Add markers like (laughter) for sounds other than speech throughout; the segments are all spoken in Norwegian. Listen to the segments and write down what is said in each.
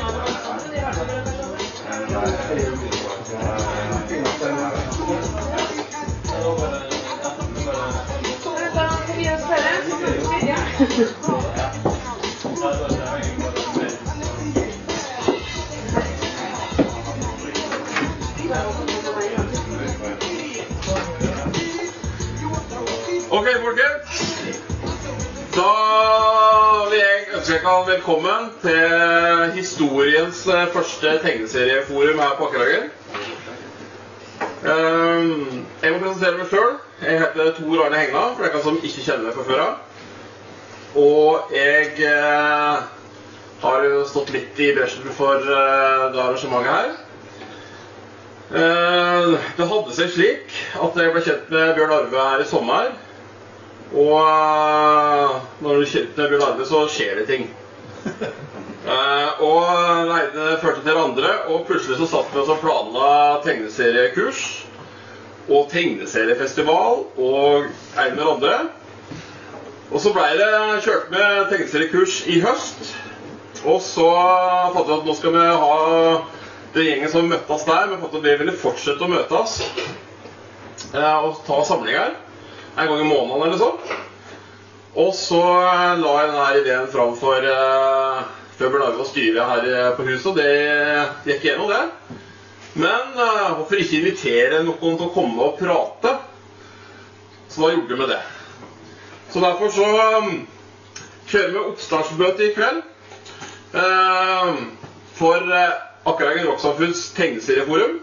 Ok, ønske velkommen til historiens eh, første tegneserieforum her på Akerhagen. Um, jeg må presentere meg sjøl. Jeg heter Tor Arne Hegna, for dere som ikke kjenner meg fra før av. Og jeg eh, har jo stått litt i bresjen for eh, det arrangementet her. Eh, det hadde seg slik at jeg ble kjent med Bjørn Arve her i sommer. Og eh, når du blir med så skjer det ting. Uh, (laughs) og det ene førte til det andre, og plutselig så satt vi oss og planla tegneseriekurs. Og tegneseriefestival og en med det andre. Og så blei det kjørt med tegneseriekurs i høst. Og så fant vi at nå skal vi ha den gjengen som møttes der, men fant at vi ville fortsette å møtes uh, og ta samlinger en gang i måneden eller sånn. Og så eh, la jeg denne ideen fram for uh, før Bernardo styret her eh, på huset, og det gikk gjennom, det. Men uh, hvorfor ikke invitere noen til å komme og prate? Så da gjorde vi det. Så derfor så um, kjører vi oppstartsmøte i kveld uh, for uh, Akkerhagen Rocksamfunns tegneserieforum.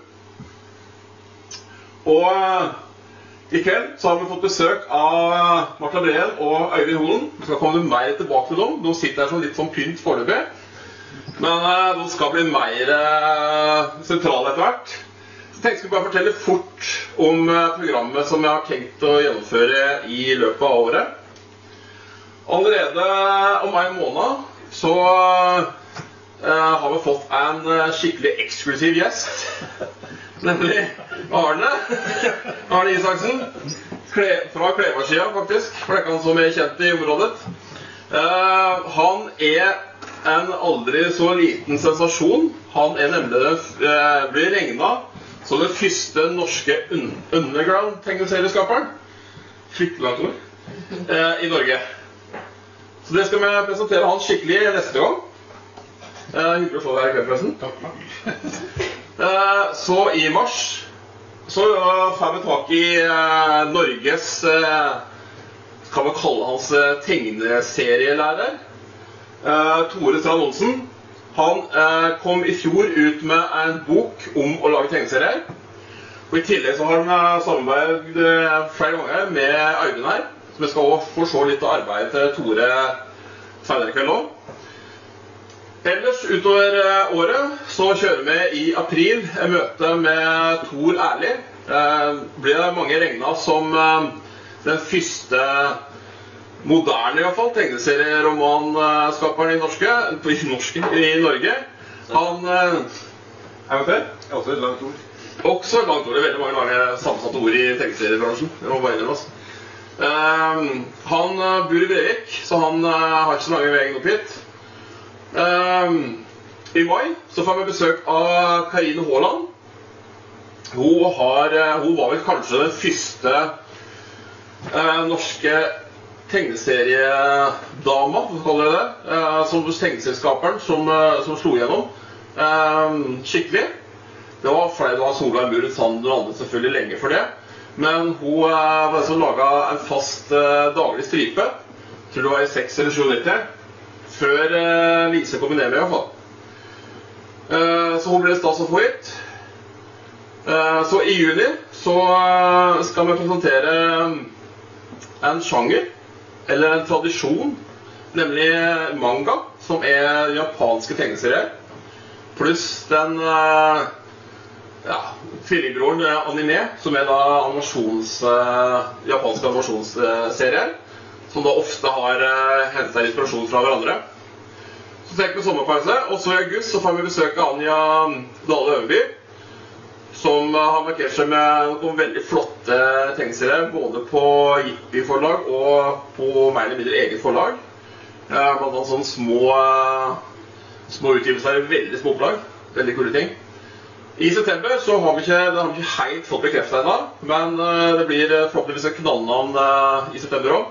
Og eh, i kveld så har vi fått besøk av Martha Breen og Øyvind Holen. Vi skal komme mer tilbake til dem. De sitter her som litt sånn pynt foreløpig. Men eh, de skal bli mer eh, sentrale etter hvert. Så tenkte jeg bare fortelle fort om eh, programmet som jeg har tenkt å gjennomføre i løpet av året. Allerede om en måned så har vi fått en skikkelig eksklusiv gjest. Nemlig Arne. Arne Isaksen. Fra Klevarskia, faktisk. For det er han som er kjent i området. Eh, han er en aldri så liten sensasjon. Han er nemlig uh, blir regna som den første norske un underground-tegneserieskaperen. Fryktelig langt ord. Uh, I Norge. Så det skal vi presentere han skikkelig neste gang. Uh, hyggelig å se deg her i kveld, forresten. Eh, så i mars så eh, får vi tak i eh, Norges eh, Kan vi kalle hans eh, tegneserielærer. Eh, Tore Strand Olsen. Han eh, kom i fjor ut med en bok om å lage tegneserier. Og I tillegg så har han eh, samarbeidet eh, flere ganger med Øyvind her. Så vi skal også få se litt av arbeidet til Tore senere i kveld òg. Ellers utover eh, året så kjører vi i april et møte med Tor Ærlig. Eh, blir det mange regna som eh, den første moderne i hvert fall, tegneserieromanskaperen i, norske, i, norske, i Norge. Han eh, Er det? Også et langt ord. Også et langt ord. Det veldig mange lange sammensatte ord i tegneseriebransjen. Det må bare innrømme, Um, han uh, bor i Brevik, så han har ikke så lange veien opp hit. Um, I mai så får vi besøk av Karine Haaland. Hun, har, uh, hun var vel kanskje den første uh, norske tegneseriedama, for å kalle det det, uh, som tegneserieskaperen som, uh, som slo igjennom um, skikkelig. Det var flere, av Solveig Muren Sander og andre selvfølgelig lenge for det. Men hun eh, var laga en fast eh, daglig stripe. Tror det var i 6 eller 97. Før uh, Lise kom ned med, i hvert fall. Eh, så hun ble stas å få hit. Så i juni så eh, skal vi presentere en sjanger, eller en tradisjon, nemlig manga, som er japanske tegneserier. Pluss den ja, tvillingbroren anime, som er da animasjons, japanske animasjonsserier. Som da ofte har uh, seg inspirasjon fra hverandre. Så tenker vi sommerpause, og så i august så får vi besøk av Anja Dale Øverby. Som eh, har markert seg med noen veldig flotte tegneserier. Både på Jippi forlag og på mer eller mindre eget forlag. Eh, blant annet sånne små, eh, små utgivelser i veldig små opplag. Veldig kule ting. I september så har vi ikke, har vi ikke helt fått bekrefta ennå, men eh, det blir eh, forhåpentligvis et knallnavn eh, i september òg.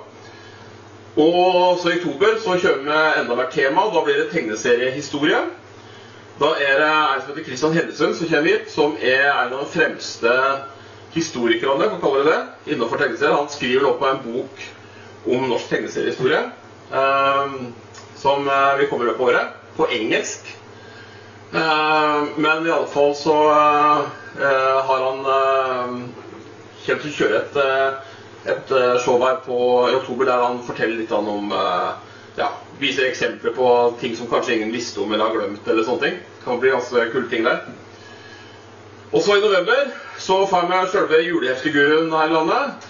Og så i oktober så kjører vi enda mer tema. Da blir det tegneseriehistorie. Da er det en som heter Christian Hellesund som kommer hit, som er en av de fremste historikerne, kan kalle det det, innenfor tegneserier. Han skriver nå på en bok om norsk tegneseriehistorie, eh, som vi kommer komme i løpet året, på engelsk. Eh, men i alle fall så eh, har han kjent kommer til å kjøre et, eh, et eh, show her på, i oktober der han forteller litt om eh, ja, Viser eksempler på ting som kanskje ingen visste om eller har glemt. eller sånne ting. Det kan bli ganske kule ting der. Og så i november så får jeg sjølve julehefteguruen her i landet.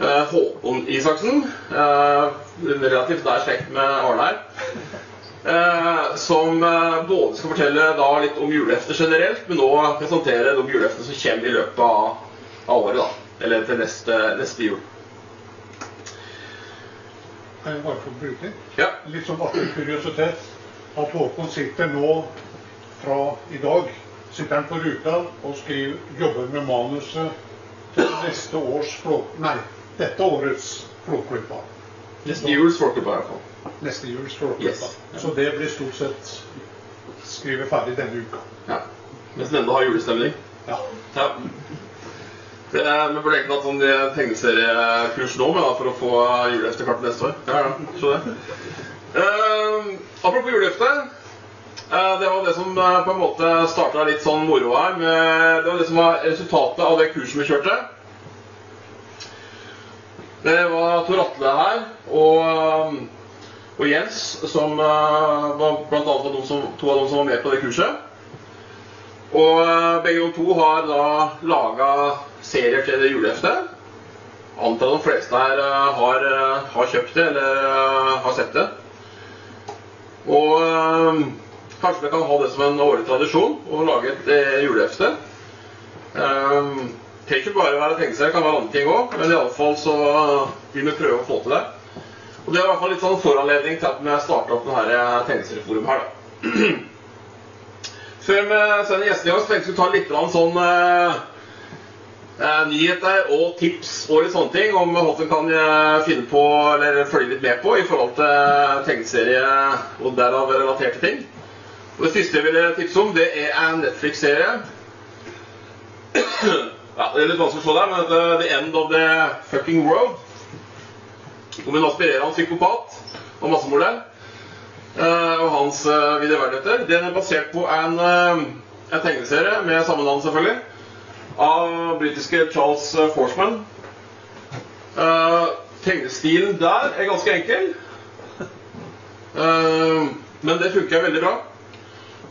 Eh, Håkon Isaksen. Relativt nær slekt med Arne her. Som både skal fortelle litt om julehefter generelt, men òg presentere de juleheftene som kommer i løpet av året. da. Eller til neste, neste jul. Kan jeg bare få bruke? Ja. Litt sånn artig kuriositet. At Håkon sitter nå fra i dag sitter han på ruta og skriver, jobber med manuset til neste års flå... Nei, dette årets Flåklypa. Neste juls Folkeblad, i hvert fall. Neste juls Flåklypa. Yes. Så det blir stort sett skrevet ferdig denne uka. Ja. Mens den enda har julestemning. Ja. Ja. Det vi burde egentlig hatt sånn eh, tegneseriekurs nå med, da, for å få juleheftekartet neste år. Ja, ja, se det. Eh, apropos julehefte. Uh, det var det som uh, på en måte starta litt sånn moro her. Med, det var det som var resultatet av det kurset vi kjørte. Det var Tor Atle her og, og Jens, som eh, var blant annet var som, to av dem som var med på det kurset. Og eh, begge de to har da laga serier til det juleheftet. Antar de fleste her eh, har, eh, har kjøpt det eller eh, har sett det. Og kanskje vi kan ha det som en årlig tradisjon å lage et eh, julehefte. Eh, trenger ikke bare være tegneserie, det kan være andre ting òg, men iallfall så vil vi prøve å få til det. Og det er i hvert fall litt sånn foranledning til at vi starta opp denne tegneserieforumet her, da. (clears throat) Før vi sender gjestene i oss, tenkte vi å ta litt sånn nyheter og tips og litt sånne ting om hva en kan eh, finne på eller følge litt med på i forhold til tegneserie og derav relaterte ting. Og Det første jeg ville tipse om, det er en Netflix-serie. Ja, Det er litt vanskelig å se der, men det er The End of the Fucking World. Om en aspirerende psykopat og massemorder. Eh, og hans uh, videreverdigheter. Den er basert på en, eh, en tegneserie med samme navn, selvfølgelig. Av britiske Charles uh, Forsman. Uh, tegnestilen der er ganske enkel. uh, men det funker veldig bra.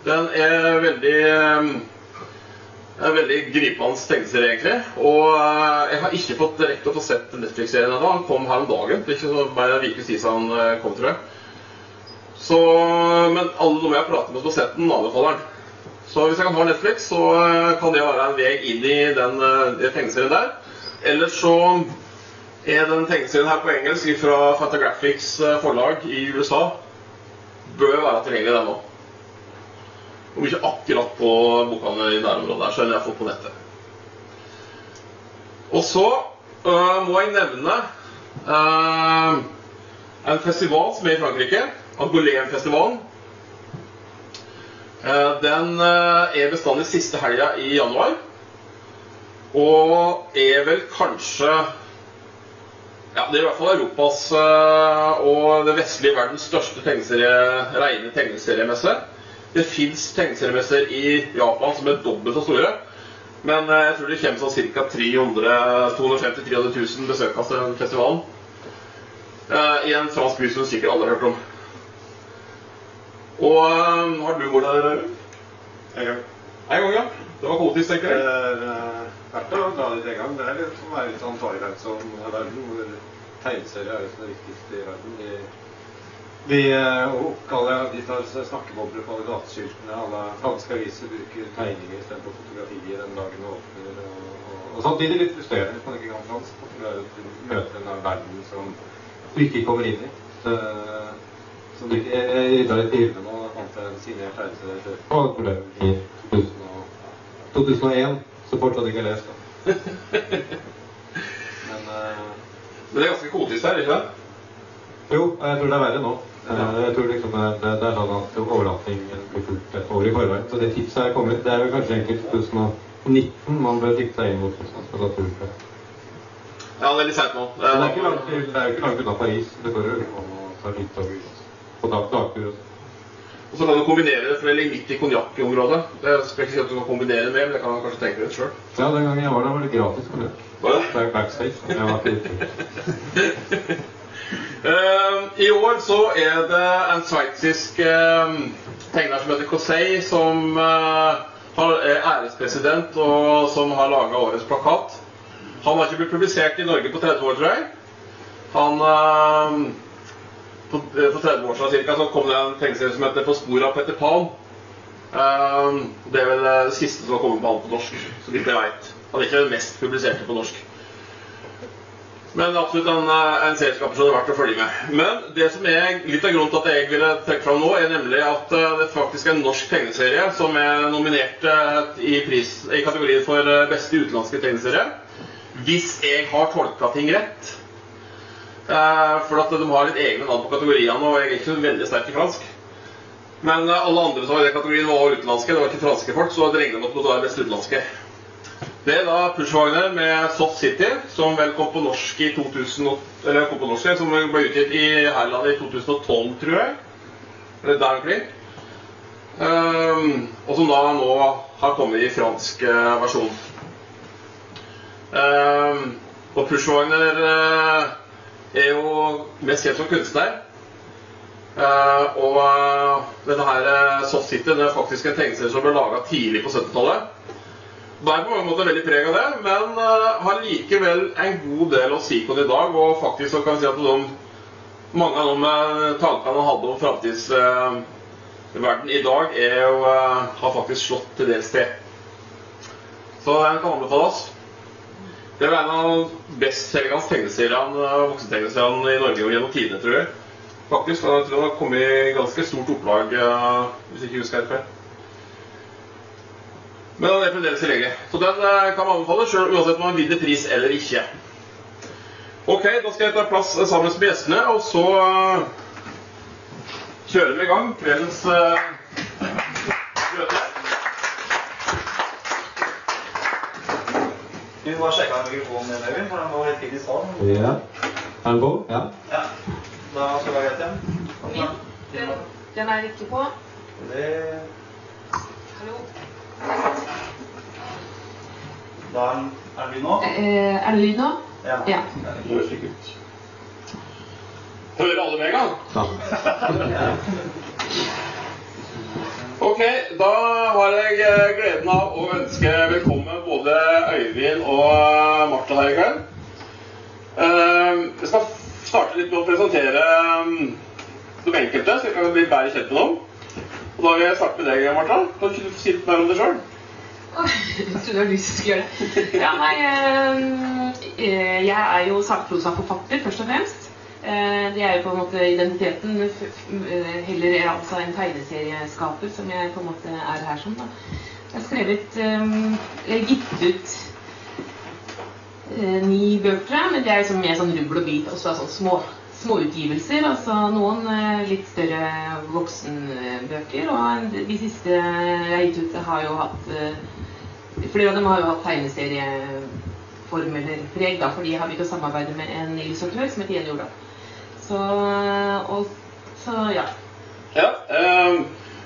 Den er veldig eh, en veldig gripende tegneserie, egentlig. Og eh, jeg har ikke fått direkte å få sett Netflix-serien ennå. Han kom her om dagen. Det er ikke så bare en uke siden han eh, kom, tror jeg. Så, men alle de jeg har pratet med som har sett den, anbefaler den. Så hvis jeg kan ha Netflix, så eh, kan det være en vei inn i den, eh, tegneserien der. Ellers så er den tegneserien her på engelsk fra Fantagraphics eh, forlag i USA. Bør være tilgjengelig, den òg. Om ikke akkurat på bokene i nærområdet der, så har jeg fått på nettet. Og så øh, må jeg nevne øh, en festival som er i Frankrike. Angoulême-festivalen. Eh, den øh, er bestandig siste helga i januar. Og er vel kanskje ja, Det er i hvert fall Europas øh, og det vestlige verdens største tegneserie, rene tegneseriemesse. Det fins tegneseriemesser i Japan som er dobbelt så store. Men eh, jeg tror det kommer sånn ca. 250 000-300 000 besøkende til festivalen. Eh, I en fransk by som du sikkert alle har hørt om. Og um, har du vært der? En gang. En gang, ja. Det var kaotisk, tenker jeg. Det er eh, verdt å dra dit en gang. Det er litt som å være litt sånn Twilight som verden, hvor tegneserier er jo som det viktigste i verden. Vi, vi eh, og de tar snakkebobler på alle gateskiltene. Alle franske aviser bruker tegninger istedenfor fotografier den dagen det åpner. Og, og, og samtidig litt frustrerende hvis man ikke kan fransk. at Du er å møte en verden som du ikke kommer inn i. Så, så det, jeg rydda litt i hyllene nå og fant en signert tegneserie og problemer i 2001, så fortsatt ikke lest. (laughs) Men uh, Men det er ganske kotisk her, ikke sant? jo, jeg tror det er verre nå. Uh, jeg tror liksom det, det, det er sånn at overlappingen blir fulgt et år i forveien. Så det tipset er kommet. Det er vel kanskje egentlig 2019 man bør sikte seg inn mot hvis man skal ta tur. Ja, det er litt seint nå. Men det er ikke langt, det er jo ikke langt unna Paris. Det går jo an å ta litt dag, dagtur. og. Og så kan du kombinere det, for det ligger midt i konjakkområdet. Det skal ikke si at du kan kombinere det med, men det kan du kanskje tenke deg sjøl. Ja, den gangen jeg var der, var det gratis for det. Det er backstage. Ikke. (laughs) I år så er det en sveitsisk uh, tegner som heter Cosey, som uh, er ærespresident, og som har laga årets plakat. Han har ikke blitt publisert i Norge på 30 år, tror jeg. Han eh, eh, For 30 år siden cirka, så kom det en tegneserie som heter 'På sporet av Petter Pan'. Eh, det er vel eh, det siste som har kommet på han på norsk, så vidt jeg veit. Han er ikke den mest publiserte på norsk. Men absolutt en, eh, en selskaper som det er verdt å følge med. Men det som er litt av grunnen til at jeg ville trekke fram nå, er nemlig at det faktisk er en norsk tegneserie som er nominert i, pris, i kategorien for beste utenlandske tegneserie. Hvis jeg har tolka ting rett. Eh, For at de har litt egne navn på kategoriene, og er ikke veldig sterk i fransk. Men eh, alle andre som var i den kategorien, var utenlandske. Det var ikke franske folk, så det regner med at det var mest utenlandske. Det er da Pushwagner med Soft City, som vel kom på norsk i 2000, eller kom på norsk, som ble utgitt i Herland i 2012, tror jeg. Eller der omkring. Um, og som da nå har kommet i fransk eh, versjon. Um, og Pushwagner eh, er jo mest kjent som kunstner. Eh, og eh, denne her eh, Soft City det er faktisk en tegneserie som ble laga tidlig på 70-tallet. Bærer er på mange måter veldig preg av det, men har likevel en god del å si på det i dag. Og faktisk så kan vi si at de, mange av de tankene han hadde om framtidsverden i dag, er jo, har faktisk slått til dels til. Så den kan anbefales. Det er en av bestselgende tegneseriene, eh, voksentegneseriene i Norge gjennom tidene, tror jeg. Faktisk, og Jeg tror den har kommet i ganske stort opplag, hvis hvis ikke jeg husker helt feil. Men den er fremdeles tilgjengelig. Så den eh, kan man anbefale, selv, uansett om man vinner pris eller ikke. Ok, da skal jeg ta plass eh, sammen med gjestene, og så eh, kjører vi i gang kveldens eh, møte. Du bare sjekke mikrofonen din, Øyvind, for den var litt fint i salen. Ja. Er den på? Ja. Ja. Da skal vi ha greit igjen. Min, den, den er ikke på. Det, Hallo. da er den er den lyd nå? Eh, er det lyd nå? Ja. Ja. Det høres slik ut. Hører alle meg, da? (laughs) Ok, da har jeg eh, gleden av å ønske velkommen både Øyvind og eh, Martha her i kveld. Eh, Jeg skal starte litt med å presentere eh, de enkelte, så jeg kan bli bedre kjent med dem. Og da vil jeg starte med deg, Martha. Kan du si litt mer om deg sjøl? Jeg trodde du hadde lyst til å gjøre det. Ja, nei, eh, eh, jeg er jo sakprosaforfatter, først og fremst. Eh, Det er jo på en måte identiteten. eh, Heller er altså en tegneserieskaper, som jeg på en måte er her som. da. Jeg har skrevet eh, Jeg har gitt ut eh, ni bøker, men det er liksom mer sånn rubbel og bit. Også sånn små, småutgivelser. Altså noen eh, litt større voksenbøker. Og de siste jeg har gitt ut, har jo hatt eh, Flere av dem har jo hatt tegneserieform eller preg, da, fordi jeg har begynt å samarbeide med en illustratør som heter Jenny Ola. Så, og, så ja. Ja, eh,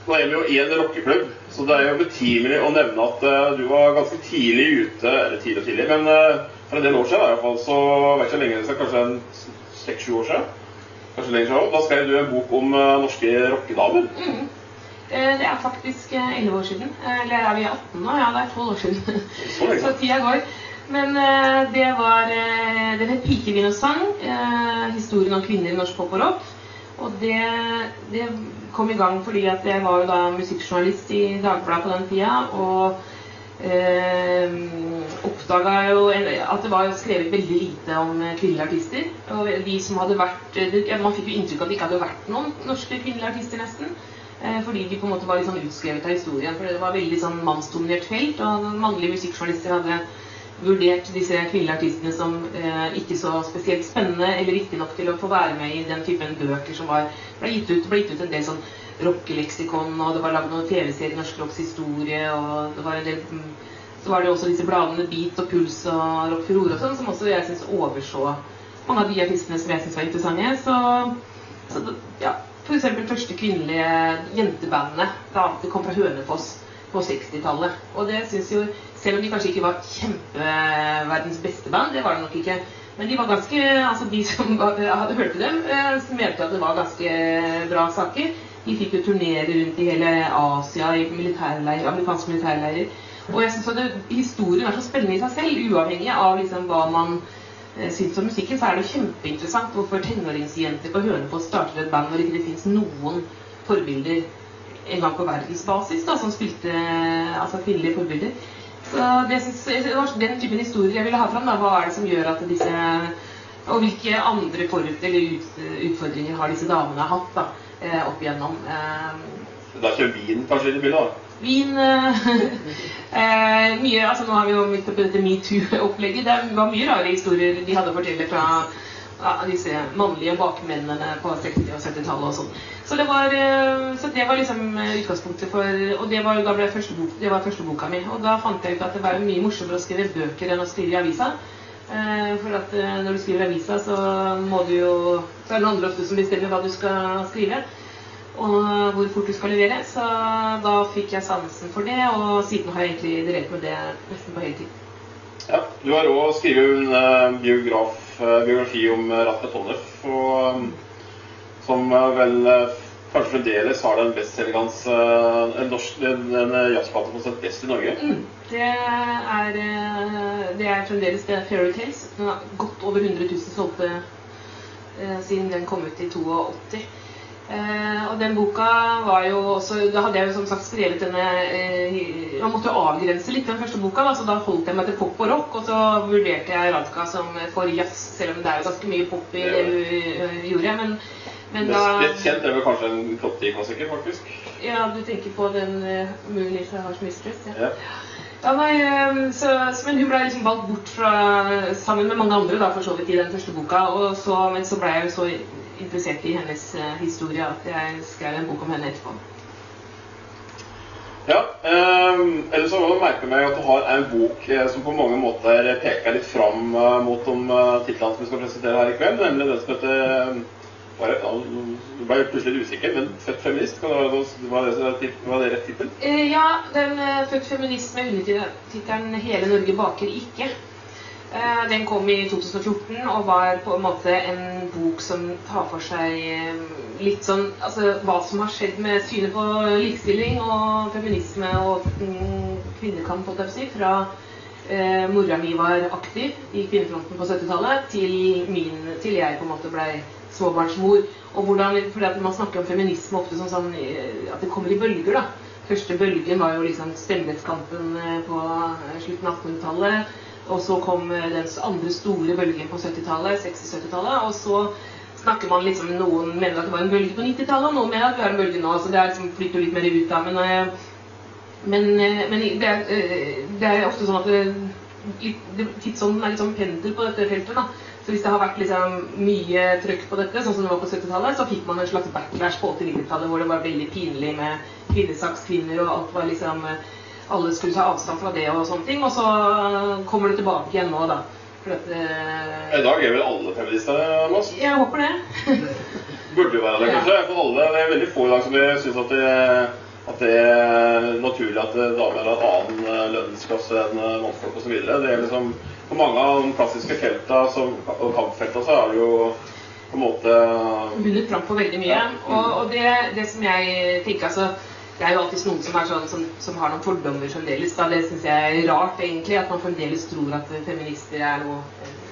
nå er vi jo i en rockeklubb, så det er jo betimelig å nevne at eh, du var ganske tidlig ute, eller tidlig og tidlig, men eh, for en del år siden i hvert fall, så vet ikke hvor lenge er, kanskje en seks-sju år siden, kanskje lenger siden, da skrev du en bok om eh, norske rockedamer. Mm. Det er faktisk eh, 11 år siden. Eller er vi 18 nå? Ja, det er 12 år siden. Så. (laughs) Så tida går. Men uh, det var uh, Den het 'Pikevin og sang'. Uh, Historien om kvinner i norsk pop og rock. Og det, det kom i gang fordi at jeg var jo da musikkjournalist i Dagbladet på den tida. Og uh, oppdaga jo at det var skrevet veldig lite om eh, kvinnelige artister. Og de som hadde vært Man fikk jo inntrykk av at det ikke hadde vært noen norske kvinnelige artister, nesten. Eh, fordi de på en måte var litt sånn utskrevet av historien. For det var veldig sånn mannsdominert felt, og mannlige musikkjournalister hadde vurdert disse kvinnelige artistene som eh, ikke så spesielt spennende eller viktige nok til å få være med i den typen bøker som var, ble gitt ut, ble gitt ut en del sånn rockeleksikon, og det var lagd noen TV-serier, Norsk Rocks historie, og det var en del mm, Så var det også disse bladene Beat og Puls og Rock Furore og sånn, som også jeg syns overså mange av de artistene som jeg syns var interessante. Så, så ja, f.eks. første kvinnelige jentebandet da det kom fra Hønefoss på 60-tallet. Og det syns jo Selv om de kanskje ikke var kjempeverdens beste band, det var det nok ikke. Men de var ganske, altså de som (laughs) hadde hørt til dem, eh, mente at det var ganske bra saker. De fikk jo turnere rundt i hele Asia i militærleir, amerikanske militærleirer. Og jeg synes at historien er så spennende i seg selv, uavhengig av liksom hva man eh, syns om musikken, så er det kjempeinteressant hvorfor tenåringsjenter på Hønefoss starter et band når ikke det fins noen forbilder en gang på verdensbasis da, som spilte altså kvinnelige forbilder. Så det, det var den typen historier jeg ville ha fram. Da. Hva er det som gjør at disse Og hvilke andre forut, eller ut, utfordringer har disse damene hatt da, eh, opp igjennom? Eh, Da kommer vin kanskje i bildet? da. Wien eh, (laughs) eh, mye, altså Nå har vi jo midt oppi dette metoo-opplegget. Det var mye rare historier de hadde å fortelle fra ja, disse mannlige bakmennene på 60- og 70-tallet og sånn. Så eh, så det var liksom eh, utgangspunktet for Og det var, første bok, det var første boka mi. Og da fant jeg ut at det var mye morsommere å skrive bøker enn å skrive i avisa. Eh, For at når du skriver i avisa, så må du jo Så er det andre ofte som bestemmer hva du skal skrive og hvor fort du skal levere. Så da fikk jeg sansen for det, og siden har jeg egentlig drevet med det nesten på heltid. Ja, Du har òg skrevet en biograf, biografi om uh, Tollef, og um, som eh, vel eh, kanskje fremdeles har den bestselgende uh, en norsk jazzplate eh, som er best i Norge. Mm. Det er, eh, det er fremdeles det Fairytales. Fairy Tales. Den har gått over 100 000 solgte eh, siden den kom ut i 82. Eh, og den boka var jo også Da hadde jeg jo som sagt skrevet denne eh, Man måtte jo avgrense litt den første boka, da, så da holdt jeg meg til pop og rock. Og så vurderte jeg Radka som for jazz, selv om det er jo ganske mye pop i det hun eh, gjorde. Men, men da Mest kjent er vel kanskje en Clotty-klassiker, faktisk. Ja, du tenker på den uh, Moon is Harsh Mistress? Ja. Ja. Ja, nei, eh, så, så, men hun ble liksom valgt bort fra, sammen med mange andre da, for så vidt i den første boka. Og så, men så ble jeg jo så interessert i hennes eh, historie at jeg skrev en bok om henne etterpå. Ja, um, ellers så merker jeg meg at du har en bok eh, som på mange måter peker litt fram eh, mot de titlene som vi skal presentere her i kveld, nemlig den som heter eh, bare, Du ble plutselig usikker, men 'Født feminist'? Kan det, være det, var det rett tittel? Ja, den Født feminist' med undertittelen 'Hele Norge baker ikke'. Eh, den kom i 2014 og var på en måte en bok som tar for seg eh, litt sånn altså hva som har skjedd med synet på likestilling og feminisme og kvinnekamp, holdt jeg på å si, fra eh, mora mi var aktiv i kvinnefronten på 70-tallet, til, min- til jeg på en måte blei småbarnsmor. Og hvordan, fordi Man snakker om feminisme ofte som sånn eh, at det kommer i bølger. da. Første bølgen var jo liksom stemmerettskampen på slutten av 1800-tallet. Og så kom eh, den andre store bølgen på 70-tallet, 60-70-tallet. Og så snakker man liksom Noen mener at det var en bølge på 90-tallet, og noen mener at det er en bølge nå. Så det er liksom flytter litt mer ut da. Men, eh, men, eh, men det, er, det er ofte sånn at det, tidsånden er litt sånn pendel på dette feltet. da. Så hvis det har vært liksom mye trøkk på dette, sånn som det var på 70-tallet, så fikk man en slags backlash på 80-90-tallet hvor det var veldig pinlig med kvinnesakskvinner, og alt var liksom Alle skulle ta avstand fra det og sånne ting. Og så kommer det tilbake igjen nå, da. For at, eh, I dag er vel alle feminister, Mads? jeg håper det. (laughs) Burde jo være det, Ja. kanskje. For alle, det er veldig få i dag som syns at, det- at det er naturlig at damer har annen eh, lønnsklasse enn eh, mannfolk osv. Det liksom På mange av de klassiske felta som, og kampfelta så er det jo på en måte Vunnet fram for veldig mye. Og, og det, det som jeg tenker altså, Det er jo alltid noen som, sånn, som, som har noen fordommer fremdeles. Da. Det syns jeg er rart, egentlig. At man fremdeles tror at feminister er noe,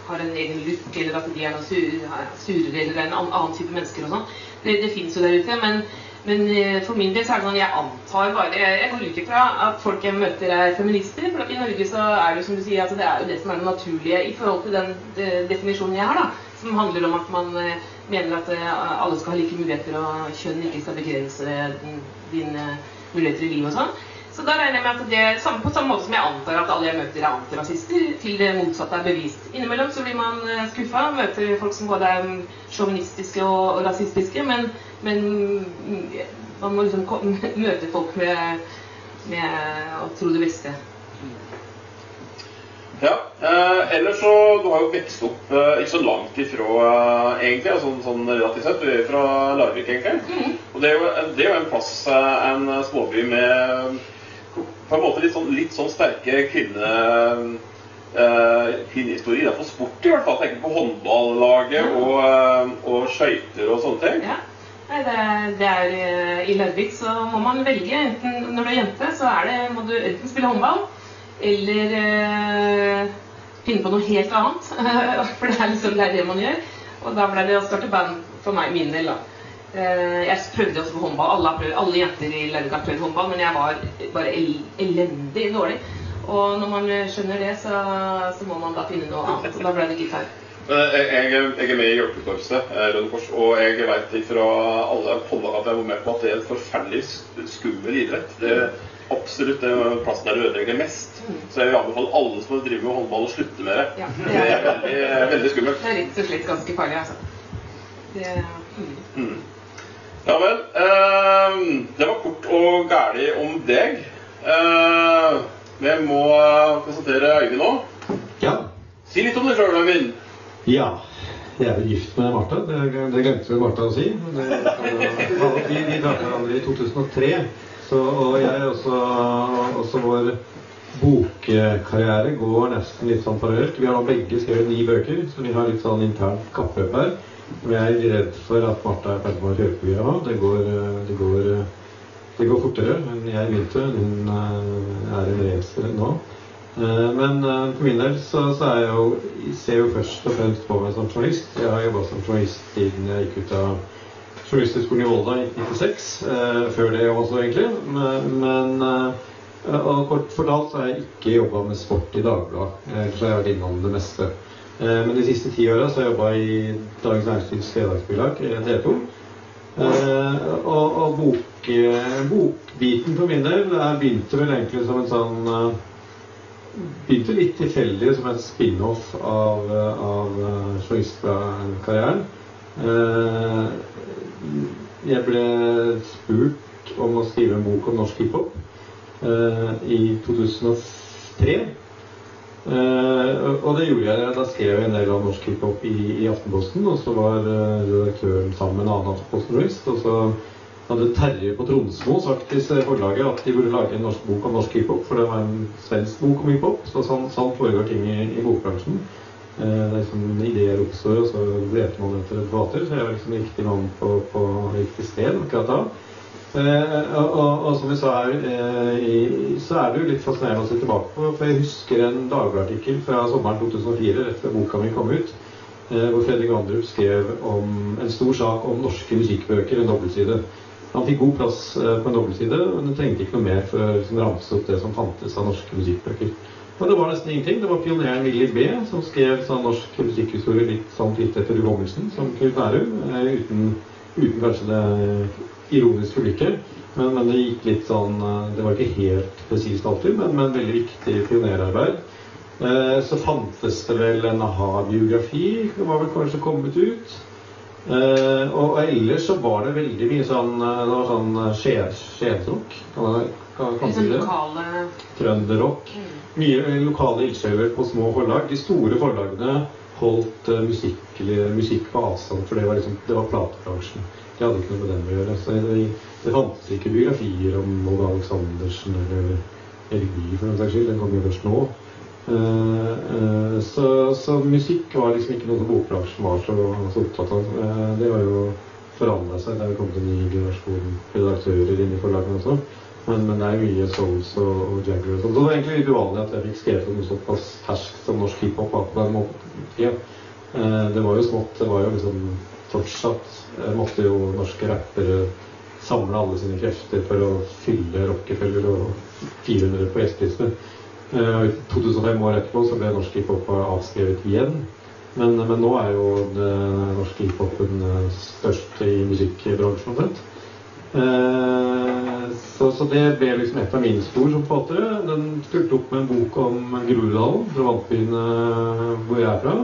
har en egen look, eller at de er noe sur, surere eller en annen, type mennesker og sånn. Det, det fins jo der ute. Men, men eh, for min del så er det sånn jeg antar bare Jeg, jeg går ut fra at folk jeg møter, er feminister. For i Norge så er det jo som du sier, altså det er jo det som er det naturlige i forhold til den de, definisjonen jeg har, da. Som handler om at man, eh, mener at eh, alle skal ha like muligheter, og kjønn ikke skal begrense dine muligheter i livet og sånn. Så da regner jeg med at det, på samme måte som jeg antar at alle jeg møter er antirasister, til det motsatte er bevist. Innimellom så blir man eh, skuffa, møter folk som både er mm, sjåvinistiske og rasistiske, men, men mm, man må liksom (laughs) møte folk med, med å tro det beste. Ja, eh, ellers så Du har jo vokst opp eh, ikke så langt ifra, eh, egentlig, altså, sånn relativt sett. Du er fra Larvik, egentlig. Og det er, jo, det er jo en plass, eh, en småby med på en måte litt sånn, litt sånn sterke kvinne, eh, kvinnehistorie innenfor sport, i hvert fall. Tenker på håndballaget og, eh, og skøyter og sånne ting. Ja. Nei, det det er eh, I Larvik så må man velge. Enten når du er jente, så er det, må du enten spille håndball eller eh, finne på noe helt annet. (laughs) For det er liksom det, er det man gjør. Og da ble det å starte band for meg, min del, da. Eh, jeg prøvde også på håndball. Alle, prøvd, alle jenter i Larvik har prøvd håndball, men jeg var bare el elendig dårlig. Og når man skjønner det, så, så må man da finne noe annet. Og da ble det gitar. Jeg, jeg, er med i hjelpekorpset, eh, Røde Kors, og jeg vet fra alle håndballkamper jeg var med på at det er en forferdelig skummel idrett. Det absolutt den plassen der det ødelegger mest. Så jeg vil anbefale alle som driver med håndball, å slutte med det. Ja, Det er veldig, veldig skummelt. Det er rett og slett ganske farlig, altså. Det, mm. Mm. Ja vel. Eh, det var kort og gæli om deg. Eh, vi må presentere Øyvind nå. Ja. Si litt om deg sjøl, Øyvind. ja. Jeg er gift med Martha. Det, det glemte vel Martha å si. Men det, vi vi traff hverandre i 2003. Så, og jeg også, også vår bokkarriere går nesten litt sånn parallelt. Vi har nå begge skrevet ni bøker, så vi har litt sånn internt kappløp her. Men jeg er redd for at Martha er ferdig med å kjøpe mye av. Det går, det det går fortere enn jeg begynte. Hun eh, er en racer nå. Eh, Men eh, for min del så, så jeg jo, jeg jo først og fremst på meg som journalist. Jeg har jobba som journalist siden jeg gikk ut av Journalisthøgskolen i Volda i 96. eh, før det også, egentlig. Men, men eh, og kort fortalt så har jeg ikke jobba med sport i Dagbladet. Eh, Ellers har jeg vært innom det meste. Eh, Men de siste ti åra har jeg jobba i Dagens Næringslivs eh, D2. Eh, og og bok, eh, bokbiten for min del jeg begynte vel egentlig som en sånn eh, begynte litt tilfeldig som en spin-off av, eh, av eh, journalistkarrieren. Eh, Jeg ble spurt om å skrive en bok om norsk hiphop uh, i 2003. Uh, og det gjorde jeg. Da skrev jeg en del av norsk hiphop i, i Aftenposten. Og så var uh, redaktøren sammen med en annen Aftenposten-journalist. Og så hadde Terje på Tromsmo sagt til forlaget at de burde lage en norsk bok om norsk hiphop. For det var en svensk bok om hiphop. Så sånn, sånn foregår ting i, i bokbransjen. Eh, det liksom ideer oppstår, og så leter man etter et. Så jeg var liksom riktig mann på, på riktig sted akkurat da. Eh, og, og, og som vi sa her, eh, i, så er det jo litt fascinerende å se tilbake på. For jeg husker en Dagbladet-artikkel fra sommeren 2004, rett før boka mi kom ut, eh, hvor Fredrik Vandrup skrev om en stor sak om norske musikkbøker, en dobbeltside. Han fikk god plass eh, på en dobbeltside, men han trengte ikke noe mer for å liksom, ramse opp det som fantes av norske musikkbøker. Og det var nesten ingenting. Det var pioneren Willy B. som skrev sånn norsk musikkhistorie litt sånn litt etter hukommelsen, som Knut Nærum, eh, uten, uten kanskje det ironiske blikket. Men, men det gikk litt sånn eh, Det var ikke helt presist alltid, men, men veldig viktig pionerarbeid. Eh, så fantes det vel en a-ha-biografi. Det var vel kanskje kommet ut. Og ellers så var det veldig mye sånn Det sånn skje- sånn det? lokale Trønderrock. mm. Mye eh, lokale ildsjeler på små forlag. De store forlagene holdt eh, musikk, musikk på avstand, for det var, liksom, det var platebransjen. De hadde ikke noe med dem å gjøre. Så det, det fantes ikke biografier om Olga Aleksandersen eller Erik Bye for den saks skyld. Den kom jo først nå. Eh, eh, så, så musikk var liksom ikke noe som bokbransjen var så, så opptatt av. Det har jo forandra seg. Det vi kom kommet en ny generasjon redaktører inn i forlagene også. Men, men det er mye Souls og, og Jagger og sånn. Så det var egentlig litt uvanlig at jeg fikk skrevet noe såpass ferskt som norsk hiphop på den måten. Ja. Eh, det var jo smått. Det var jo liksom fortsatt eh, måtte jo norske rappere samle alle sine krefter for å fylle Rockefeller og 400 på gjestelister. Eh, og 2005 år etterpå så ble norsk hiphop avskrevet igjen. Men, men nå er jo det norske hiphopen eh, størst i musikkbransjen omtrent. Eh, så, så det ble liksom et av mine spor som forfattere. Den fulgte opp med en bok om Groruddalen, fra Vannbyen eh, hvor jeg er fra.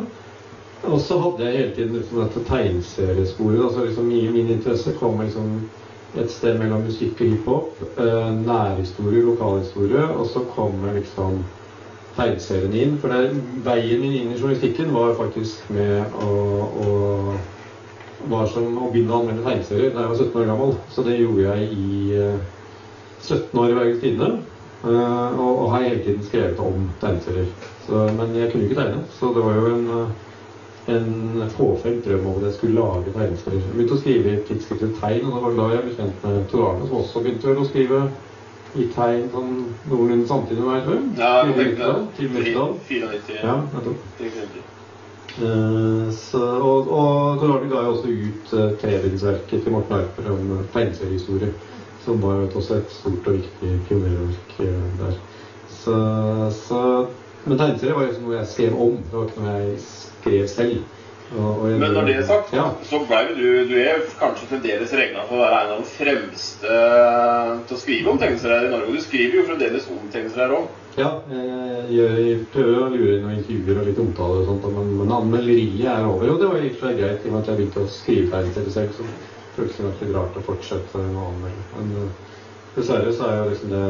Og så hadde jeg hele tiden liksom dette tegneseriesporet. Altså liksom min, min interesse kom liksom et sted mellom musikk og hiphop. Eh, nærhistorie, lokalhistorie. Og så kommer liksom tegneseriene inn. For det, veien min inn i journalistikken var faktisk med å, å var som å begynne å anmelde tegneserier da jeg var 17 år gammel. Så det gjorde jeg i eh, 17 år i Bergens Tidende. eh, og, og har hele tiden skrevet om tegneserier. Men jeg kunne ikke tegne, så det var jo en, eh, en fåfengt drøm om at jeg skulle lage tegneserier. Jeg begynte å skrive i tidsskriftet Tegn, og det var da jeg ble kjent med Tor Arne, som også begynte vel å skrive i tegn sånn noenlunde samtidig med meg, tror jeg. Ja, jeg Tidlig tenkte 90-tall, tidlig 90-tall. 94. Ja, nettopp. 94. Eh, så, og, og Karl Arne ga jo også ut uh, trebindsverket til Morten Harper om uh, tegneseriehistorie. Som var også et stort og viktig pionerverk eh, der. Så, så, men tegneserier var liksom noe jeg skrev om. Det var ikke noe jeg skrev selv. Og, og jeg, Men når det er sagt, Ja. så ble du Du er kanskje fremdeles regna for å være en av de fremste til å skrive om tegneserier i Norge. Og du skriver jo fremdeles om tegneserier òg. Ja, gjør, jeg prøver å lure inn noen intervjuer og litt omtale og sånt, men, men anmelderiet er over. Og det var i og for greit, i og med at jeg begynte å skrive tegneserier selv. Så føltes det litt rart å fortsette å anmelde. Men eh, dessverre så er jo liksom det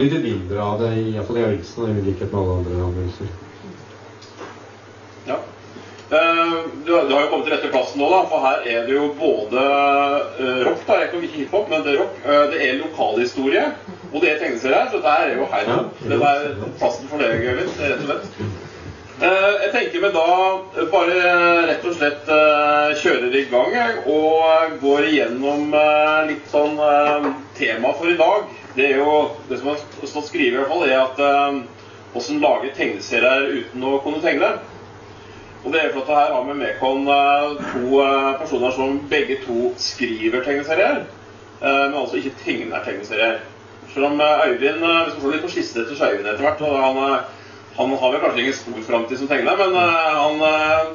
blitt litt mindre av det, i hvert fall i avisen, i likhet med alle andre anmeldelser. Ja. Uh, Du, du har jo kommet til rette plassen nå, da, for her er det jo både uh, rock, da, jeg ikke ikke hiphop, men det er rock. Uh, det er lokalhistorie, og det er tegneserier. Så dette er jo heimen. Det er plassen for deg, Øyvind, rett og slett. Eh, Jeg tenker vi da bare rett og slett eh, kjører i gang og går igjennom eh, litt sånn tema for i dag. Det er jo det som har stått skrevet i hvert fall, er at åssen lage tegneserier uten å kunne tegne. Og det er for at her har vi med oss to personer som begge to skriver tegneserier, men altså ikke tegner tegneserier. Selv om Øyvind Vi skal se litt på skissene til Øyvind etter hvert. og han, eh, han har vel kanskje ingen stor framtid som tegner, men eh, han,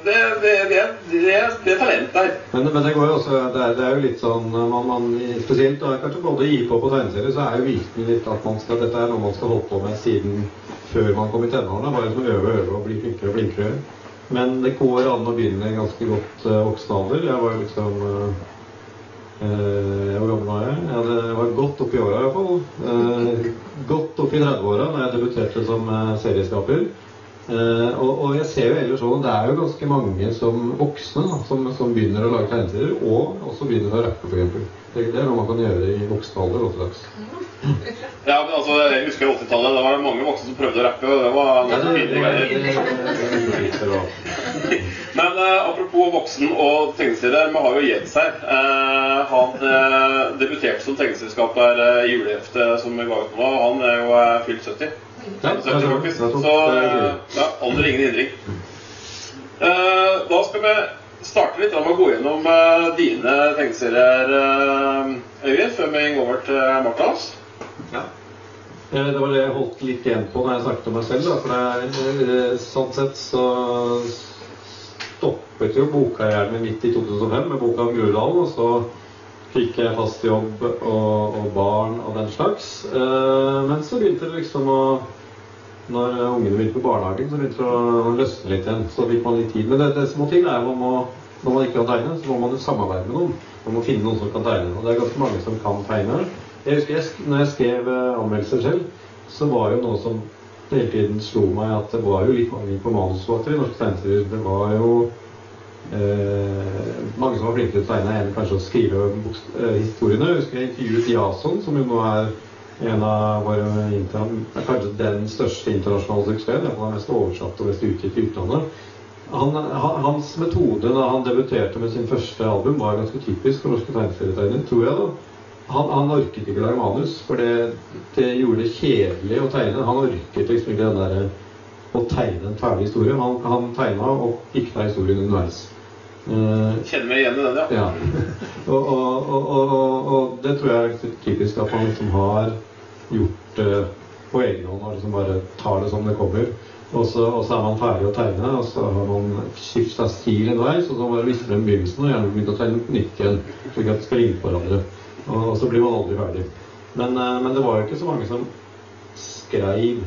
det, det, det, det, er talent der. Men, men det går jo også, det er, er jo litt sånn man, man, Spesielt da, kanskje både i hiphop og tegneserier, så er jo virkningen litt at man skal, dette er noe man skal holde på med siden før man kom i tenårene. Bare liksom øve og øve og bli flinkere og flinkere. Men det går an å begynne ganske godt uh, voksen alder. Jeg var jo liksom eh, eh, Hvor gammel var jeg? Det var godt oppi åra iallfall. Uh, godt oppi 30-åra da jeg debuterte som eh, serieskaper. Eh, og, og jeg ser jo ellers sånn at det er jo ganske mange som voksne da, som, som begynner å lage tegneserier, og også begynner å rappe, f.eks. Det, det er noe man kan gjøre i voksen alder også. Ja, men altså, Jeg husker 80-tallet. Det var det mange voksne som prøvde å rappe. og det var Ja, det, det, Men uh, apropos voksen og tegneserier, vi har jo Jens her. Uh, han eh, debuterte som tegneselskaper uh, i juleheftet som vi ga ut nå. Han er jo eh, fylt 70. 70 faktisk. nettopp. Så Det er eh, ingen hindring. Eh, da skal vi starte litt da med å gå gjennom eh, dine tegneserier, Øyvind, før vi går over til Martas. Ja. Det var det jeg holdt litt igjen på når jeg snakket om meg selv. Da. For det er, sånn sett så stoppet jo bokkarrieren min midt i 2005 med boka om Groruddalen. Og så fikk jeg fast jobb og, og barn og den slags. Eh, Men så begynte det liksom å Når ungene begynte på barnehagen, så begynte det å løsne litt igjen. Så fikk man litt tid. Men det, det som må til, er man må, når man ikke kan tegne, så må man jo samarbeide med noen. Man må finne noen som kan tegne. Og det er ganske mange som kan tegne. Jeg husker jeg, når jeg skrev eh, anmeldelser selv, så var jo noe som hele tiden slo meg at det var jo litt mangel på manusforfattere i norske tegneserier. Det var jo eh, mange som var flinke til å tegne enn kanskje å skrive eh, historiene. Jeg husker jeg intervjuet Jason, som jo nå er en av våre er kanskje den største internasjonale suksessen. Han er mest oversatt og mest utgitt i utlandet. Han, han, hans metode da han debuterte med sin første album, var ganske typisk for norske tegneserietegnere, tror jeg. da. Han, han orket ikke lage manus, for det, det gjorde det kjedelig å tegne. Han orket liksom ikke den der, å tegne en ferdig historie. Han, han tegna og dikta historien underveis. Uh, Kjenner meg igjen i den, ja. ja. (laughs) Og, og, og, og, det tror jeg er litt typisk at man liksom har gjort eh, på egen hånd og liksom bare tar det som det kommer. Og så, er man ferdig å tegne, og så har man skifta stil underveis. Og så bare mister man begynnelsen og gjerne begynt å tegne nytt igjen. Slik at det skal ligne på hverandre. Og, og så blir man aldri ferdig. Men, uh, men det var jo ikke så mange som skreiv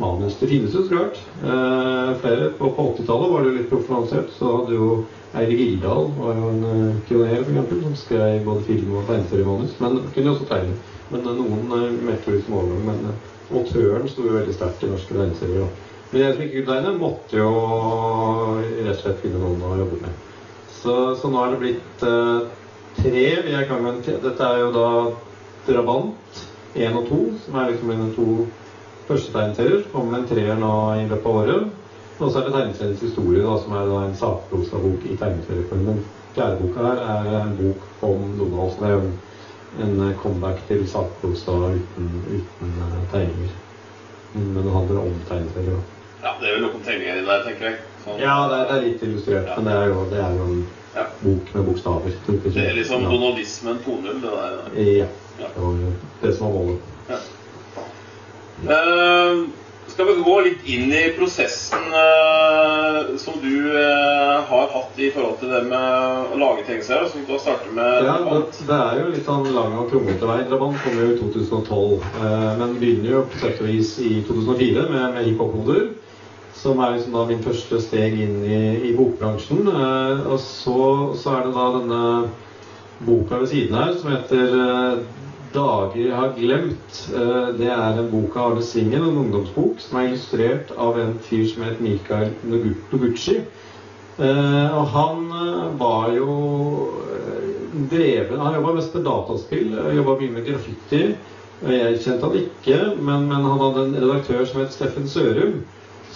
manus. Det finnes jo så klart eh, flere. På, på 80-tallet var det litt profilansert, Så hadde jo Eirik Ildal var jo en eh, pioner eksempel, som skrev både film og tegneseriemanus. Men kunne jo også tegne. Men eh, noen eh, meldte ut som overgang. Men eh, autøren sto jo veldig sterkt i norske tegneserier. Men jeg som ikke kunne tegne, måtte jo rett og slett finne noen å jobbe med. Så, så nå er det blitt eh, tre. Vi er i gang med en. Dette er jo da Drabant 1 og 2, som er liksom mine to første tegneserier. Så kommer det en treer nå i løpet av året. Og så er det tegneseriens historie, da, som er da en sakprosabok i tegneserieformen. Fjerde boka her er en bok om Donald. Jo en, en comeback til sakprosa uten, uten eh, tegninger. Men det handler om tegneserier. Ja, det er vel noen tegninger i der, tenker jeg. Sånn. Ja, det er, det er litt illustrert, men det er jo, det er jo en Ja. bok med bokstaver. Det er liksom Ja. donaldismen 2.0, det der. Ja. Ja. Det var det som var målet. Eh, skal vi gå litt inn i prosessen eh, som du eh, har hatt i forhold til det med å lage tegneserier? Som du har startet med? Ja, det, det er jo litt sånn lang og kronglete vei. Drabant kom jo i 2012, eh, men begynner jo på sett og vis i 2004 med, med hiphop-hoder. Som er liksom da min første steg inn i, i bokbransjen. Eh, og så, så er det da denne boka ved siden her som heter eh, 'Dager jeg har glemt'. Eh, det er en bok av Arne Svingen, en ungdomsbok, som er illustrert av en fyr som het Mikael Noguchi. Eh, og han eh, var jo dreven Han jobba mest med dataspill, jobba mye med graffiti. Jeg kjente han ikke, men, men han hadde en redaktør som het Steffen Sørum,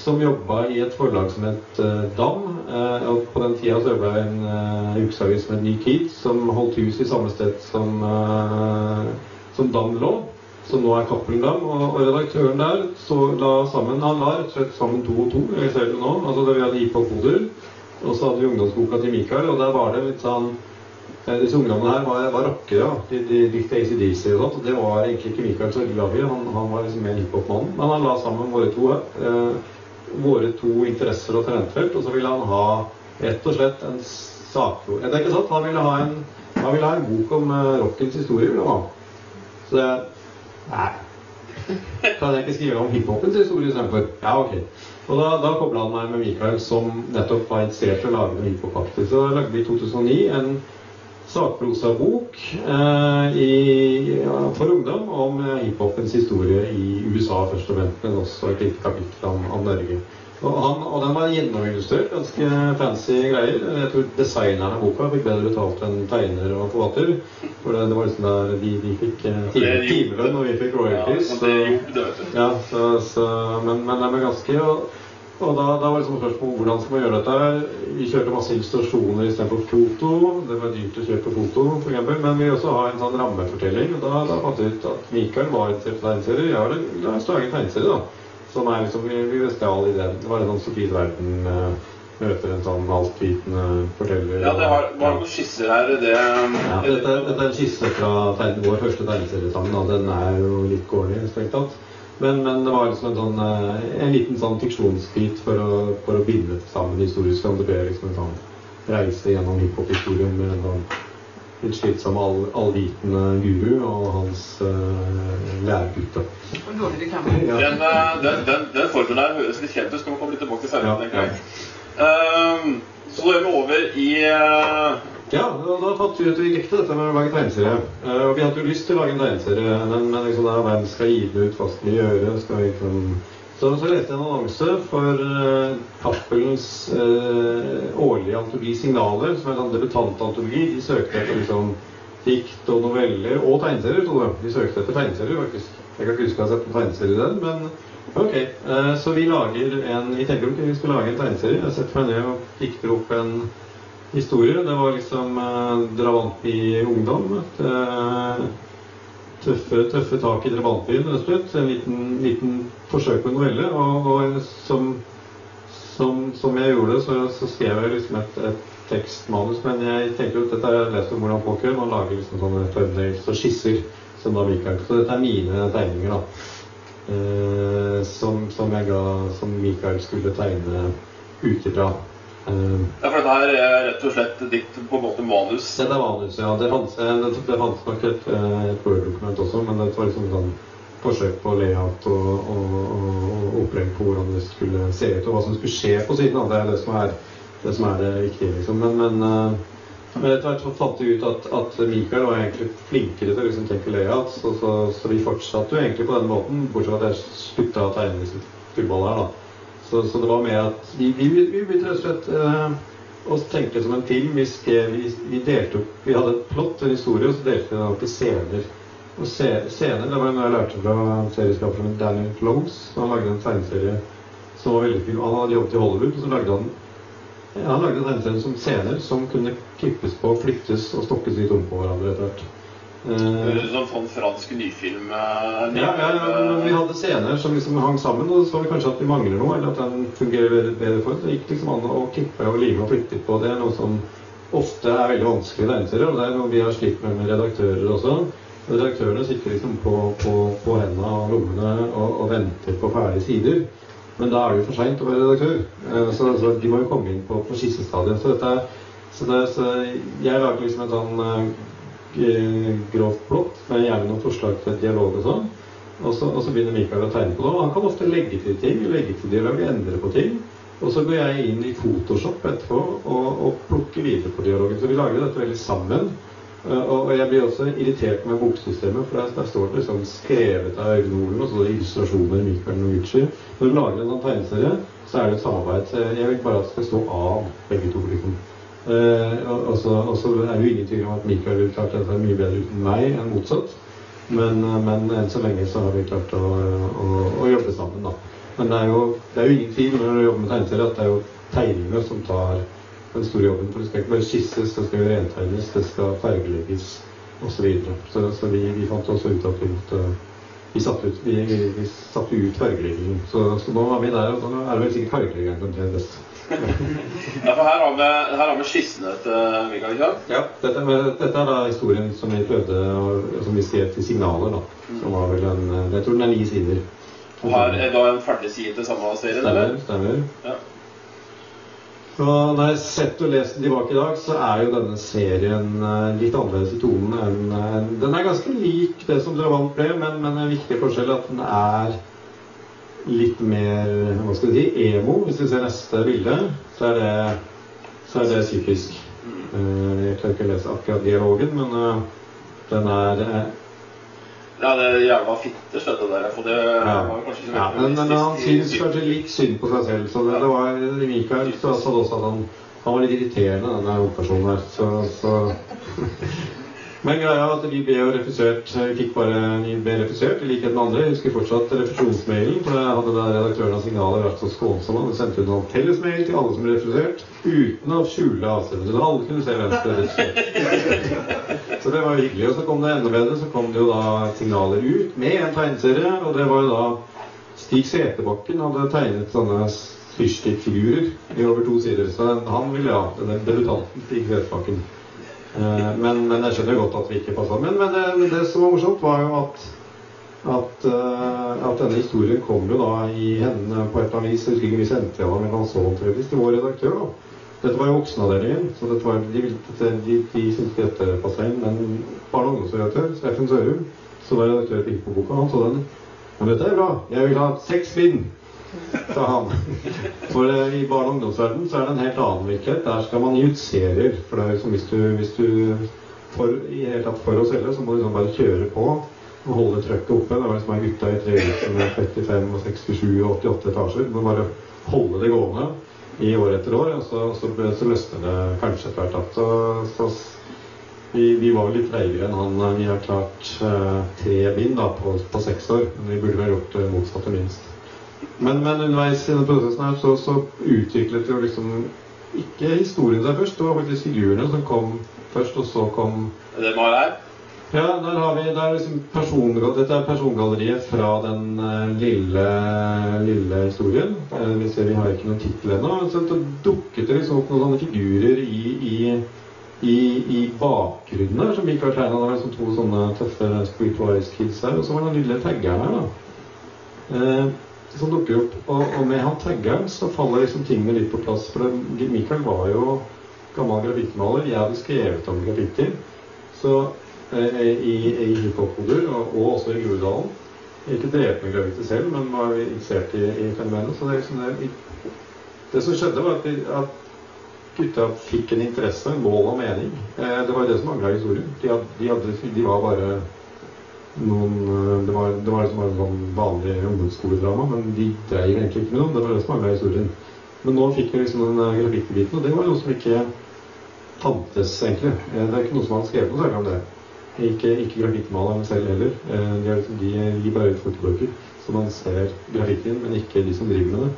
som jobba i et forlag som het eh, Dam. Eh, og på den tida så jobba jeg i en uh, ukesavis het Ny Kid, som holdt hus i samme sted som, som Dam lå. Som nå er Cappelen Dam. Og, og redaktøren der så la sammen Han la rett og slett sammen to og to. Jeg ser det nå. Altså det vi hadde hiphop-hoder. Og så hadde vi ungdomsboka til Mikael, og der var det litt sånn Disse ungdommene her var, var rockere. De, de likte ACDC og sånt. Og det var egentlig ikke Mikael så glad i. Han, han var liksom mer hiphop-mannen. Men han la sammen våre to. Eh, våre to interesser og talentfelt. Og så ville han ha rett og slett en sakro... Det er ikke sant? Han ville ha en, ville ha en bok om uh, rockens historie. ville han ha. Så det Nei. Kan jeg ikke skrive om hiphopens historie istedenfor? Ja, ok. Og da, da kobla han meg med Mikael, som nettopp var interessert i å lage en hiphop-aktig. Så lagde vi i 2009 en sakprosabok eh, i, ja, for ungdom om eh, hiphopens historie i USA først og fremst, men også et lite kapittel om, om Norge. Og, han, og den var gjennomillustrert, ganske fancy greier. Jeg tror designeren av boka fikk bedre betalt enn tegner og forfatter. For det, det var liksom der de, de fikk eh, time- timelønn, og vi fikk royalties. Ja, det gjorde det, vet du. Ja, så, så, men, men den er ganske Og, og da, da var liksom spørsmålet hvordan skal man gjøre dette. Vi kjørte masse illustrasjoner istedenfor foto. Det var dyrt å kjøpe foto, f.eks. Men vi også har en sånn rammefortelling. Og da, da fant vi ut at Mikael var interessert i tegneserier. Ja, det la en lage en tegneserie, da. Som er liksom Vi, vi stjal ideen. Det var en sånn Sofies verden eh, møter en sånn altvitende forteller. Ja, det har, var noen skisser her. Det, ja, dette, dette er en skisse fra vår første tegneserie sammen. Og den er jo litt corny, strengt tatt. Men, men det var liksom en, sånn, eh, en liten sånn fiksjonsbit for å, for å binde sammen historisk. Det ble liksom en sånn reise gjennom hiphop-historien med en sånn litt slitsom all, allvitende guru og hans uh, dårlig reklame. (laughs) Ja. Den, eh, den, den, den formen der høres litt kjent ut. Skal vi komme litt tilbake til senere, Ja, ja. Ehm, så da er vi over i eh, Ja, da, fant vi ut at vi likte dette med å lage tegneserie. Uh, og vi hadde jo lyst til å lage en tegneserie, men, men liksom da, hvem skal gi den ut, hva skal vi gjøre? Skal vi liksom... Så, så leste jeg en annonse for uh, Cappelens uh, årlige antologi Signaler, som er en sånn debutantantologi. De søkte etter liksom dikt og noveller og tegneserier, tror jeg. De søkte etter tegneserier, faktisk. Jeg kan ikke huske å ha sett en tegneserie i den, men ok. Uh, så vi lager en Vi tenker ikke vi skal lage en tegneserie. Jeg setter meg ned og dikter opp en historie. Det var liksom eh, i ungdom. Et, eh, tøffe, tøffe tak i drabantbyen, rett og slett. En liten, liten forsøk på novelle. Og, og som, som, som jeg gjorde, så, så skrev jeg liksom et, et tekstmanus. Men jeg tenker jo at dette har jeg lest om hvordan folk gjør. Man lager liksom sånne thumbnails og skisser. Som da Mikael. Så dette er mine tegninger, da. eh, som, som, jeg ga, som Mikael skulle tegne ut ifra. Eh, Ja, for dette er rett og slett ditt på en måte manus. Det er manus, ja. Det fantes, eh, det, fantes nok eh, et Word-dokument også, men det var liksom sånn forsøk på layout og, og, og, og opplegg på hvordan det skulle se ut, og hva som skulle skje på siden. Det er det som er det, som er det viktige, liksom. Men, men, eh, men etter hvert så fant vi ut at, at Mikael var egentlig flinkere til å liksom tenke layout, så, så, så vi fortsatte jo egentlig på den måten, bortsett fra at jeg slutta å tegne disse fullball her, da. Så, så det var med at vi, vi, vi begynte rett og slett eh, å tenke som en film. Vi, skrev, vi, vi delte opp Vi hadde et plott, en historie, og så delte vi den opp i scener. Og scener, Det var noe jeg lærte fra serieskaperen Daniel Clones. Han lagde en tegneserie som var veldig fin. Han hadde jobbet i Hollywood, og så lagde han ja, han lagde en tegneserie som scener som kunne klippes på, flyttes og stokkes litt om på hverandre etter hvert. Eh, som sånn fransk nyfilm. eh, ja, ja, ja, men vi hadde scener som liksom hang sammen, og så vi kanskje at vi mangler noe, eller at den fungerer bedre- for oss. Det gikk liksom an å klippe og lime og flytte på. Det er noe som ofte er veldig vanskelig i tegneserier, og det er noe vi har slitt med med redaktører også. Redaktørene sitter liksom på, på, på hendene og lommene og, og venter på ferdige sider. Men da er det jo for seint å være redaktør, Eh, så, så de må jo komme inn på, på skissestadiet. Så, dette så, det, så jeg lager liksom et sånn grovt blått med gjerne noen forslag til dialog og sånn. Og så, og så begynner Mikael å tegne på det. Og han kan ofte legge til ting, legge til dialog, endre på ting. Og så går jeg inn i Photoshop etterpå og, og plukker videre på dialogen. Så vi lager dette veldig sammen. Eh, Og jeg blir også irritert med boksystemet, for der, står det liksom skrevet av Øyvind Olen, og så er det illustrasjoner Michael Noguchi. Når du lager en sånn tegneserie, så er det et samarbeid. Jeg vil bare at det skal stå av begge to, liksom. Eh, og, og, så, er det jo ingen tvil om at Mikael ville klart dette mye bedre uten meg enn motsatt. Men, eh, men enn så lenge så har vi klart å, å, å jobbe sammen, da. Men det er, jo, det er jo ingen tvil når du jobber med tegneserier at det er jo tegningene som tar den store jobben. For det skal ikke bare skisses, det skal rentegnes, det skal fargelegges osv. Så, videre. så Så vi, vi fant også ut at vi måtte vi satte ut, vi, vi, satte ut fargeleggingen. Så, så nå var vi der, og nå er det vel sikkert fargeleggeren som det. (laughs) Ja, for her har vi, her har vi skissene til Mikael. sant? Ja, dette, med, dette er da historien som vi prøvde, og som vi skrev til signaler, da. Som var vel en Jeg tror den er ni sider. Og her er da en ferdig side til samme serien, Stemmer. stemmer. Ja. Så når jeg har sett og lest den tilbake i dag, så er jo denne serien eh, litt annerledes i tonen enn Den er ganske lik det som Dravant ble, men, men en viktig forskjell er at den er litt mer hva skal vi si, emo. Hvis vi ser neste bilde, så er det, så er det psykisk. Eh, Jeg klarer ikke å lese akkurat dialogen, men eh, den er Ja, det er jævla fitters, dette der. For det Ja. var kanskje ikke så Ja, men, men han syns kanskje litt synd på seg selv. Så det, det var Mikael sa også at han, han var litt irriterende, denne hovedpersonen der. Så, så. Men greia er at vi ble jo refusert. Vi fikk bare vi ble refusert, i likhet med andre. Jeg husker fortsatt refusjonsmailen. For det hadde da redaktøren av Signalet vært så skånsom. Han sendt ut en fellesmail til alle som ble refusert, uten å skjule avsenderen. Så alle kunne se hvem som ble refusert. Så det var jo hyggelig. Og så kom det enda bedre. Så kom det jo da signaler ut med en tegneserie. Og det var jo da Stig Seterbakken hadde tegnet sånne fyrstikkfigurer i over to sider. Så han ville ha denne debutanten Stig Seterbakken. Eh, Men, men jeg skjønner godt at vi ikke passa. sammen. men det, det som var morsomt, var jo at at, eh, at denne historien kom jo da i hendene på et eller annet vis. Jeg husker ikke vi sendte den med Landsholm Trevis til vår redaktør. da. Dette var jo voksenavdelingen, så var, de, de, de, de syntes dette passa inn. Men barne- og ungdomsredaktør, Steffen Sørum, som var redaktør i boka, han så den. Men dette er bra. Jeg vil ha seks bind, sa han. For eh, i barne- og ungdomsverdenen så er det en helt annen virkelighet. Der skal man gi ut serier. For det er liksom hvis du, hvis du for, i hele tatt for å selge, så må du liksom bare kjøre på og holde trøkket oppe. Det var liksom ei gutta i trehus med 35, og 67 og 88 etasjer. Du må bare holde det gående i år etter år, og så, så, så løsner det kanskje etter hvert. Så, så vi, vi var litt treigere enn han. Vi har klart uh, tre bind da, på, på seks år. Men vi burde vel gjort det motsatte minst. Men, men underveis i denne prosessen her så, så utviklet jo liksom ikke historien seg først. Det var faktisk figurene som kom først, og så kom Det vi har her. ja, der har vi, det er liksom person, Dette er persongalleriet fra den eh, lille, lille historien. Eh, vi ser vi har ikke noen tittel ennå. Så det dukket det liksom opp noen sånne figurer i, i, i, i bakgrunnen her, som har tegna. Det var liksom to sånne tøffe Streetwise kids her. Og så var det den lille taggeren her, da. Eh, som dukker opp. Og, og med han taggeren så faller liksom tingene litt på plass. For det, Michael var jo gammel grafittmaler. Jeg hadde skrevet om graffiti så, eh, i, i hiphop-koder, og, og også i Groruddalen. Ikke drevet med graffiti selv, men var interessert i, i fenomenet. Så det, liksom det, det som skjedde, var at, vi, at gutta fikk en interesse, en mål og mening. Eh, det var det som mangla i historien. De, had, de, hadde, de var bare noen eh, Det var, det var liksom bare sånn vanlig ungdomsskoledrama, men de dreier egentlig ikke med noe. Det var det som var med historien. Men nå fikk vi liksom den grafikkbiten, og det var noe som ikke fantes, egentlig. Eh, det er ikke noe som han skrevet noe særlig om det. Ikke, ikke grafikkmaleren selv heller. Eh, de, er liksom, de gir bare ut fotobøker, så man ser grafikken, men ikke de som driver med det.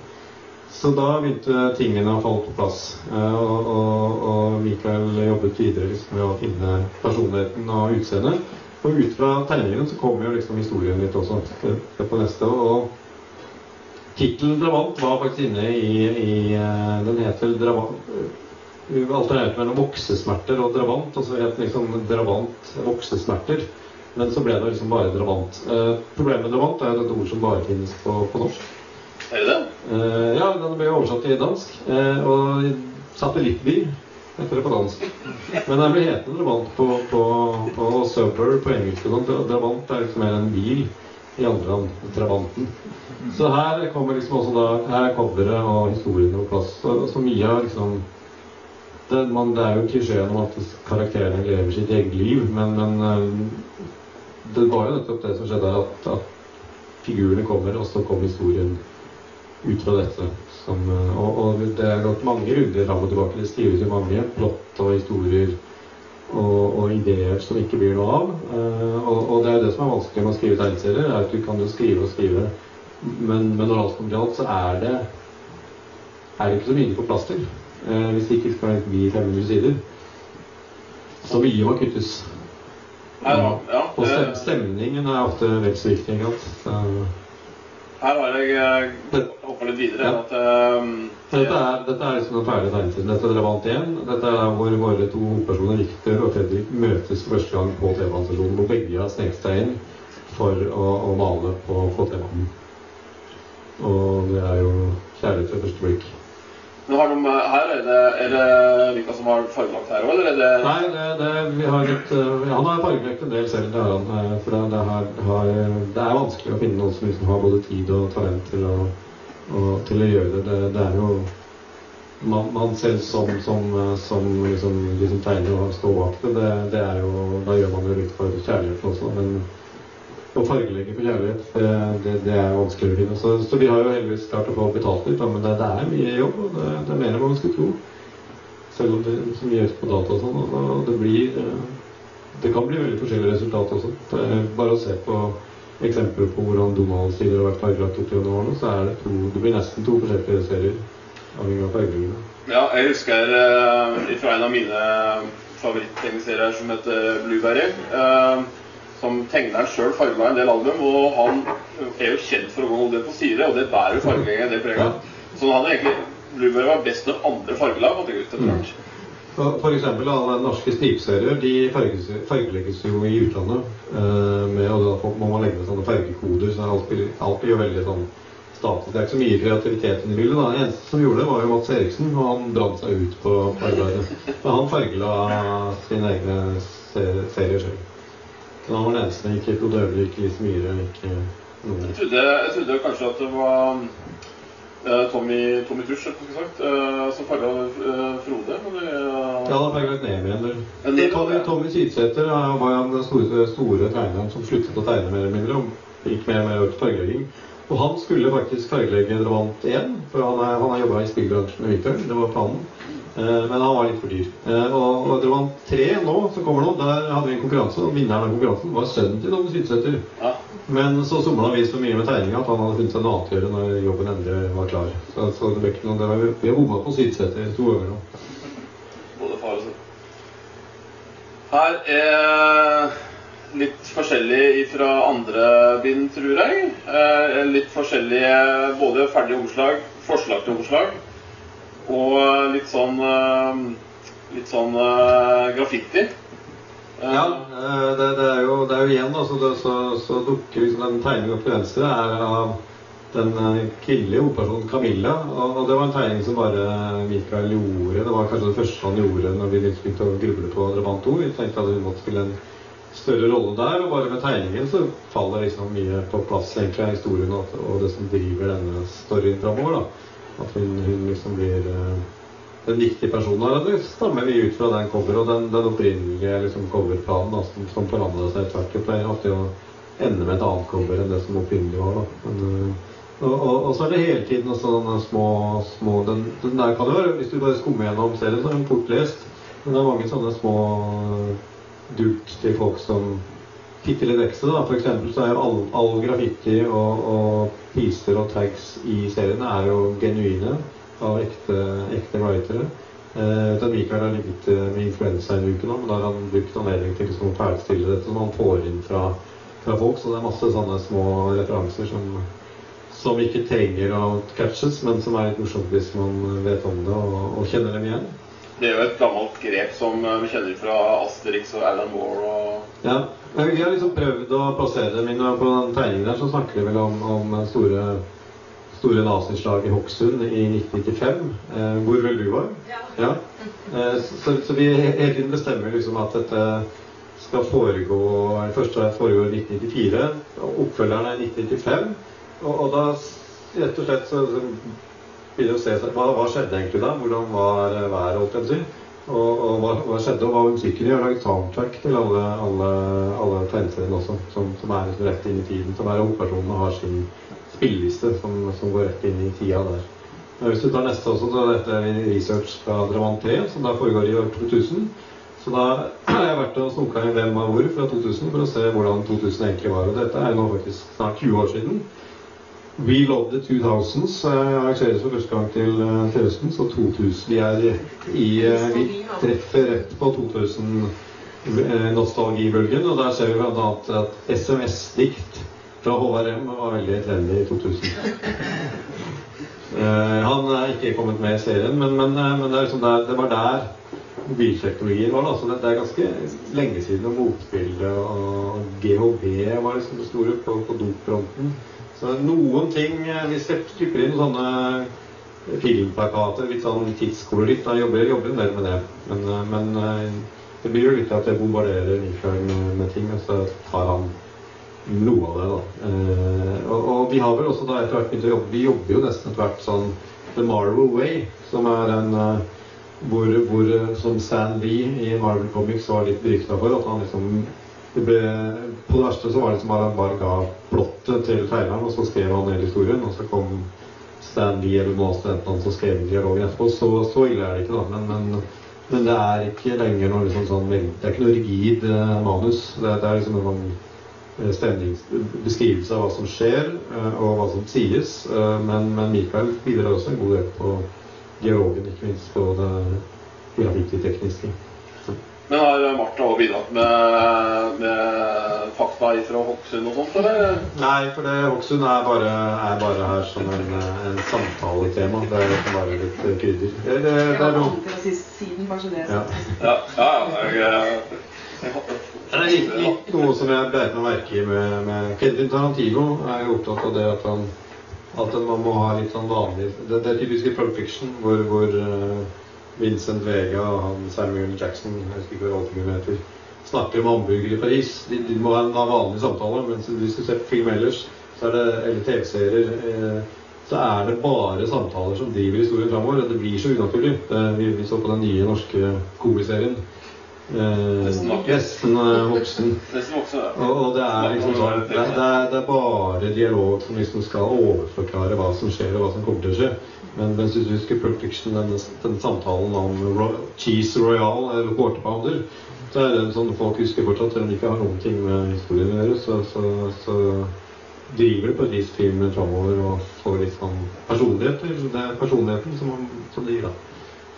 Så da begynte tingene å falle på plass. Eh, og, og, og Mikael jobbet videre liksom med å finne personligheten og utseendet. Og ut fra tegningene så kommer jo liksom historien litt også på neste. Og tittelen 'Dravant' var faktisk inne i, i eh, Den heter Drabant alternert mellom voksesmerter og dravant. Og så het liksom 'dravant voksesmerter'. Men så ble det liksom bare 'dravant'. Eh, problemet med 'dravant' er et ord som bare finnes på, på norsk. Er det det? Eh, ja, den ble oversatt til dansk. Eh, og satellittby heter det på dansk. Men den blir hetende Drabant på, på, på Suburb på engelsk. Drabant er liksom mer en bil i andre land. Drabanten. Så her kommer liksom også da Her er coveret og historiene på plass. Så, så mye av liksom det, man, det er jo klisjeen om at karakterene lever sitt eget liv, men, men eh, det var jo nettopp det som skjedde at, at figurene kommer, og så kom historien ut fra dette. Som, eh, og, og, det er gått mange runder fram og tilbake. Det skrives jo mange plott og historier og, og, ideer som ikke blir noe av. Uh, og, og, det er jo det som er vanskelig med å skrive tegneserier, er at du kan jo skrive og skrive, men, men når alt kommer til alt, så er det, er det ikke så mye på plass til. Uh, hvis det ikke skal bli 500 sider. Så mye må kuttes. Ja, ja, Og stemningen er ofte vel så viktig. ikke sant? Her har jeg uh, hoppa litt videre. Ja. At, uh, Dette er, dette er liksom den ferdige tegnesiden. Dette er Drabant 1. Dette er hvor våre to hovedpersoner, Victor og Fredrik, møtes for første gang på T-banestasjonen. Hvor begge har sneket seg inn for å, å male på, på T-banen. Og det er jo kjærlighet ved første blikk. Men har de, her er det, er det Vika som har fargelagt her òg, eller er det Nei, det, det, vi har et, uh, han har fargelagt en del selv, det har han. uh, For det, det, har, det er vanskelig å finne noen som liksom har både tid og talent til å, og, til å gjøre det. Det, det er jo man, man selv som, som, uh, som liksom, de som tegner og står bak det, det, det er jo Da gjør man jo litt for kjærligheten også, men å fargelegge for kjærlighet, det, det, er vanskelig å finne. Så, så, vi har jo heldigvis klart å få betalt litt, da, men det, det, er mye jobb. og det, det er mer enn man skulle tro. Selv om det er så mye gjøres på data og sånn. Og, det blir eh, Det kan bli veldig forskjellige resultater også. Det bare å se på eksempler på hvordan Donald-sider har vært fargelagt opp gjennom årene, så er det to Det blir nesten to forskjellige serier avhengig av fargelegginga. Ja, jeg husker uh, fra en av mine favoritttegneserier som heter Blueberry. Uh, som tegneren sjøl farga en del album, og han er jo kjent for å gå en del på syre, og det bærer jo fargeleggingen en del preg av. Så han hadde egentlig Blueberry var best når andre fargela hadde ut etter hvert. For, for eksempel alle norske stripserier de farges, fargelegges jo i utlandet. Eh, med, og da må man legge med sånne fargekoder, så alt blir, alt blir jo veldig sånn status. Det er ikke så mye kreativitet i bildet. da. Den eneste som gjorde det, var jo Mats Eriksen, og han brant seg ut på på arbeidet. Men han fargela sine egne serier selv. Så han eneste. Ikke Øverli, ikke Lise Myhre, ikke noen. Jeg trodde, jeg trodde kanskje at det var eh, Tommy, Tommy Tusch eh, som farga uh, Frode. Men det, Ja, han har farget ned igjen. det- Tommy, Tommy Sydsæter eh, var den store, store tegneren som sluttet å tegne mer eller mindre. og Gikk mer og mer over til fargelegging. Og han skulle faktisk fargelegge Drevant 1, for han, er, han har jobba i spillbransjen med Victor. Det var planen. Eh, men han var litt for dyr. Og jeg tror han tre nå, som kommer nå, der hadde vi en konkurranse. Og vinneren av konkurransen var sønnen til Tommy Sydsæter. ja. Men så somla vi så mye med tegninga at han hadde funnet seg noe annet å gjøre når jobben endelig var klar. Så, så det ble ikke noe, det var, vi har bomma på Sydsæter to ganger nå. Både far og sønn. Her er litt forskjellig fra andre bind, tror jeg. Eh, litt forskjellige både ferdige omslag, forslag til omslag, og litt sånn eh, Litt sånn eh, graffiti. Eh, Ja, det, det, er jo, det er jo igjen da, så, det, så, så dukker liksom den tegningen opp til venstre er av den kvinnelige hovedpersonen Camilla. Og, og det var en tegning som bare Michael gjorde. Det var kanskje det første han gjorde når vi begynte å gruble på Drabant 2. Vi tenkte at hun måtte spille en større rolle der, og bare med tegningen så faller liksom mye på plass egentlig av historien og, og det som driver denne storyen framover. da. At hun, hun liksom blir eh, den viktige personen her. Det stammer mye ut fra den cover og den, den opprinnelige liksom, coverplanen da, som, som forandra seg tvert. Det pleier ofte å ende med et annet cover enn det som opprinnelig var. da. Men, eh, og, og, og så er det hele tiden også sånne små, små den, den der kan jo være, Hvis du bare skummer gjennom serien, så er den fort lest. Men det er mange sånne små dult til folk som titter litt ekstra. da. For eksempel så er jo all, all graffiti og, og piser og tags i seriene er jo genuine av ekte, ekte writere. Eh, Mikael har ligget eh, med influensa en uke nå, men da har han brukt anledning til liksom å perlestille dette som han får inn fra, fra folk. Så det er masse sånne små referanser som, som ikke trenger å catches, men som er litt morsomt hvis man vet om det og, og kjenner dem igjen. Det er jo et gammelt grep som eh, vi kjenner fra Asterix og Alan Moore og Ja, Vi har liksom prøvd å plassere dem inn, på den tegningen der så snakker vi vel om, om store, store nazislag i Hokksund i 1995, eh, hvor vel du var. Ja. Eh, så, så vi hele tiden bestemmer liksom at dette skal foregå Først foregår i 1994, og oppfølgeren er i 1995. Og, og da rett og slett så, så begynner å se hva, hva skjedde egentlig da? Hvordan var eh, været, holdt jeg si? Og, og hva, hva skjedde, og hva i? Jeg har laget soundtrack til alle, alle, alle tegneseriene også, som, som er rett inn i tiden. Som hver av hovedpersonene har sin spilleliste som, som går rett inn i tida der. Men hvis du tar neste også, så er dette research fra Dramant 3, som da foregår i år 2000. Så da (clears throat) har jeg vært og snoka i Hvem av hvor fra 2000 for å se hvordan 2000 egentlig var. Og dette er nå faktisk snart 20 år siden. We Love the 2000s eh, arrangeres for første gang til, eh, til høsten, så 2000 Vi er i eh, Vi treffer rett på 2000-nostalgibølgen, og der ser vi bl.a. at SMS-dikt fra HRM var veldig trendy i 2000. (laughs) Eh, han er ikke kommet med i serien, men, men, men det, er liksom der, det var der mobilteknologien var. Da. Så det, det er ganske lenge siden og motbildet og GHB var liksom det store på, på dopfronten. Så noen ting Hvis Vi slipper inn sånne filmplakater, litt sånn tidskoloritt. da jobber, jobber en del med det. Men, eh, men eh, det blir jo litt at jeg bombarderer Mikael med, ting, og så tar han noe av det, da. Eh, og, og vi har vel også da etter hvert begynt å jobbe Vi jobber jo nesten etter hvert sånn The Marvel Way, som er en eh, hvor, hvor eh, som Stan Lee i Marvel Comics var litt berykta for. At han liksom det ble, På det verste så var det liksom bare han bare ga plottet til tegneren, og så skrev han hele historien. Og så kom Stan Lee eller noen av studentene som skrev dialogen etterpå. Så, så ille er det ikke, da. Men, men, men det er ikke lenger noe liksom sånn Det er ikke noe rigid eh, manus. Det, det er liksom en sånn eh, beskrivelse av hva som skjer, eh, og hva som sies. Men, men Mikael bidrar også en god del på dialogen, ikke minst på det grafikktekniske. Men har Martha også bidratt med, med fakta fra Hokksund og sånt, eller? Nei, for det Hokksund er bare, er bare her som en, eh, en samtaletema. Det er bare litt eh, krydder. Det, det, det er noe Antirasist-siden, så det. Ja. Ja, ja. ja jeg, jeg, Det er litt, litt noe som jeg beit meg merke i med, med Quentin Tarantino. er jo opptatt av det at han at man må ha litt sånn vanlig Det, det er typisk i Pulp Fiction, hvor, hvor eh, Vincent Vega og han Samuel Jackson jeg husker ikke hva rollefiguren heter, snakker om hamburger i Paris. De, de må ha en vanlig samtale. Mens hvis du ser film ellers, så er det, eller TV-serier, eh, så er det bare samtaler som driver historien framover. Det blir så unaturlig. Det, vi, vi så på den nye norske komiserien. Eh, Nesten voksen. Eh, voksen. Og, og det er liksom sånn det, det, er, det er bare dialog som liksom skal overforklare hva som skjer, og hva som kommer til å skje. Men hvis du husker Pulp Fiction, denne, denne samtalen om ro, cheese royal eller quarter pounder, så er det sånn folk husker fortsatt, selv om de ikke har noen ting med historien å gjøre. Så, så, så driver det på et vis filmen framover og får litt sånn personlighet. til. Det er personligheten som, man- som det gir, da.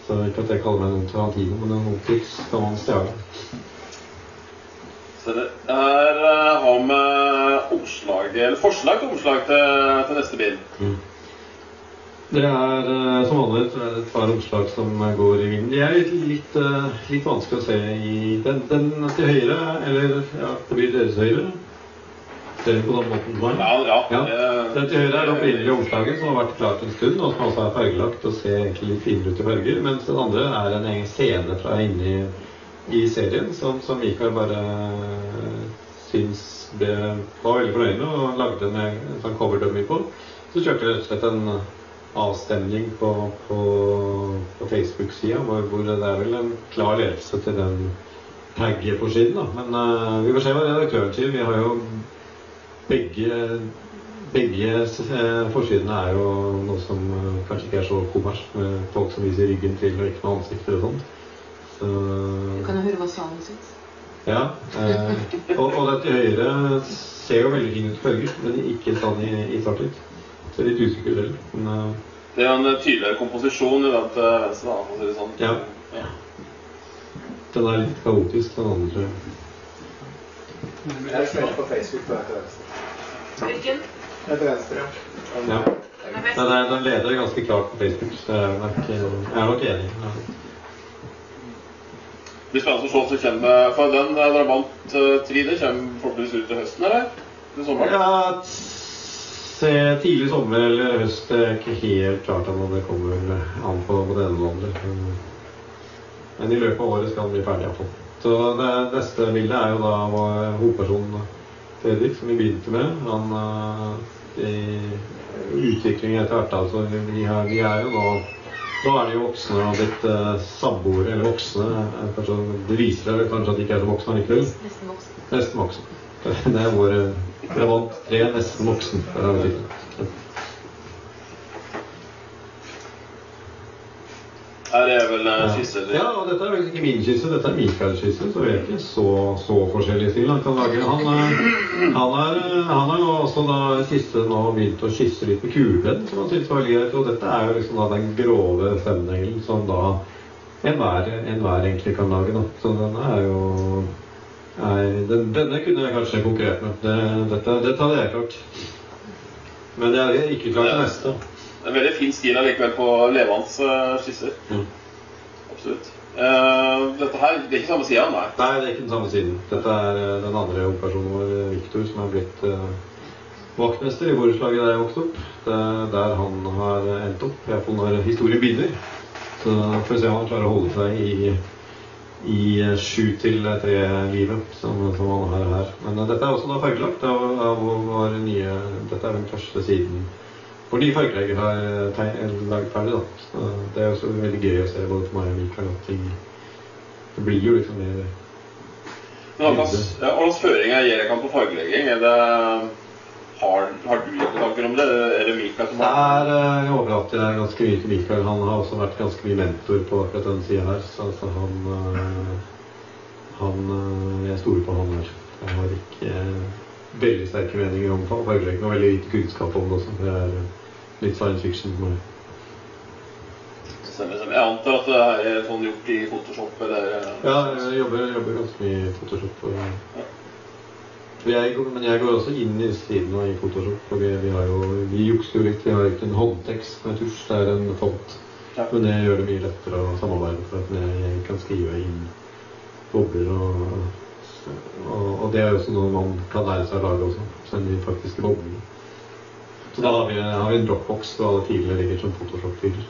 Så ikke at jeg kaller meg noen Tarantino, men noen triks kan man stjele. Så det her eh, har vi omslag, eller forslag til omslag til, til neste bil. Det er eh, som vanlig et par oppslag som eh, går i vinden. De er litt, litt, eh, litt vanskelig å se i den, den til høyre, eller ja, det blir deres høyre. Ser du på den måten som Ja, er? ja. Ja. det- Den til høyre er det opprinnelige omslaget som har vært klart en stund, og som også er fargelagt og ser egentlig litt finere ut i farger. Mens den andre er en egen scene fra inni i serien som, som Mikael bare syns ble, var veldig fornøyd med og lagde en, en sånn coverdummy på. Så kjørte vi rett og slett en avstemning på, på, på Facebook-sida hvor, hvor det er vel en klar ledelse til den tagget på siden. da. Men uh, vi får se hva redaktøren sier. Vi har jo begge begge eh, forsidene er jo noe som eh, kanskje ikke er så kommers, med folk som viser ryggen til og ikke noe ansikter og sånt. Så, Du kan jo høre hva salen syns. ja, eh, og, og til høyre ser jo veldig fint ut på høyre, men ikke sånn i, i svart-hvitt. Så litt usikker. Men eh, Det er en tydeligere komposisjon i den til venstre, da, for å si det sånn. Ja. Ja. den er litt kaotisk, den andre. Jeg spent på Facebook på deg til venstre. Hvilken? Jeg til venstre, ja. Ja. Den er. Den, er, leder ganske klart på Facebook, så jeg er nok, jeg er nok enig. Ja. Det blir spennende å se om du kommer. For den eh, Drabant-tridet 3 det kommer forhåpentligvis ut til høsten, eller? Til sommeren? Ja, se, tidlig sommer eller høst det er ikke helt klart ennå. Det kommer an på, på det ene eller andre. Men- i løpet av året skal den bli ferdig iallfall. Så det neste bildet er jo da hovedpersonen, Fredrik, som vi begynte med. Han uh, i utvikling etter hvert. Altså, vi, er, vi er jo nå Nå er de jo voksne og blitt uh, samboere, eller voksne. er Kanskje, det viser seg kanskje at de ikke er så voksne likevel. Nesten voksen. (laughs) Det er vår Jeg vant tre nesten voksen. Er. Her er vel eh, skisse Ja, og dette er vel ikke min skisse, dette er Mikaels skisse, så vi er ikke så, så forskjellig stil han kan lage. Han, er- han, er, han har nå også da siste nå begynt å skisse litt med kulen, som han syntes var greit. Og dette er jo liksom da den grove thumbnailen som da enhver enhver egentlig kan lage. da. Så denne er jo er, den, Denne kunne jeg kanskje konkurrert med. Det, dette, dette hadde jeg klart. Men jeg er ikke klar til neste. Det En veldig fin stil allikevel på levende eh, skisser. Mm. Absolutt. Uh, dette her det er ikke samme sida, nei. Nei, det er ikke den samme siden. Dette er uh, den andre hovedpersonen vår, Viktor, som er blitt vaktmester i borettslaget der jeg vokste opp. Det er der han har endt opp, iallfall når historien begynner. Så får vi se om han klarer å holde seg i, i eh, sju til tre-livet som, som han har her. Men uh, dette er også da fargelagt av, av vår nye Dette er den første siden hvor de fargelegger har eh, laget ferdig. da. Så det er også veldig gøy å se både for meg og Mikael at ting det blir jo liksom mer hva slags føringer gir dere kan på fargelegging? Er det har, har du noen tanker om det? Er det Mikael som har det? eh, jeg overlater jeg ganske mye til Mikael. Han har også vært ganske mye mentor på akkurat denne sida her. Så altså, han, eh, han eh, Jeg stoler på han her. Jeg har ikke veldig sterke meninger om fargelegging og veldig lite kunnskap om det også. Det er litt science fiction for meg. Jeg antar at det er sånn gjort i Photoshop eller Ja, jeg jobber, jobber ganske mye i Photoshop. Og, jeg, går- men jeg går også inn i siden av i Photoshop. Og vi, vi, har jo, vi jukser jo litt. Vi har ikke en håndtekst med tusj, det er en font. Ja. Men det gjør det mye lettere å samarbeide, for at jeg, kan skrive inn bobler og, og, og det er jo også noe man kan lære seg å lage også. Sende inn faktiske bobler. Så da har vi, har vi en dropbox hvor alle filene ligger som Photoshop-filer.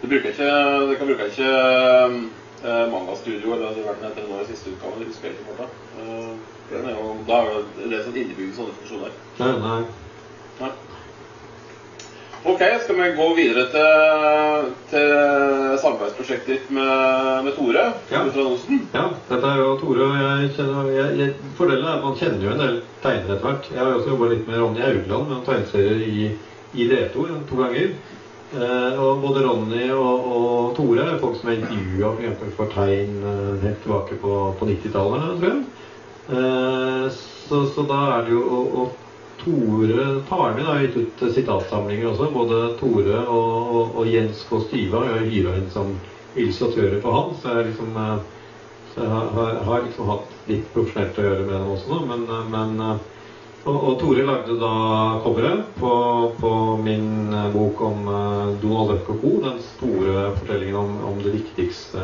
Du bruker ikke, du kan bruke ikke uh, Manga Studio eller hva den heter nå i siste utgave. Det husker jeg ikke fortsatt. Eh, den er jo, da er jo det sånn innebygd sånne funksjoner. Nei, nei. Nei. Ok, skal vi gå videre til, til samarbeidsprosjektet ditt med, med Tore Ja. Osen. Ja, dette er jo Tore, og jeg kjenner, jeg, jeg, fordelen er at man kjenner jo en del tegnere etter hvert. Jeg har også jobba litt med Ronny Haugland med noen tegneserier i, i D2 to ganger. Eh, og både Ronny og, og Tore er folk som jeg intervjua f.eks. for Tegn eh, helt tilbake på, på 90-tallet, tror jeg. Eh, så, så da er det jo og, og Tore min har gitt ut eh, sitatsamlinger også. Både Tore og, og, og Jens K. Styva har hyra inn som illustratører for han. Så jeg liksom eh, så jeg har, har, liksom hatt litt profesjonelt å gjøre med dem også, nå, men, men og, og Tore lagde da coveret på, på min bok om Donald Duck og co. Den store fortellingen om, om det viktigste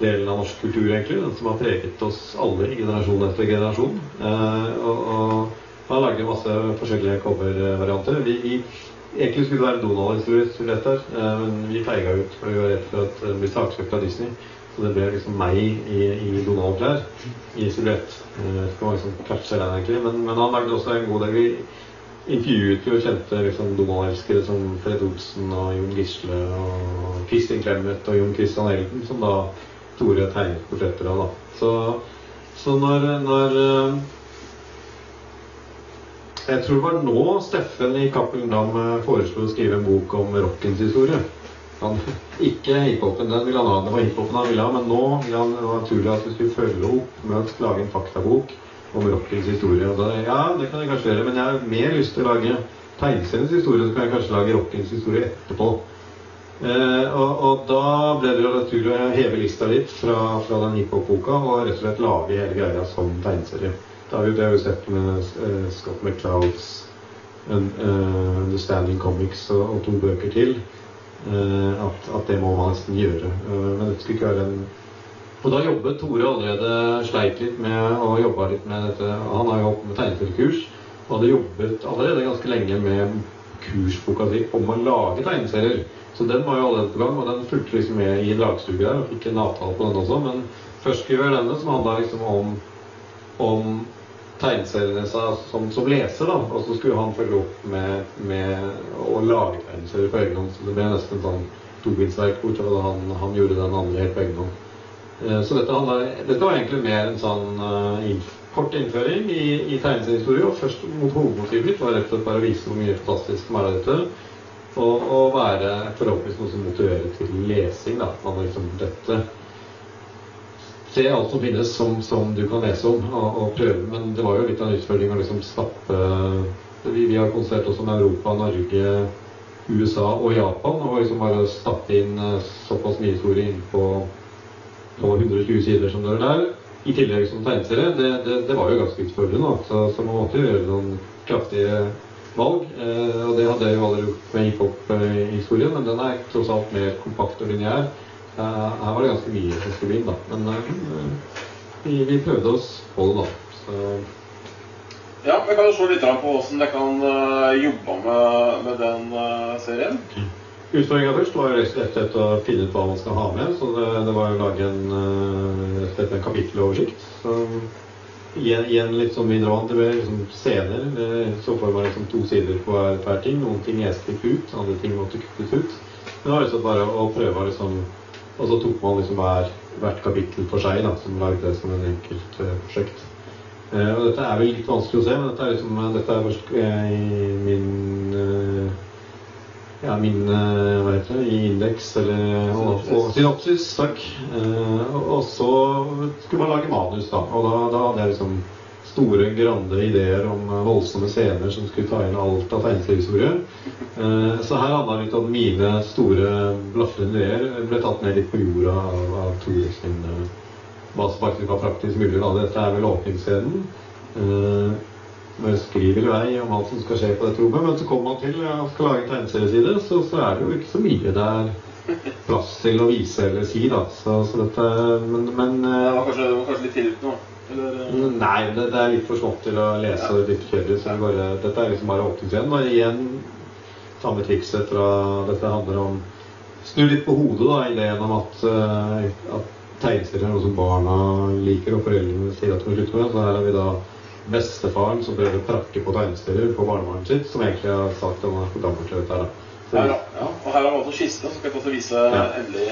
delen av norsk kultur, egentlig. Den som har preget oss alle generasjon etter generasjon. Eh, og, og han lagde masse forskjellige covervarianter. Egentlig skulle det være Donald-historie her, eh, men vi feiga ut for vi var redd for at det blir saksøkt av Disney. Så det ble liksom meg i, i Donald-klær i silhuett. Jeg vet ikke hva som catcher den egentlig, men, men han lagde også en god del. Vi intervjuet jo kjente liksom, Donald-elskere som Fred Olsen og Jon Gisle og Kristin Clemet og Jon Christian Elden, som da Tore tegnet portretter av. da. Så, så når, når eh, Jeg tror det var nå Steffen i Cappelen Dam eh, foreslo å skrive en bok om rockens historie. Han, ikke hiphopen, den ville han ha. Det var hiphopen han ville ha, men nå vil han naturlig at vi skulle følge opp med å lage en faktabok om rockens historie. Da, ja, det kan jeg kanskje gjøre, men jeg har mer lyst til å lage tegneseriens historie, så kan jeg kanskje lage rockens historie etterpå. Eh, og, og, da ble det jo naturlig å heve lista litt fra, fra den hiphop-boka og rett og slett lage hele greia som tegneserie. Da har vi, det har vi sett med uh, Scott McClouds uh, Understanding Comics og, og to bøker til. Eh, at, at, det må man nesten gjøre. Eh, men det skulle ikke være en Og da jobbet Tore allerede sleit litt med og jobba litt med dette. Han har jo jobbet med tegneseriekurs og hadde jobbet allerede ganske lenge med kursboka si om å lage tegneserier. Så den var jo allerede på gang, og den fulgte liksom med i dragstuget der. Og fikk en avtale på den også. Men først skriver jeg denne, som handla liksom om, om tegneseriene som, som, leser, da. Og så skulle han følge opp med, med å lage tegneserier på egen hånd. Så det ble nesten en sånn tobindsverk, bortsett fra han, han gjorde den andre helt på egen hånd. Eh, så dette, handlet, dette, var egentlig mer en sånn uh, inf kort innføring i, i tegneseriehistorie. Og først mot hovedmotivet mitt var rett og slett bare å vise hvor mye fantastisk som er der dette. Og, og være forhåpentligvis noe som motiverer til lesing. da, man liksom dette se alt som finnes som, som du kan lese om og, og, prøve. Men det var jo litt av en utfordring å liksom stappe vi, vi, har konsert også om Europa, Norge, USA og Japan. Og liksom bare stappe inn eh, såpass mye historie inn på, på 120 sider som det er der. I tillegg som tegneserie. Det, det, det, var jo ganske utfordrende. Så, så man måtte gjøre noen kraftige valg. Eh, og det hadde jeg jo aldri gjort med hiphop-historien, men den er tross alt mer kompakt og lineær. Her var det ganske mye som skulle inn, da. Men vi, vi, prøvde oss på det, da. Så. Ja, vi kan jo se litt på hvordan dere kan jobbe med, med den serien. Utfordringa først var rett og slett å finne ut hva man skal ha med. Så det, det var å lage en, en kapitteloversikt. Så, igjen, igjen, litt som mindre vant. Det ble liksom scener. Så for meg liksom to sider på hver, ting. Noen ting jeg fikk ut, andre ting måtte kuttes ut. Men det var liksom bare å prøve liksom og så tok man liksom hver, hvert kapittel for seg, da, som lagde det som en enkelt uh, prosjekt. Uh, og dette er vel litt vanskelig å se, men dette er liksom dette er uh, i min ja, min hva heter det, i indeks eller og, og synopsis, takk. og så skulle man lage manus, da. Og da, da hadde jeg liksom store, grande ideer om eh, voldsomme scener som skulle ta inn alt av tegneseriehistorie. Eh, så her handla det litt om mine store blafrende ideer ble tatt ned litt på jorda av, av Tore sin hva som faktisk var praktisk mulig. Da. Dette er vel åpningsscenen. Eh, jeg skriver i vei om alt som skal skje på dette rommet. Men så kommer man til ja, skal lage en tegneserieside, så, så er det jo ikke så mye der plass til å vise eller si, da. Så, så dette Men, men det var kanskje, det var kanskje litt tidlig nå? Eller? Eh? Nei, det, det, er litt for smått til å lese og litt kjedelig. Så bare, dette er liksom bare åpningsscenen. Og igjen samme trikset fra Dette handler om Snu litt på hodet da, ideen om at, uh, at tegneserier er noe som barna liker, og foreldrene sier at de må slutte med. Så her har vi da bestefaren som prøver å prakke på tegneserier på barnebarnet sitt, som egentlig har sagt at han er for gammel til dette. her. Så, her, ja. Og her har vi også kiste, så skal også vise ja. endelig,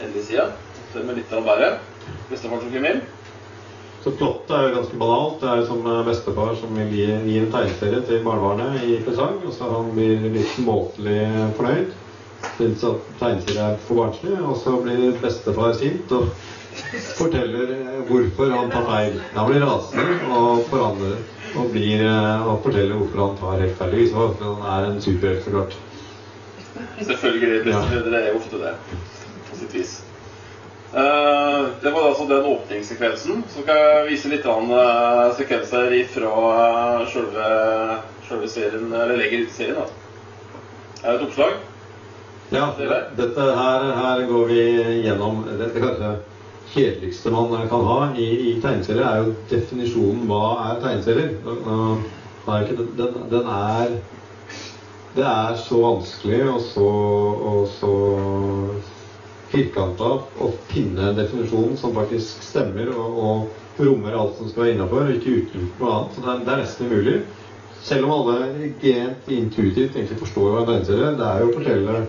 endelig side. Med litt av bæret. Bestefar som film. Så plottet er jo ganske banalt. Det er som eh, bestefar som vil gi, gi en tegneserie til barnebarnet i presang, og så han blir litt måtelig fornøyd. Syns at tegneserie er for barnslig. Og så blir bestefar sint og forteller eh, hvorfor han tar feil. Han blir rasende og forandrer og, blir, eh, og forteller hvorfor han tar helt feil. Viser han er en superhelt, så klart. Selvfølgelig. Det, er ofte det, på sitt vis. Uh, det var altså den åpningssekvensen. Så skal jeg vise litt an, uh, sekvenser fra uh, selve, selve serien, eller legger ut serien. Da. Er det et oppslag. Ja, dette her, her går vi gjennom det kanskje kjedeligste man kan ha i, i tegneserier, er jo definisjonen hva er tegneserier. Er ikke, den, den er Det er så vanskelig og så, og så firkanta å finne en definisjon som faktisk stemmer og, og rommer alt som skal være innafor, og ikke utelukker noe annet. Så det er, det er nesten umulig. Selv om alle gent intuitivt egentlig forstår hva en tegneserie er, det er jo å fortelle,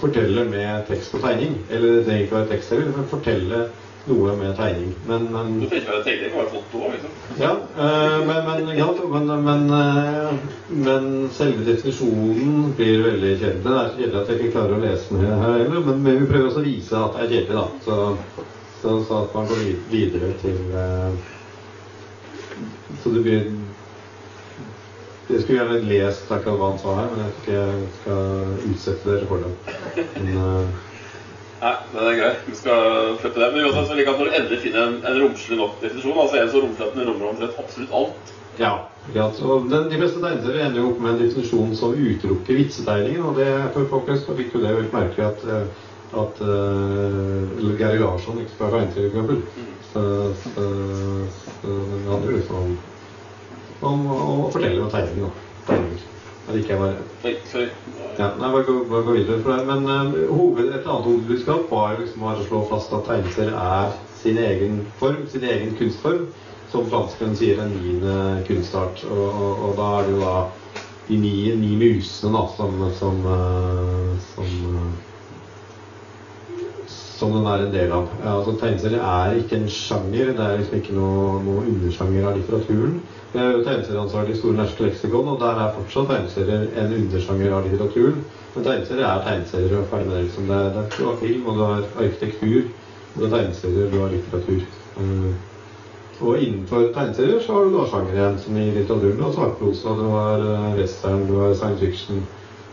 fortelle med tekst og tegning. Eller det trenger ikke være tekst heller, men fortelle noe med tegning. Men, men Du tenker at tegning kan være foto liksom? ja, eh, men, men, ja, men, men, eh, men selve definisjonen blir veldig kjedelig. Det er så kjedelig at jeg ikke klarer å lese den her heller, men, vi prøver også å vise at det er kjedelig, da. Så, så, så at man går videre til eh, Så det blir Jeg skulle gjerne lest akkurat hva han sa her, men jeg tror ikke jeg skal utsette dere for det. Men, Nei, den er grei. Vi skal slippe det. Men uansett så jeg at når du endelig finner en, en romslig nok definisjon, altså en så romslig at den rommer omtrent absolutt alt Ja. ja så den, de fleste tegnere ender jo opp med en definisjon som utelukker vitsetegningen. Og det for folk flest fikk jo det veldig merkelig at, eh, at uh, Gary Larsson ikke skal være til eksempel. Så, så, så det handler jo liksom om, om å fortelle om tegningen da. Tegninger. Sorry. ja, nei, bare gå, bare gå videre for det. Men uh, hoved, et annet hovedbudskap var liksom å slå fast at tegneserier er sin egen form, sin egen kunstform. Som franskmenn sier, en niende kunstart. Og, og, og da er det jo da de ni, ni musene da, som, som, uh, som eh, som den er en del av. Altså, Tegneserier er ikke en sjanger. Det er liksom ikke noe, noe undersjanger av litteraturen. Jeg er jo tegneserieansvarlig i Store norske leksikon, og der er fortsatt tegneserier en undersjanger av litteraturen. Men tegneserier er tegneserier, og ferdig med det. Liksom. Det er, du har film, og du har arkitektur, og det er tegneserier, du har litteratur. Eh, og innenfor tegneserier så har du da sjanger igjen, som i litteraturen. Du har sakprosa, du har uh, western, du har science fiction,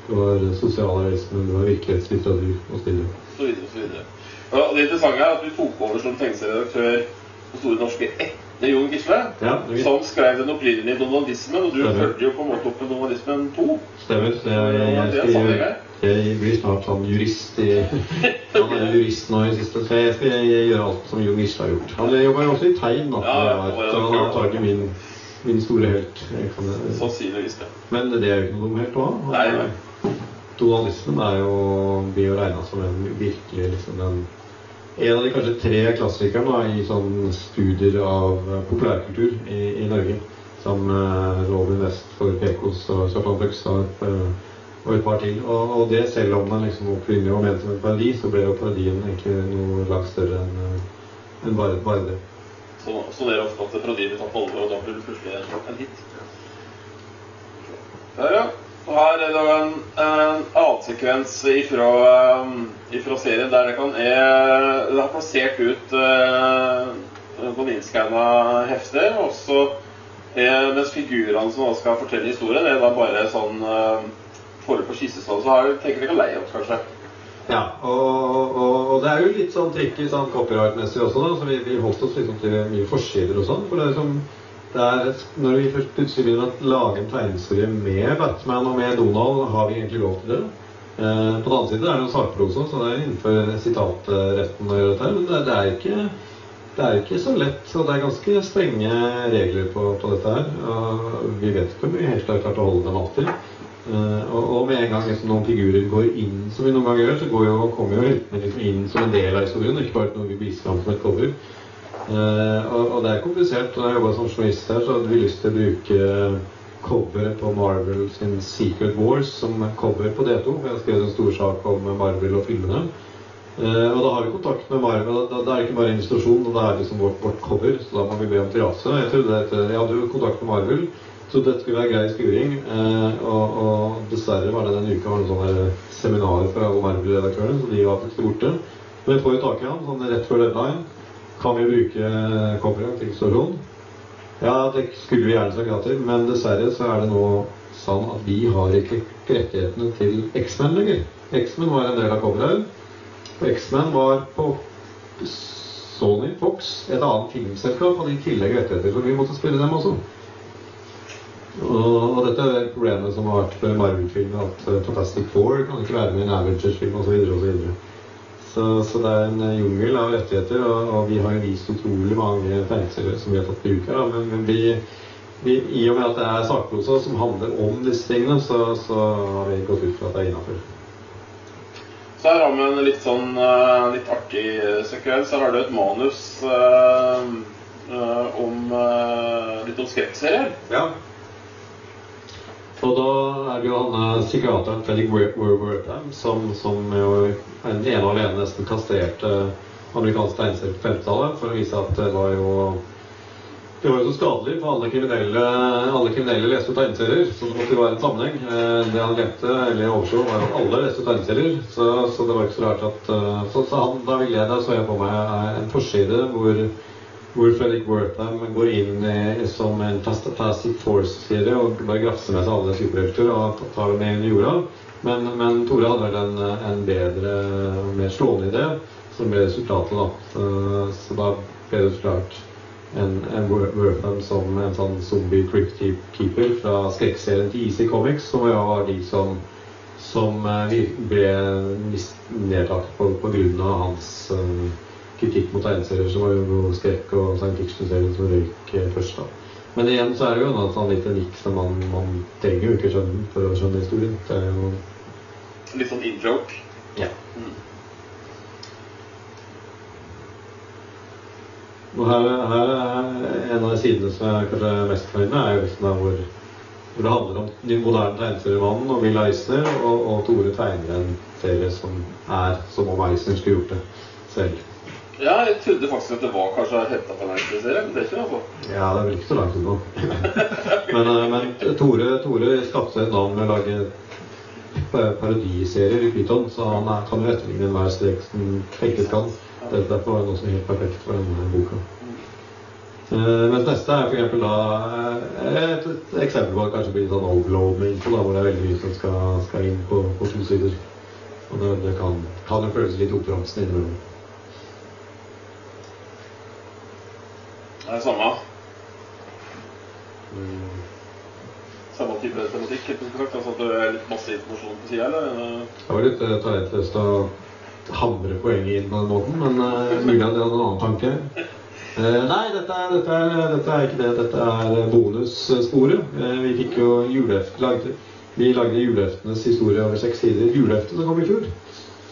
du har sosialrealisme, du har virkelighetslitteratur og så videre. Og det interessante er at du tok over som tegneserieredaktør på Store norske etter Jon Gisle, Ja, som skrev den opprinnelige donaldismen, og du Stemmer. følger jo på en måte opp med donaldismen 2. Stemmer. Så jeg, jeg, jeg, samme gjøre- jeg blir snart sånn jurist i (laughs) Han er jurist nå i siste, så jeg skal gjøre alt som Jon Gisle har gjort. Han jobba jo også i tegn, da. Ja, ja, ja, han er ja. antagelig min, min store helt. Jeg kan, Sannsynligvis det. men det er jo ikke noe dum helt å ha. Dualismen er jo, blir jo regna som en virkelig liksom den en av de kanskje tre klassikerne i sånn studier av eh, populærkultur i, i Norge. Som uh, Robin West for Pekos og Kjartan Fløgstad eh, og et par til. Og, og det selv om den liksom opprinnelig var ment som en parodi, så ble jo parodien egentlig noe langt større enn eh, enn bare, bare det. Så, så det er ofte at parodier blir tatt på alvor, og da blir det plutselig en hit. Der, ja. Og her er det en, en annen sekvens ifra, um, ifra serien der det kan er, Det har plassert ut eh, innskanna hefter, og så er, mens figurene som da skal fortelle historien, er da bare sånn eh, forhold på skissestadiet, så her tenker dere lei oss, kanskje. Ja, og, og, og det er jo litt sånn tricky sånn copyright-messig også, da, så vi, vi holdt oss liksom til mye forsider og sånn. For det er som er, når vi først plutselig begynner å lage en tegneserie med Batman og med Donald, har vi egentlig lov til det. Eh, på den annen side er det jo sakprosa, så det er innenfor sitatretten å gjøre dette. Men det, det, er ikke, det er ikke så lett, og det er ganske strenge regler på, på dette her. Og vi vet ikke om vi helt har klart å holde dem alltid. Eh, og, og med en gang liksom, noen figurer går inn, som vi noen ganger gjør, så jo, kommer jo heltene liksom inn som en del av historien, ikke bare noe vi viser fram som et cover. Eh, og, og det er komplisert. Når jeg jobba som journalist her, så hadde vi lyst til å bruke coveret på Marvel sin Secret Wars som cover på D2. for Jeg har skrevet en stor sak om Marvel og filmene. Eh, og da har vi kontakt med Marvel. Da, da er det ikke bare en og det er liksom vårt, vårt cover. Så da må vi be om tillatelse. Jeg, trodde dette- jeg hadde jo kontakt med Marvel, så dette skulle være grei skuring. Eh, og, og dessverre var det denne uka var noen sånne seminarer alle Marvel-redaktørene, så de var faktisk borte. Men jeg får jo tak i ham sånn rett før deadline. Kan vi bruke coveret til illustrasjon? Ja, det skulle vi gjerne sagt ja til, men dessverre så er det nå sånn at vi har ikke rettighetene til X-Men lenger. X-Men var en del av coveret. Og X-Men var på Sony Fox, et annet filmselskap, hadde i tillegg rettigheter, så vi måtte spille dem også. Og, dette problemet som har vært med Marvel-filmer, at eh, Fantastic Four kan ikke være med i en Avengers-film osv. Så, så det er en eh, jungel av rettigheter, og, og vi har vist utrolig mange tegneserier som vi har tatt bruk av. Men, men vi, vi, i og med at det er sakprosa som handler om disse tingene, så, så har vi gått ut fra at det er innafor. Så her har vi en litt sånn eh, litt artig sekvens. Her har du et manus eh, eh, om eh, litt om skrekkserier. Ja. Og da er det jo han eh, psykiateren Fredrik Wertham som, som jo er den ene og alene nesten kastrerte amerikansk tegneserie på 50-tallet for å vise at det var jo det var jo så skadelig for alle kriminelle, alle kriminelle leste jo tegneserier, så det måtte jo være en sammenheng. Eh, Det han glemte, eller overså, var at alle leste tegneserier. Så, så det var ikke så rart at eh, Så, så han, da ville jeg, da så jeg på meg eh, en forside hvor, hvor Fredrik Wertham går inn eh, som en Fantastic Force-serie og bare grafser med seg alle superhelter og tar dem med i jorda. Men, men Tore hadde vel en, en bedre, mer slående idé, som ble resultatet, da. Så, så da ble det klart en, en Wor- Wertham som en sånn zombie crypt keeper fra skrekkserien til Easy Comics, som jo var de som, som eh, ble nedlagt på, på grunn av hans eh, kritikk mot tegneserier, som var jo skrekk og science fiction-serier som røyk eh, først. da. Men igjen så er det jo en sånn liten nikk som man, man trenger jo ikke skjønne for å skjønne historien. Det er jo Litt sånn in-joke. ja. Og her, her er en av de sidene som jeg er kanskje mest fornøyd med, er jo liksom der hvor, hvor det handler om den moderne tegneseriemannen og Will Eisner, og, og Tore tegner en serie som er som om Eisner skulle gjort det selv. Ja, jeg trodde faktisk at det var kanskje henta fra en serie, men det er ikke det. altså. Ja, det er vel ikke så langt unna. men eh, men Tore, Tore skapte seg et navn med å lage parodiserier i Python, så han er, kan jo etterligne enhver strek som tenkes kan. Det- Derfor var det er helt perfekt for denne boka. Uh, mens neste er for eksempel da eh, et, et eksempel på at kanskje blir sånn overload med info, da, hvor det er veldig mye som skal, skal inn på, på to sider. Og det, det kan, kan jo føles litt oppramsende innimellom. Det er samme. Mm. Samme type tematikk. helt sagt, Altså at det er litt masse informasjon på sida, eller? Det var litt uh, talentløst å hamre poenget inn på den måten, men uh, mulig at jeg hadde en annen tanke. Uh, nei, dette er, dette, er, dette er ikke det. Dette er bonussporet. Uh, vi fikk jo juleheft lagde, Vi lagde juleheftenes historie over seks sider. Juleheftet som kom i fjor.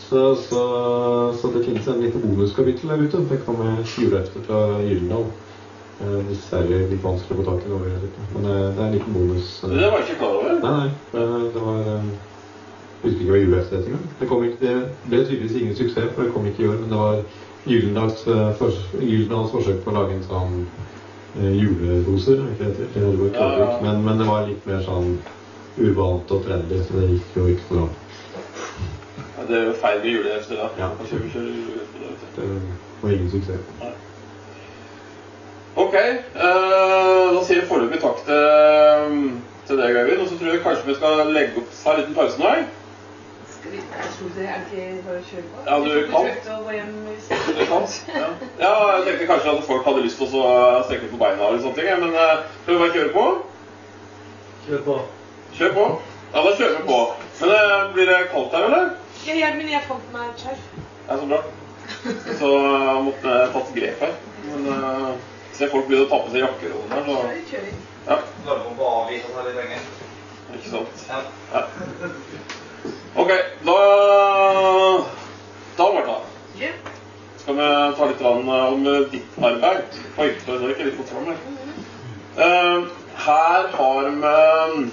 Så, så, så det finnes en liten bonuskapittel der ute. Det kommer juleheftet fra Gyldendal. Eh, dessverre litt vanskelig å få tak i. jeg. Men eh, det er en liten bonus. eh. Det var jeg ikke klar over. Nei, nei. Det, var husker ikke hva juleheftet het engang. Det, kom ikke- det ble tydeligvis ingen suksess, for det kom ikke i år. Men det var Gyldendals, eh, fors- forsøk på å lage en sånn eh, juleroser. er Ikke det, det, var Ja, ja. men, men det var litt mer sånn urbant og trendy, så det gikk jo ikke så bra. Ja, det er jo feil med julehefter, da. Ja. Man kjøper ikke julehefter, da. Det var ingen suksess. Ok, eh, da sier vi foreløpig takk til, til deg, Øyvind. Og så tror jeg kanskje vi skal legge opp ta en liten pause nå. Skal vi jeg tror det er ikke bare å kjøre på? Ja, du kan. Det kan. Ja. ja, jeg tenkte kanskje at folk hadde lyst til å strekke på beina eller sånne ting, men eh, skal vi bare kjøre på? Kjør på. Kjør på. Ja, da kjører vi på. Men eh, blir det kaldt her, eller? Ja, jeg, men jeg fant meg et skjerf. Ja, så bra. Så jeg måtte jeg tatt grep her. Men uh, ser folk begynne å ta på seg jakkerollen her, Så ja, Bare må avvise seg litt lenger. ikke sant. Ja. Ja. Ok, da Da, Martha, Ja. skal vi ta litt eh, om ditt arbeid. Oi, så er det ikke litt fram her. Eh, her har vi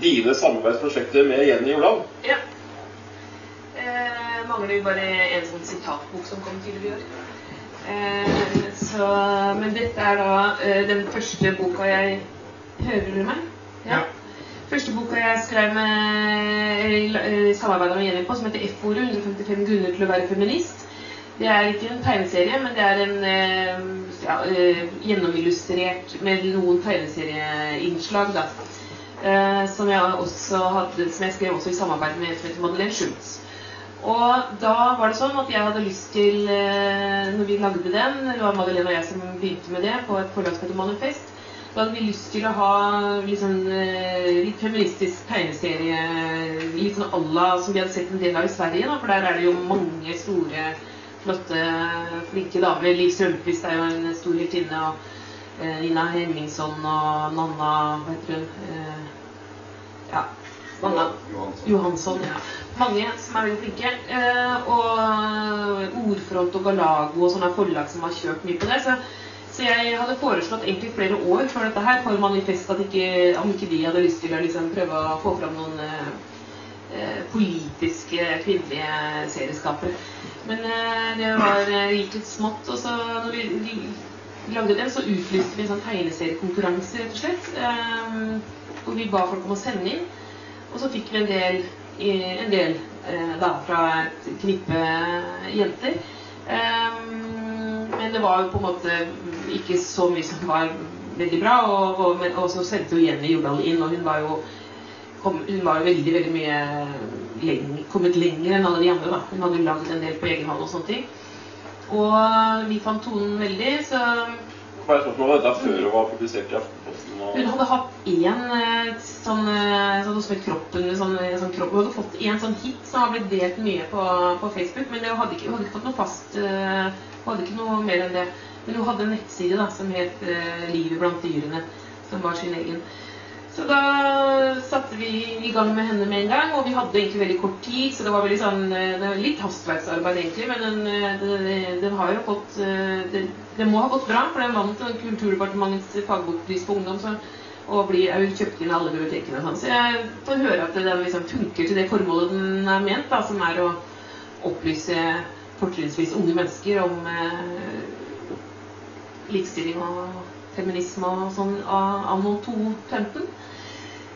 dine samarbeidsprosjekter med Jenny Jordal. ja. Eh, mangler bare en sånn sitatbok som kom tidligere i år. Eh, så, men dette er da eh, den første boka jeg Hører du meg? Ja. Første boka jeg skrev med eh, samarbeida med Jenny på, som heter F-ordet 155 grunner til å være feminist. Det er ikke en tegneserie, men det er en eh, ja, gjennomillustrert med noen tegneserieinnslag. da. Som jeg også hadde, som jeg skrev også i samarbeid med Madeleine Schultz. Og da var det sånn at jeg hadde lyst til, eh, når vi lagde den, det var Madeleine og jeg som begynte med det på et forlag som Manifest, Da hadde vi lyst til å ha liksom, sånn litt feministisk tegneserie, litt sånn à som vi hadde sett en del av i Sverige. Da, for der er det jo mange store, flotte, flinke damer. Liv Strømquist er jo en stor heltinne. og eh, Nina Hemmingsson og Nanna Hva heter hun? Eh, ja, Nanna Johansson. Johansson. Ja. Mange som er veldig flinke. Eh, og Ordfront og Galago og sånne forlag som har kjørt mye på det. Så, så jeg hadde foreslått egentlig flere år før dette her for Manifest at ikke, om ikke de hadde lyst til å liksom prøve å få fram noen eh, eh, politiske kvinnelige serieskapere. Men eh, det var, eh, gikk litt smått. Og så når vi, vi lagde den, så utlyste vi en sånn tegneseriekonkurranse, rett og slett. Eh, hvor vi ba folk om å sende inn. Og så fikk vi en del, en del eh, da, fra et knippe jenter. Ehm, men det var på en måte ikke så mye som var veldig bra. Og, og, og så sendte jo Jenny Jordal inn, og hun var jo kom, hun var veldig veldig mye leng- kommet lenger enn alle de andre. da. Hun hadde lagd en del på egen hånd og sånne ting. Og vi fant tonen veldig, så Bare et spørsmål. Dette er før hun var publisert i Aftenposten? Hun hadde hatt én eh, sånn, eh, sånn som Kroppen sånn, eh, sånn kropp. Hun hadde fått en sånn hit som har blitt delt mye på, på Facebook, men hun hadde ikke, hun hadde ikke fått noe fast Hun hadde ikke noe mer enn det. Men hun hadde en nettside da, som het 'Livet blant dyrene', som var sin egen. Så da satte vi i gang med henne med en gang, og vi hadde egentlig veldig kort tid, så det var veldig sånn, eh, det var litt hastverksarbeid egentlig, men den, den, den har jo fått eh, det, må ha gått bra, for den vant Kulturdepartementets fagbokpris på ungdom, så, og blir, kjøpt inn alle bibliotekene sånn. Så jeg får høre at den liksom funker til det formålet den er ment, da, som er å opplyse fortrinnsvis unge mennesker om eh, likestilling og feminisme og sånn anno 2015.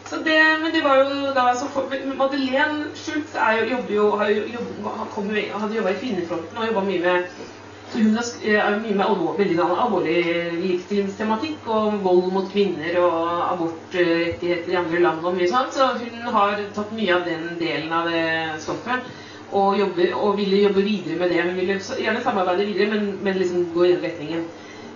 Så det, men det var jo da så for, Madeleine Schultz er jo, jobber jo, jobb, hadde jobba i Kvinnefronten og jobba mye med så hun er er mye med alvor, veldig alvorlig likestillingstematikk og vold mot kvinner og abortrettigheter i andre land og mye sånt. Så hun har tatt mye av den delen av det stoffet og, jobber, og ville jobbe videre med det. Hun ville gjerne samarbeide videre, men, men liksom gå i den retningen.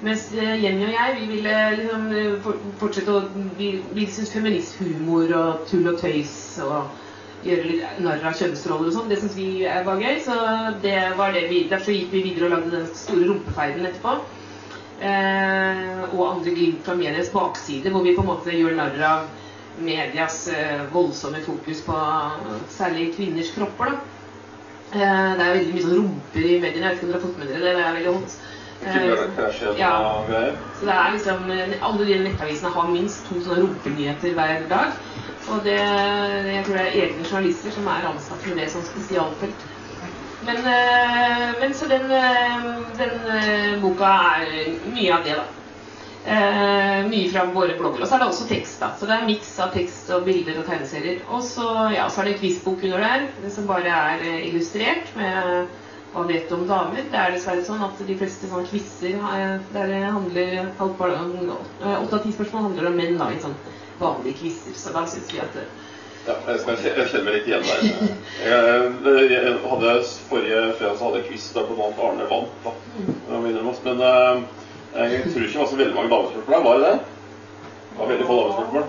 Mens eh, Jenny og jeg vi ville liksom eh, fortsette å Vi, vi syns feministhumor og tull og tøys og gjøre litt narr av kjønnsroller og sånn, det syns vi var gøy. Så det var det vi, derfor gikk vi videre og lagde den store rumpeferden etterpå. Eh, og andre glimt fra medias bakside, hvor vi på en måte gjør narr av medias eh, voldsomme fokus på særlig kvinners kropper. da. Eh, det er veldig mye sånn rumper i mediene. Jeg vet ikke om dere har fått med dere det? Det er veldig hot. Eh, ja. greier. så det er liksom, Alle de nettavisene har minst to sånne rumpenyheter hver dag. Og det, jeg tror det er egne journalister som er ansatt med det som spesialfelt. Men, eh, men så den, eh, den eh, boka er mye av det, da. Eh, mye fra våre blogger. Og så er det også tekst, da. Så det er miks av tekst og bilder og tegneserier. Og så, ja, så er det en quizbok under der, det som bare er eh, illustrert med hva vet du om damer? Det er dessverre sånn at de fleste sånne quizer der handler eh, Åtte av ti spørsmål handler om menn da, i sånn vanlige quizer. Så da syns vi at Ja, jeg, skal, jeg kjenner meg litt igjen der. Jeg, jeg hadde, forrige fredag så hadde jeg quiz der bl.a. Arne vant. da. Men eh, jeg tror ikke det var så veldig mange damespørsmål. der, Var det det? Det var veldig få damespørsmål.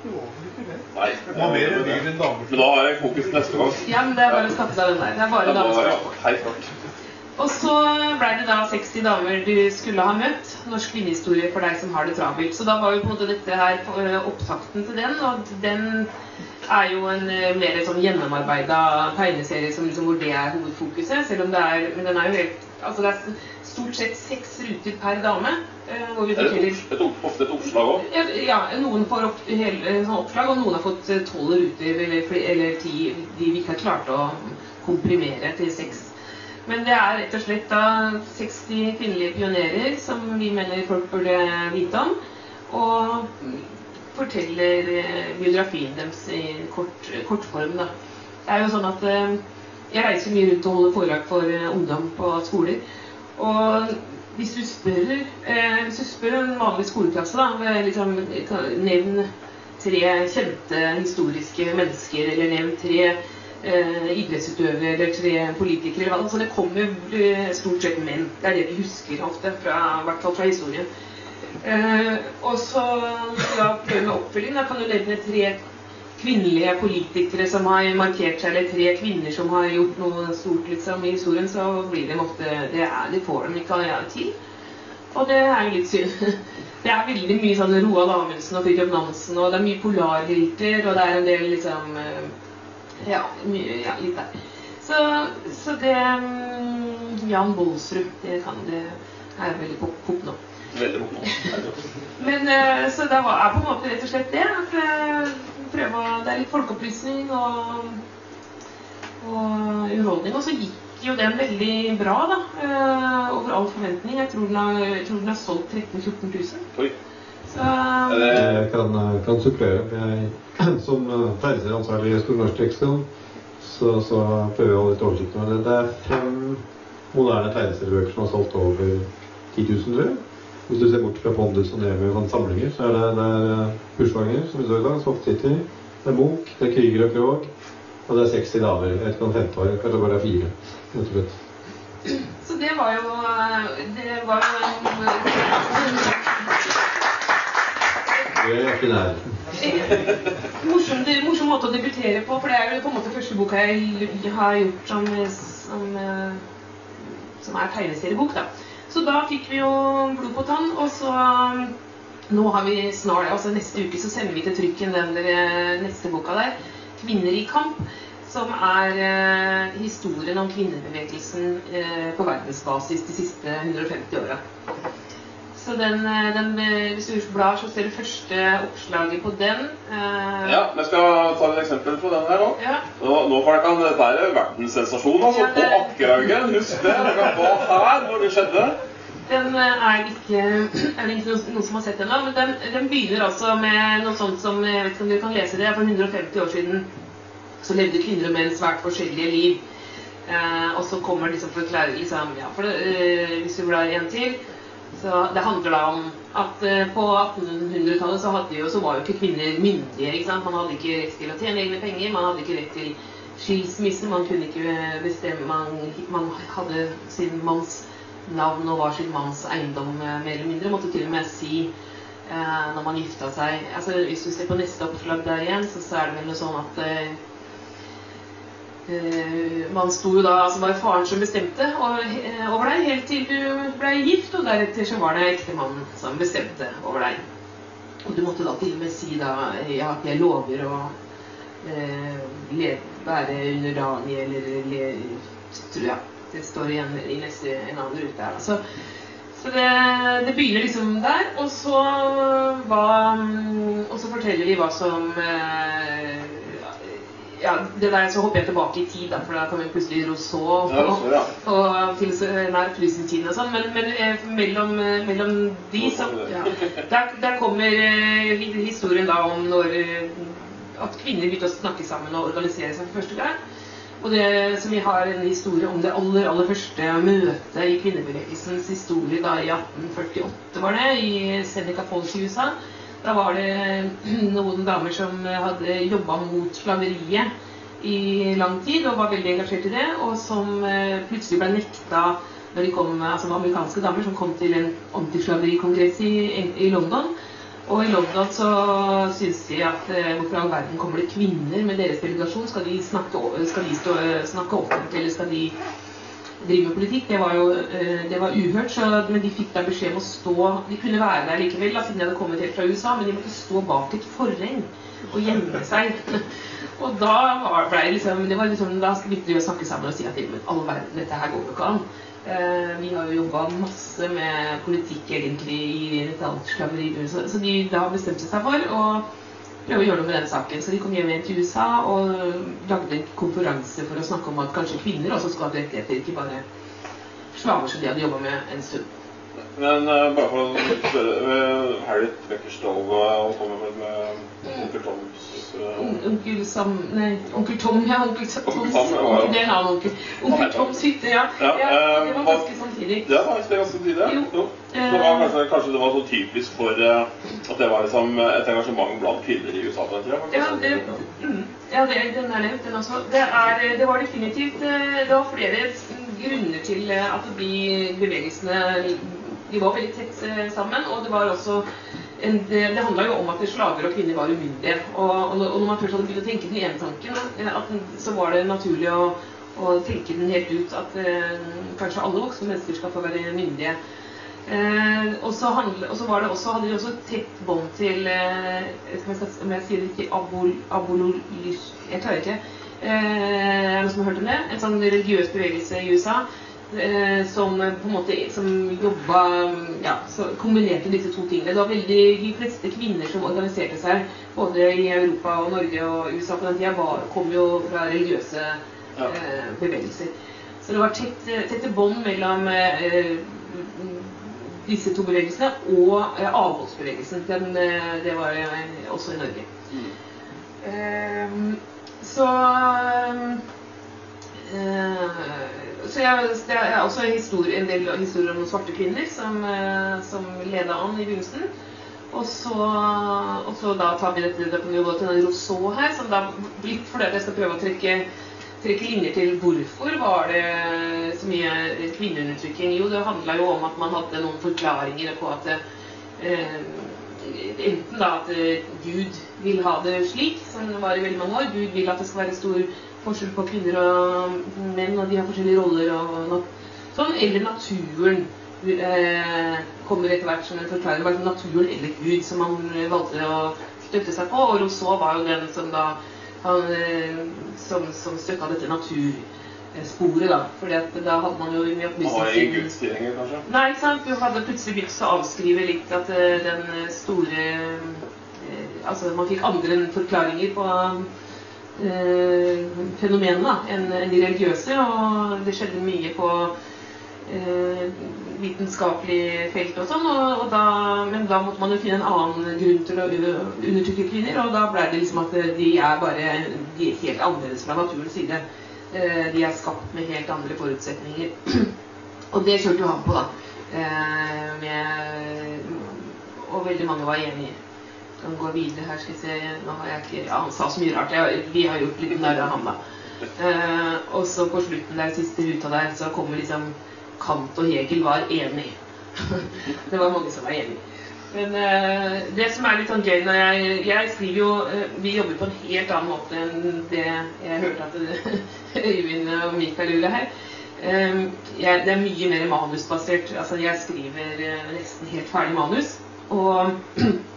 Det var vel ikke det. Nei. Det var mer dyr enn damer. Men da har jeg fokus neste gang. Ja, men det er bare å skaffe seg den der. Det er bare Ja, da- ja, damespørsmål. Helt klart. Og så ble det da 60 damer du skulle ha møtt. Norsk kvinnehistorie for deg som har det travelt. Så da var jo på en måte dette her eh, opptakten til den. Og den er jo en eh, mer sånn gjennomarbeida tegneserie som liksom, hvor det er hovedfokuset. Selv om det er Men den er jo helt Altså det er stort sett seks ruter per dame. eh, Hvor vi Er det et, opp- ofte et oppslag òg? ja, ja, noen får opp, hele, sånn oppslag, og noen har fått eh, tolv ruter eller, eller ti de vi ikke har klart å komprimere til seks. Men det er rett og slett da 60 kvinnelige pionerer som vi mener folk burde vite om. Og forteller eh, biografien deres i kort, kortform. Da. Det er jo sånn at jeg reiser mye rundt og holder foredrag for ungdom på skoler. Og hvis du spør, eh, hvis du spør en vanlig skoleklasse, da, liksom, nevn tre kjente historiske mennesker, eller nevn tre eh, idrettsutøvere eller tre politikere, eller hva, så det kommer eh, stort sett menn. Det er det vi husker ofte, fra, i hvert fall fra historien. Eh, og så da prøve med oppfølging. Da kan du nevne tre kvinnelige politikere som har markert seg, eller tre kvinner som har gjort noe stort liksom, i historien, så blir de ofte Det, er, det får de ikke til. Og det er jo litt synd. (laughs) Det er veldig mye sånn Roald Amundsen og Fridtjof Nansen, og det er mye polarhelter, og det er en del liksom eh, Ja, mye, ja litt der. Så, så det mm, Jan Bolsrud, det kan det er veldig pop, pop nå. Veldig. (laughs) Men eh, så det er på en måte rett og slett det. At eh, prøve å, det er litt folkeopplysning og, og underholdning. Og så gikk jo den veldig bra, da. eh, over all forventning. Jeg tror den har, jeg tror den har solgt 13 000-14 000. Oi. Så Er Jeg kan, kan supplere. Jeg, (clears throat) som eh, tegneseriansvarlig i Store så, så prøver jeg å holde litt oversikt over det. Det er fem moderne tegneseriebøker som har solgt over 10 000, tror jeg. Hvis du ser bort fra Pondus og Nemi og samlinger, så er det, det er Bushwanger, som vi så i dag, Soft City, det er Munch, det er Krüger og Krog, og det er 60 damer. Jeg vet ikke om femte år, kanskje bare er fire. rett og slett. Så det var jo Det var jo en Det er ikke nær. morsom, det, morsom måte å debutere på, for det er jo på en måte første boka jeg har gjort som, som, eh, som er tegneseriebok. da. Så da fikk vi jo blod på tann, og så um, nå har vi snart, altså neste uke så sender vi til trykken den der, neste boka der, 'Kvinner i kamp', som er eh, historien om kvinnebevegelsen eh, på verdensbasis de siste 150 åra. Så den, eh, den, eh, hvis du blar, så ser du første oppslaget på den. eh, Ja, jeg skal ta et eksempel på den her nå. ja. Nå, nå får dere, Dette er verdenssensasjon altså, Ja, på Akkerhaugen. Husk det. Dere var her når det skjedde. Den er ikke (clears throat) er det ikke noen, som har sett den da, men den, den begynner altså med noe sånt som Jeg vet ikke om dere kan lese det. For 150 år siden så levde kvinner og menn svært forskjellige liv. Eh, og så kommer liksom forklare liksom, ja, for eh, Hvis du blar en til så Det handler da om at eh, på 1800-tallet så, så var jo ikke kvinner myndige. ikke sant? Man hadde ikke rett til å tjene egne penger, man hadde ikke rett til skilsmisse, man kunne ikke bestemme Man, man hadde sin manns navn og var sin manns eiendom, eh, mer eller mindre. Måtte til og med si eh, når man gifta seg altså Hvis du ser på neste oppslag der igjen, så, så er det vel noe sånn at eh, man sto jo da, altså var faren som bestemte eh, over deg helt til du ble gift, og deretter så var det ektemannen som bestemte over deg. Og du måtte da til og med si da ja, at jeg lover å eh, være underdanig eller le, tror jeg. Det står igjen i neste, en annen rute her. Så, så det, det begynner liksom der, og så, hva, og så forteller de hva som eh, ja, det der så hopper jeg tilbake i tid, da, for da kommer plutselig Rousseau Ja, og, ja. og til så nær opplysningstiden og sånn. Men, men eh, mellom, eh, mellom de så ja, der, der kommer eh, historien da om når eh, at kvinner begynte å snakke sammen og organisere seg for første gang. Og det som vi har en historie om det aller, aller første møtet i kvinnebevegelsens historie da i 1848 var det, i Seneca Falls i USA. Da var det (clears throat) noen damer som hadde jobba mot slaveriet i lang tid og var veldig engasjert i det, og som eh, plutselig ble nekta når de kom, altså amerikanske damer som kom til en antislaverikongress i, i London. Og i London så syns de at eh, hvorfor i all verden kommer det kvinner med deres delegasjon? Skal de snakke, skal de stå, snakke offentlig, eller skal de drive med politikk? Det var jo eh, det var uhørt, så, men de fikk da beskjed om å stå De kunne være der likevel, da, siden de hadde kommet helt fra USA, men de måtte stå bak et forheng og gjemme seg. (laughs) Og da var, ble det liksom, det var liksom, da begynte de å snakke sammen og si at men all verden, dette her går jo ikke an. Uh, vi har jo jobba masse med politikk egentlig i dette i så, så de da bestemte seg for å prøve å gjøre noe med den saken. Så de kom hjem igjen til USA og lagde en konferanse for å snakke om at kanskje kvinner også skal ha rettigheter, ikke bare slaver som de hadde jobba med en stund. Men uh, bare for å spørre uh, Harriet Beckerstow uh, kommer vel med med, med On- Onkel Sam Nei, onkel Tom. Ja, onkel Tom. Onkel Tom, ja, ja. Det er en annen onkel. Onkel Toms hytte, ja. Ja, ja. eh, Det var ganske samtidig. Ja, det var det ganske samtidig? Jo. Jo. Så det var kanskje, kanskje det var så typisk for eh, at det var liksom et engasjement blant kvinner i USA den? Ja, det, mm, ja det, den er nevnt, den også. Det, er, det var definitivt eh, Det var flere grunner til eh, at de bevegelsene de var veldig tett eh, sammen. Og det var også en, det, det handla jo om at slaver og kvinner var umyndige. Og, og, når- man først hadde begynt å tenke den ene tanken, eh, så var det naturlig å, å tenke den helt ut at eh, kanskje alle voksne mennesker skal få være myndige. Eh, og, så hadde de også tett bånd til eh, skal Om jeg sier det riktig abol. Jeg klarer ikke. Eh, er det noen som har hørt om det? En sånn religiøs bevegelse i USA eh, som på en måte som jobba ja, kombinerte disse to tingene. Det var veldig, De fleste kvinner som organiserte seg både i Europa og Norge og USA på den tida, kom jo fra religiøse Ja. eh, bevegelser. Så det var tett, tette bånd mellom eh, disse to bevegelsene og eh, avholdsbevegelsen. Den, eh, det var eh, også i Norge. Ehm, så eh, så jeg, det er også historie, en del historier om noen svarte kvinner som, eh, som leda an i begynnelsen. Og så, og så da tar vi dette, det kan jo til den Rousseau her, som da litt fordi jeg skal prøve å trekke, trekke linjer til hvorfor var det så mye kvinneundertrykking. Jo, det handla jo om at man hadde noen forklaringer på at eh, enten da at eh, Gud vil ha det slik, som det var i veldig mange år. Gud vil at det skal være stor forskjell på kvinner og menn, og de har forskjellige roller og noe sånn. Eller naturen eh, kommer etter hvert som en forklaring. Bare naturen eller Gud som man eh, valgte å støtte seg på. Og Rousseau var jo den som da han, eh, som, som støtta dette natursporet, da. Fordi at da hadde man jo mye Han opplysning kanskje? Nei, ikke sant? Du hadde plutselig begynt å avskrive litt at eh, den store Altså, man fikk andre forklaringer på fenomenene da, enn de religiøse. Og det skjedde mye på eh, vitenskapelig felt og sånn. Og, og da, men da måtte man jo finne en annen grunn til å undertrykke kvinner. Og da ble det liksom at de er bare de er helt annerledes fra naturens side. Eh, de er skapt med helt andre forutsetninger. (clears throat) Og det kjørte jo han på, da. Eh, med, og veldig mange var enig. Kan gå videre her, skal vi se. Nå har jeg ikke Ja, han sa så mye rart. Jeg, vi har gjort litt narr av han, da. Eh, og så på slutten der, siste ruta der, så kommer liksom Kant og Hegel var enig. (laughs) det var mange som var enig. Men eh, det som er litt sånn gøy når jeg, jeg skriver jo eh, Vi jobber på en helt annen måte enn det jeg hørte at (laughs) Øyvind og Mikael gjorde her. Eh, jeg, det er mye mer manusbasert. Altså jeg skriver eh, nesten helt ferdig manus. Og, (clears throat)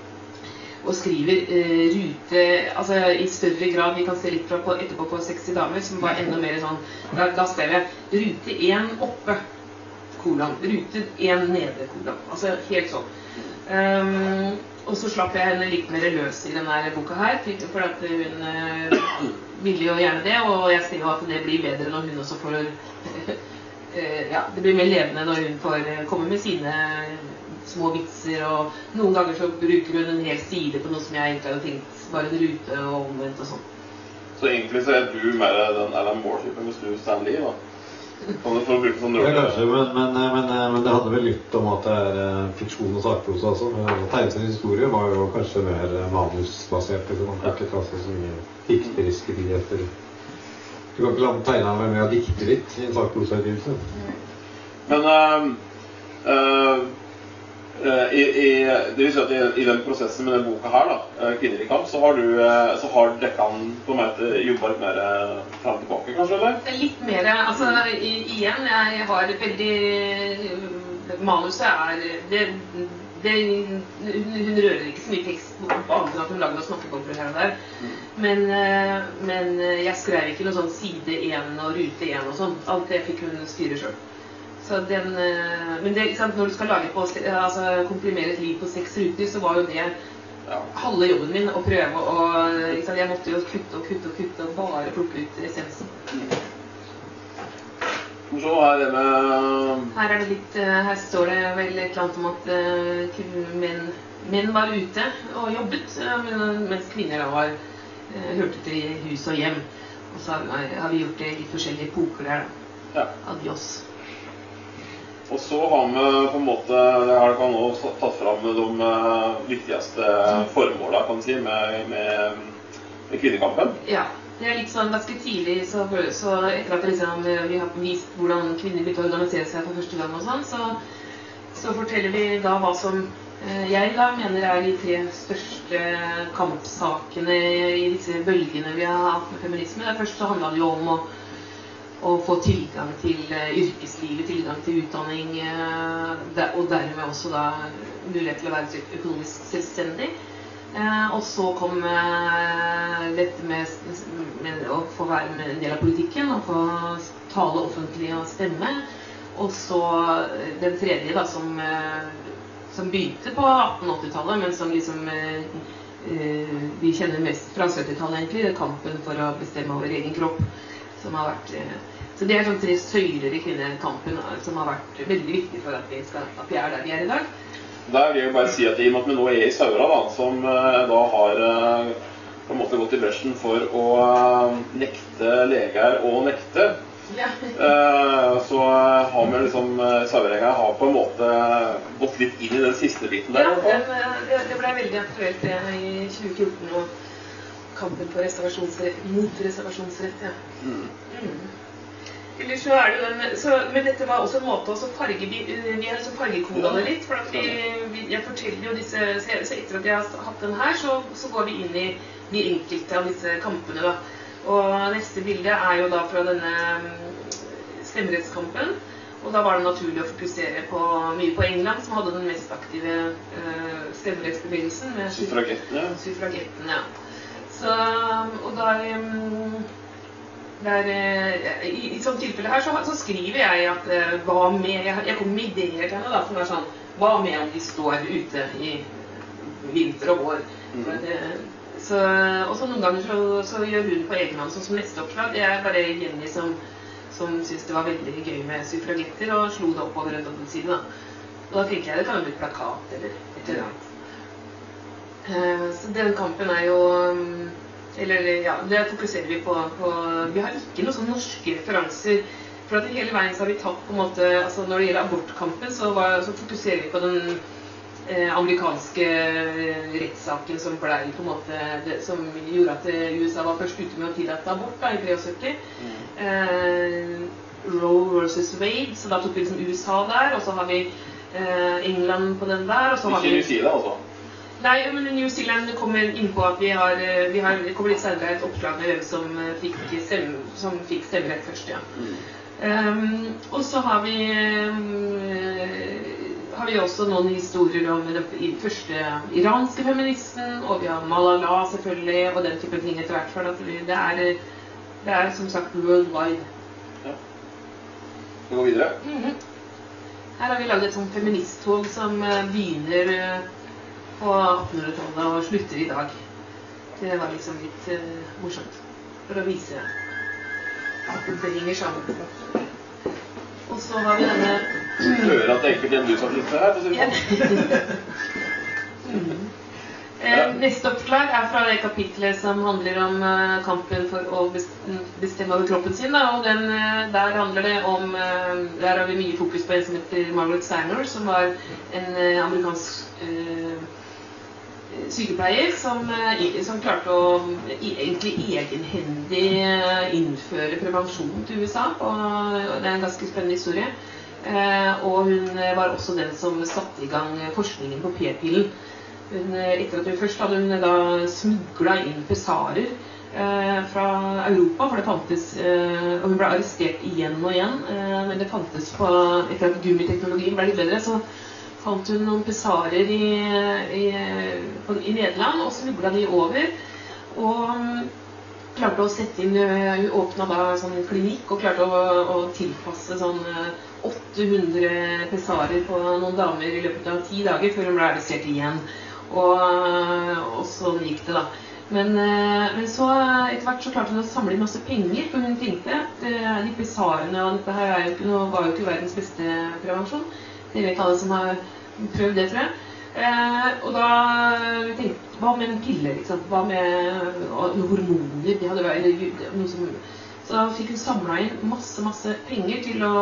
og skriver eh, rute altså i større grad Vi kan se litt på, etterpå på 60 damer, som var enda mer sånn Da, da skrev jeg rute 1 oppe, kolon. Rute 1 nede, kolon. Altså helt sånn. Um, og så slapp jeg henne litt mer løs i denne boka her, for at hun eh, ville jo gjerne det. Og jeg ser jo at det blir bedre når hun også får (laughs) eh, Ja, det blir mer levende når hun får eh, komme med sine små vitser. Og noen ganger så bruker hun en hel side på noe som jeg egentlig hadde tenkt bare en rute og omvendt og sånn. Så egentlig så er du mer den Alan Moore-typen hvis du Stan Lee, da? Kan du få bruke sånn Ja, kanskje, men, men, men, men det handler vel litt om at det er eh, fiksjon og sakprosa også. Men Tegneserien historie var jo kanskje mer eh, manusbasert. Liksom. Man kan ikke ta seg så mye dikteriske friheter. Du kan ikke la tegneren være med og dikte litt i en sakprosautgivelse. Men eh, eh, eh, i, i, det vil si at i, i den prosessen med denne boka her, da, eh, 'Kvinner i kamp', så har du eh, så har Dekkan på en måte jobba litt mer eh, fram tilbake, kanskje? eller? Er litt mer Altså i, igjen, jeg har veldig Manuset er det, det, hun, hun rører ikke så mye tekst på annet enn at hun lager noen snakkebobler her og der. Men, eh, men jeg skrev ikke noe sånn side 1 og rute 1 og sånn. Alt det fikk hun styre sjøl. Så den, eh, men det, når du skal lage på, altså, komprimere et liv på seks ruter, så var jo det halve jobben min å prøve å Jeg måtte jo kutte og kutte og kutte og bare plukke ut essensen. Så er det med Her er det litt eh, Her står det vel et eller annet om at eh, menn, menn var ute og jobbet, eh, mens kvinner da var eh, hørte til hus og hjem. Og så har, vi gjort det i forskjellige epoker der, da. Ja. Adios. Og så har vi på en måte også tatt fram de eh, viktigste formåla si, med, med, med kvinnekampen. Ja. Det er litt sånn ganske tidlig, så, så etter at liksom, vi har vist hvordan kvinner begynte å organisere seg for første gang og sånn, så, så forteller vi da hva som eh, jeg da mener er de tre største kampsakene i disse bølgene vi har hatt med feminisme. Først så handla det jo om å, å få tilgang til eh, yrkeslivet, tilgang til utdanning, eh, og dermed også da mulighet til å være økonomisk selvstendig. Eh, og så kom dette med, med å få være med en del av politikken og få tale offentlig og stemme. Og så den tredje, da, som, som begynte på 1880-tallet, men som liksom vi kjenner mest fra 70-tallet, egentlig. det er Kampen for å bestemme over egen kropp. Som har vært, eh, så det er sånn tre søyler i kvinnekampen eh, som har vært veldig viktig for at vi, skal, at vi er der vi er i dag. Der vil jeg bare si at I og med at vi nå er i Saura, da, som eh, da har på en måte gått i bresjen for å nekte leger å nekte, Ja. så har vi liksom eh, har på en måte gått litt inn i den siste biten der. Ja, det, det ble veldig aktuelt i 2014 og kampen for reservasjonsrett, mot reservasjonsrett. Ja. Mm. Mm. Så er det den, så, men dette var også en måte å farge, vi, vi har liksom fargekoda det litt. For vi, vi, jeg forteller jo disse, så, jeg, så etter at jeg har hatt den her, så, så går vi inn i de enkelte av disse kampene. da. Og neste bilde er jo da fra denne mm, stemmerettskampen. Og da var det naturlig å fokusere på, mye på England, som hadde den mest aktive uh, stemmerettsbevegelsen. Suffragettene. Suffragettene, ja. Så, og da um, der, eh, i, I sånn tilfelle her så, så skriver jeg at eh, hva med Jeg, jeg kommer med ideer til henne. da, som er sånn Hva med om de står ute i vinter og vår? Mm. så, og så noen ganger så, så gjør hun på egen hånd, sånn som neste oppslag. Det er bare Jenny som, som syntes det var veldig gøy med suffragetter, og slo det opp over en dobbeltside. da. Og da tenker jeg det kan jo bli plakat eller et eller annet. Eh, Så den kampen er jo um, Eller ja, det fokuserer vi på, på Vi har ikke noen sånne norske referanser. For at hele veien så har vi tatt på en måte altså Når det gjelder abortkampen, så, var, så fokuserer vi på den eh, amerikanske rettssaken som ble på en måte det, Som gjorde at eh, USA var først ute med å tillate abort da, i 73. Eh, Roe versus Wade, så da tok vi liksom USA der. Og så har vi eh, England på den der. Og så har Ikke vi New Zealand, altså. Nei, men New Zealand kommer inn på at vi har, eh, vi har det kommer litt senere et oppslag med hvem som eh, fikk, stemme, som fikk stemmerett først, ja. Um, og så har vi um, har vi også noen historier om den første iranske feministen, og vi har Malala selvfølgelig, og den type ting etter hvert. For det er, det er som sagt worldwide. Vi går videre. Mhm. Her har vi lagd et sånt feministtog som begynner på 1800-tallet og slutter i dag. Det var liksom litt uh, morsomt. For å vise at det henger sammen. Og så har vi denne Hører at det er enkelte gjenbruksartister her. for å sånn. (laughs) Mhm. Eh, Neste oppslag er fra det kapitlet som handler om eh, kampen for å bestemme over kroppen sin. Og den, der handler det om Der har vi mye fokus på en som heter Margaret Sanger, som var en amerikansk sykepleier som, eh, som klarte å egentlig egenhendig eh, innføre prevensjon til USA. Og det er en ganske spennende historie. Eh, og hun var også den som satte i gang forskningen på p-pillen. Etter at hun først hadde hun da smugla inn pesarer fra Europa, for det fantes Og hun ble arrestert igjen og igjen, men det fantes på Etter at gummiteknologien ble litt bedre, så fant hun noen pesarer i, i, i Nederland og smugla de over. Og mm, klarte å sette inn Hun åpna da sånn klinikk og klarte å, å tilpasse sånn eh, 800 pesarer på noen damer i løpet av ti dager før hun ble arrestert igjen. Og, og sånn gikk det, da. Men, eh, men så etter hvert så klarte hun å samle inn masse penger, for hun tenkte at eh, de pesarene og dette her er jo ikke noe, var jo ikke verdens beste prevensjon. Det vet alle som har prøvd det, tror jeg. Eh, og da tenkte Hva med en pille? Liksom? Hva med og hormoner? De hadde vært noe som så da fikk hun samla inn masse masse penger til å,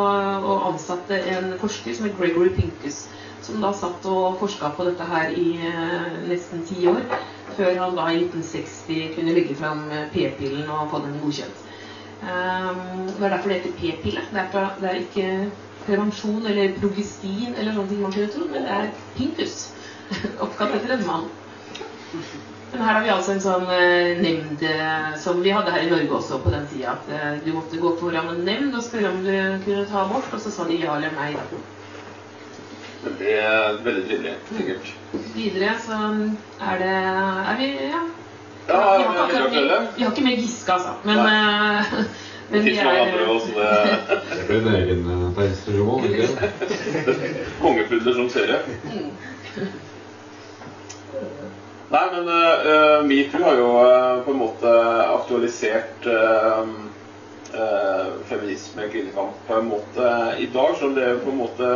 å ansatte en forsker som het Gregory Pincus, som da satt og forska på dette her i eh, nesten ti år, før han da i 1960 kunne legge fram eh, p-pillen og få den godkjent. Um, det er derfor det heter p-pille. Det, det er ikke prevensjon eller progestin eller sånne ting man kunne tro, men det er Pintus. (laughs) Oppkalt etter en mann. Men her har vi altså en sånn eh, nemnd eh, som vi hadde her i Norge også på den tida. At eh, du måtte gå foran en nemnd og spørre om du kunne ta abort, og så sa de ja eller nei. Da. er veldig trivelig, sikkert. Videre så er det Er vi Ja. Ja, vi, har ikke vi, vi har ikke mer Giske, altså. Men, eh, (laughs) men vi er også, det Det blir en egen uh, tegnsroman, ikke? (laughs) Kongepudler som serie. mm. Nei, men uh, metoo har jo uh, på en måte aktualisert uh, eh, feminisme, kvinnekamp, på en måte i dag. Så det er jo på en måte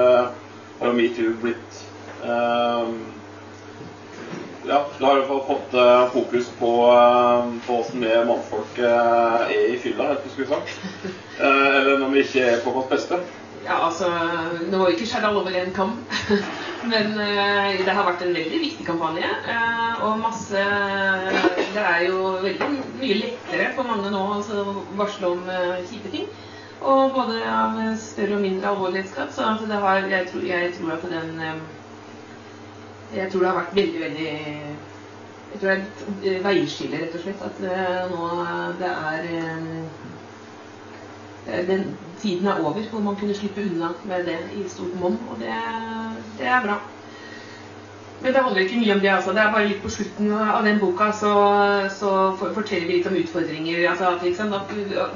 har jo metoo blitt eh, Ja, du har i hvert fall fått uh, fokus på, uh, på hvordan vi mannfolk uh, er i fylla, helt skulle sagt. (laughs) Eller når vi ikke er på vårt beste. Ja, altså Nå var jo ikke skjedd alle over en kam, (laughs) men det har vært en veldig viktig kampanje. og masse Det er jo veldig mye lettere for mange nå altså, å varsle om kjipe ting. Og både av større og mindre alvorlighetsgrad. Så altså, det har, jeg, tror, jeg tror at den Jeg tror det har vært veldig, veldig Jeg tror det er et eh, veiskille, rett og slett. At eh, nå det er eh, den tiden er over hvor man kunne slippe unna med det i stort monn, og det, det er bra. Men det handler ikke mye om det. altså. Det er bare litt på slutten av den boka så, så forteller vi litt om utfordringer. altså at, liksom, at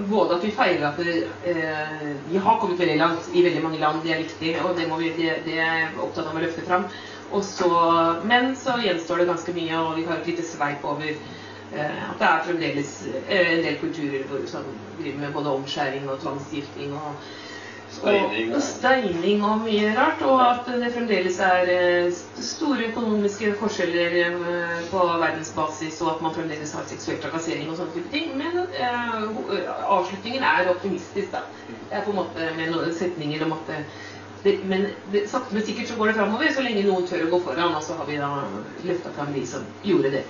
Både at vi feirer at det, eh, vi har kommet veldig langt i veldig mange land, det er viktig, og det, må vi, det, det er opptatt av å løfte fram. Så, men så gjenstår det ganske mye, og vi har et lite sveip over eh, at det er fremdeles eh, en del kulturer hvor, som driver med både omskjæring og tvangsgifting og og, og steining og mye rart. Og at det fremdeles er eh, store økonomiske forskjeller eh, på verdensbasis, og at man fremdeles har seksuell trakassering og sånne type ting. Men eh, avslutningen er optimistisk, da. Det er på en måte med noen setninger om at det, men det, sakte, men sikkert så går det framover, så lenge noen tør å gå foran. Og så har vi da løfta fram de som gjorde det.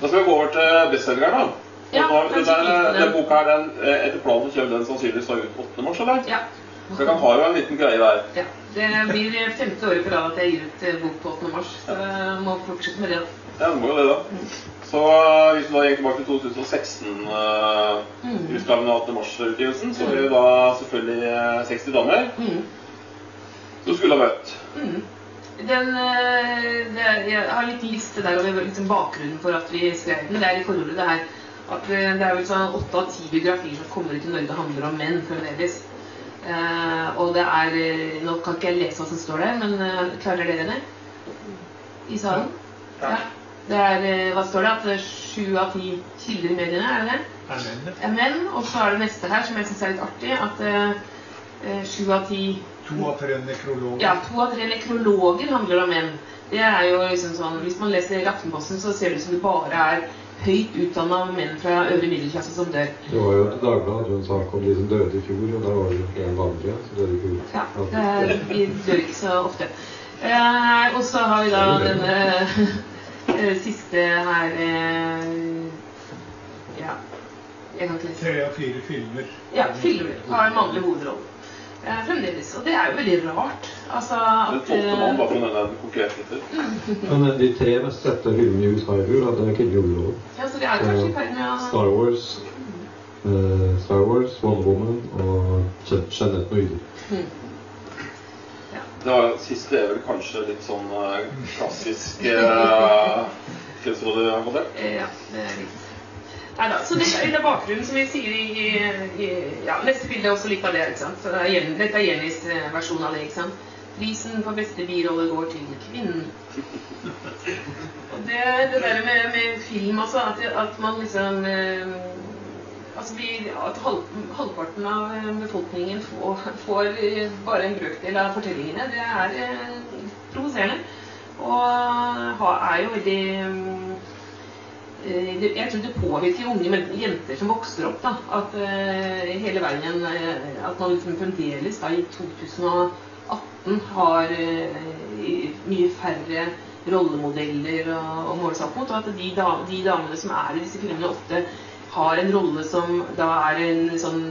Da skal vi gå over til bestselgeren, da. Ja, nå, den den, der, den boka her, den, eh, etter planen så kommer den sannsynligvis ut 8. mars, eller? Ja. Så dere har jo en liten greie der. ja. Det blir femte året på rad at jeg gir ut eh, bok på 8. mars, så jeg må fortsette med det. Ja, det må jo det, da. Så eh, hvis du da gikk tilbake til 2016-utgaven Mm. av 8. mars-utgivelsen, så er det da selvfølgelig eh, 60 damer Mm. som du skulle ha møtt. Mm. Den, eh, det er, jeg har litt liste der over liksom bakgrunnen for at vi skrev den. Det er i forordet det her at eh, det er vel sånn åtte av ti biografier som kommer ut i Norge, handler om menn fremdeles. Eh, og det er eh, Nå kan ikke jeg lese hva som står der, men eh, klarer dere det? I salen? Ja. Det er eh, Hva står det? At eh, sju av ti kilder i mediene, er det? Er mennene? er menn. Og så er det neste her, som jeg syns er litt artig, at eh, sju av ti To av tre nekrologer. ja, to av tre nekrologer handler om menn. Det er jo liksom sånn, Hvis man leser Aftenposten, så ser det ut som det bare er høyt utdanna menn fra øvre middelklasse som dør. Det var jo til Dagbladet hadde jo en sak om de som døde i fjor, og der var det jo en vanlige som døde i fjor. Ja, det er, Vi dør ikke så ofte. Eh, og så har vi da denne siste her eh, Ja, jeg kan ikke lese. Tre av fire filmer. Ja, filmer har en mannlig hovedrolle. Eh, fremdeles. Og det er jo veldig rart. Altså Den at tolvte eh, mann, bare for å nevne en konkret tittel. Men eh, de tre mest sette filmene i USA i fjor hadde kvinnelige hovedroller. Ja, så det er kanskje i ferd med å Star Wars, eh, Star Wars, Wonder Woman og Jean- Jeanette Noyde. Det var, siste er vel kanskje litt sånn eh, klassisk uh? Eh, Ja, det er riktig. Neida, så dette er bakgrunnen, som vi sier i, i ja, Neste bilde er også litt av det. ikke sant? Så det er dette er Jennys eh, versjon av det. ikke sant? Prisen for beste birolle går til kvinnen. (laughs) Og det, det der med, med film, også, at, at man liksom eh, altså de, At halv, halvparten av eh, befolkningen får, får eh, bare en brøkdel av fortellingene, det er eh, provoserende. Og er jo veldig Jeg tror det påvirker unge jenter som vokser opp. da, At eh, hele eh, At man liksom fremdeles da, i 2018 har eh, mye færre rollemodeller å, å måle seg opp mot. Og at de, de damene som er i disse filmene, ofte har en rolle som da er en sånn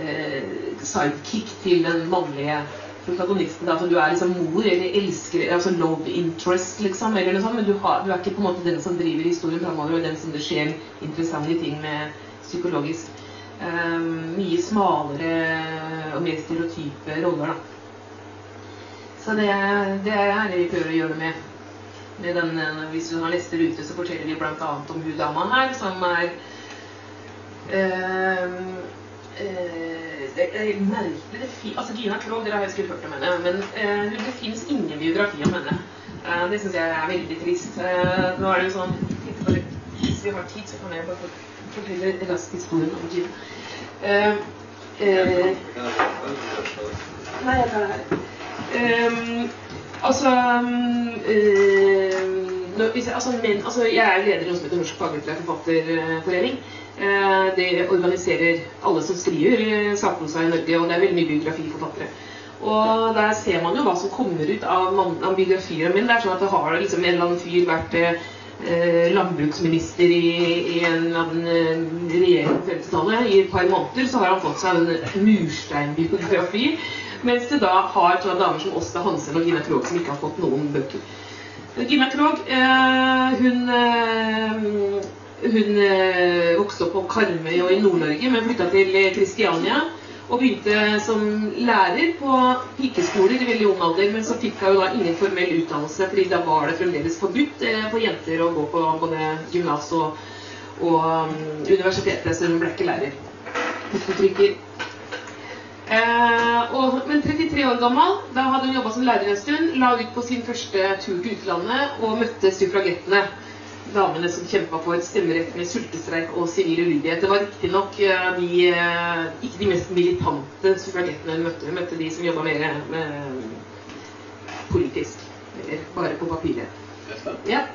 eh, sidekick til den mannlige protagonisten. Altså, du er liksom mor eller elsker, altså love interest, liksom, eller noe sånt, men du, har, du er ikke på en måte den som driver historien framover, og den som det skjer interessante ting med psykologisk. Eh, mye smalere og mer stereotype roller, da. Så det, det er det vi prøver å gjøre med. med den, hvis du har neste rute, ute, så forteller vi bl.a. om hun dama her, som er det er merkelig det fin, altså Gina Krog, dere har jo sikkert hørt om henne, men eh, det fins ingen biografi om henne. Eh, det syns jeg er veldig trist. Eh, nå er det jo sånn Hvis vi har tid, så kan jeg bare fort- fortelle raskt historien om Gina. Eh, eh, Nei, jeg tar det her. Ehm, altså, ehm, altså, men, altså Jeg er leder i noe Norsk faglitterær forfatterforening. Eh, det organiserer alle som skriver eh, sakprosa i Norge, og det er veldig mye biografiforfattere. Og der ser man jo hva som kommer ut av, av biografiene mine. Det er sånn at det har liksom en eller annen fyr vært eh, landbruksminister i, i en eh, regjering på 50-tallet. I et par måneder så har han fått seg en mursteinbiografi. Mens det da har sånne damer som Åsta Hansen og Gina Krogh som ikke har fått noen bøker. Gina Krogh, eh, hun, eh, hun eh, vokste opp på Karmøy og i Nord-Norge, men flytta til Kristiania. Og begynte som lærer på pikeskoler i veldig ung alder. Men så fikk hun da ingen formell utdannelse, fordi da var det fremdeles forbudt eh, for jenter å gå på både gymnas og, og um, universitetet, så hun ble ikke lærer. Eh, og, men 33 år gammel, da hadde hun jobba som lærer en stund, la ut på sin første tur til utlandet og møtte suffragettene. Damene som kjempa for stemmerett med sultestreik og sivil ulydighet. Det var riktignok uh, de, eh, ikke de mest militante suffragettene hun møtte. Hun møtte de som jobba mer politisk. Eller bare på papiret. Ja.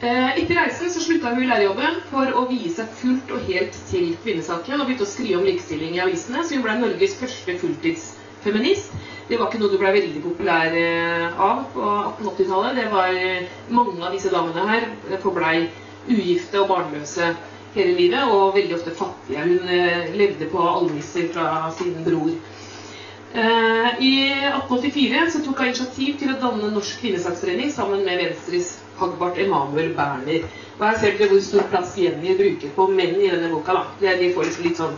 Eh, Etter reisen så slutta hun i lærerjobben for å vie seg fullt og helt til kvinnesaken og begynte å skrive om likestilling i avisene, så hun ble Norges første fulltidsfeminist. Det var ikke noe du ble veldig populær eh, av på 1880-tallet. Det var eh, Mange av disse damene her forblei ugifte og barnløse hele livet, og veldig ofte fattige. Hun eh, levde på almisser fra sin bror. Eh, I 1884 så tok hun initiativ til å danne Norsk kvinnesaksforening sammen med Venstres Hagbart Emanuel Berner. Og her ser dere hvor stor plass Jenny bruker på menn i denne boka. da. De får liksom litt sånn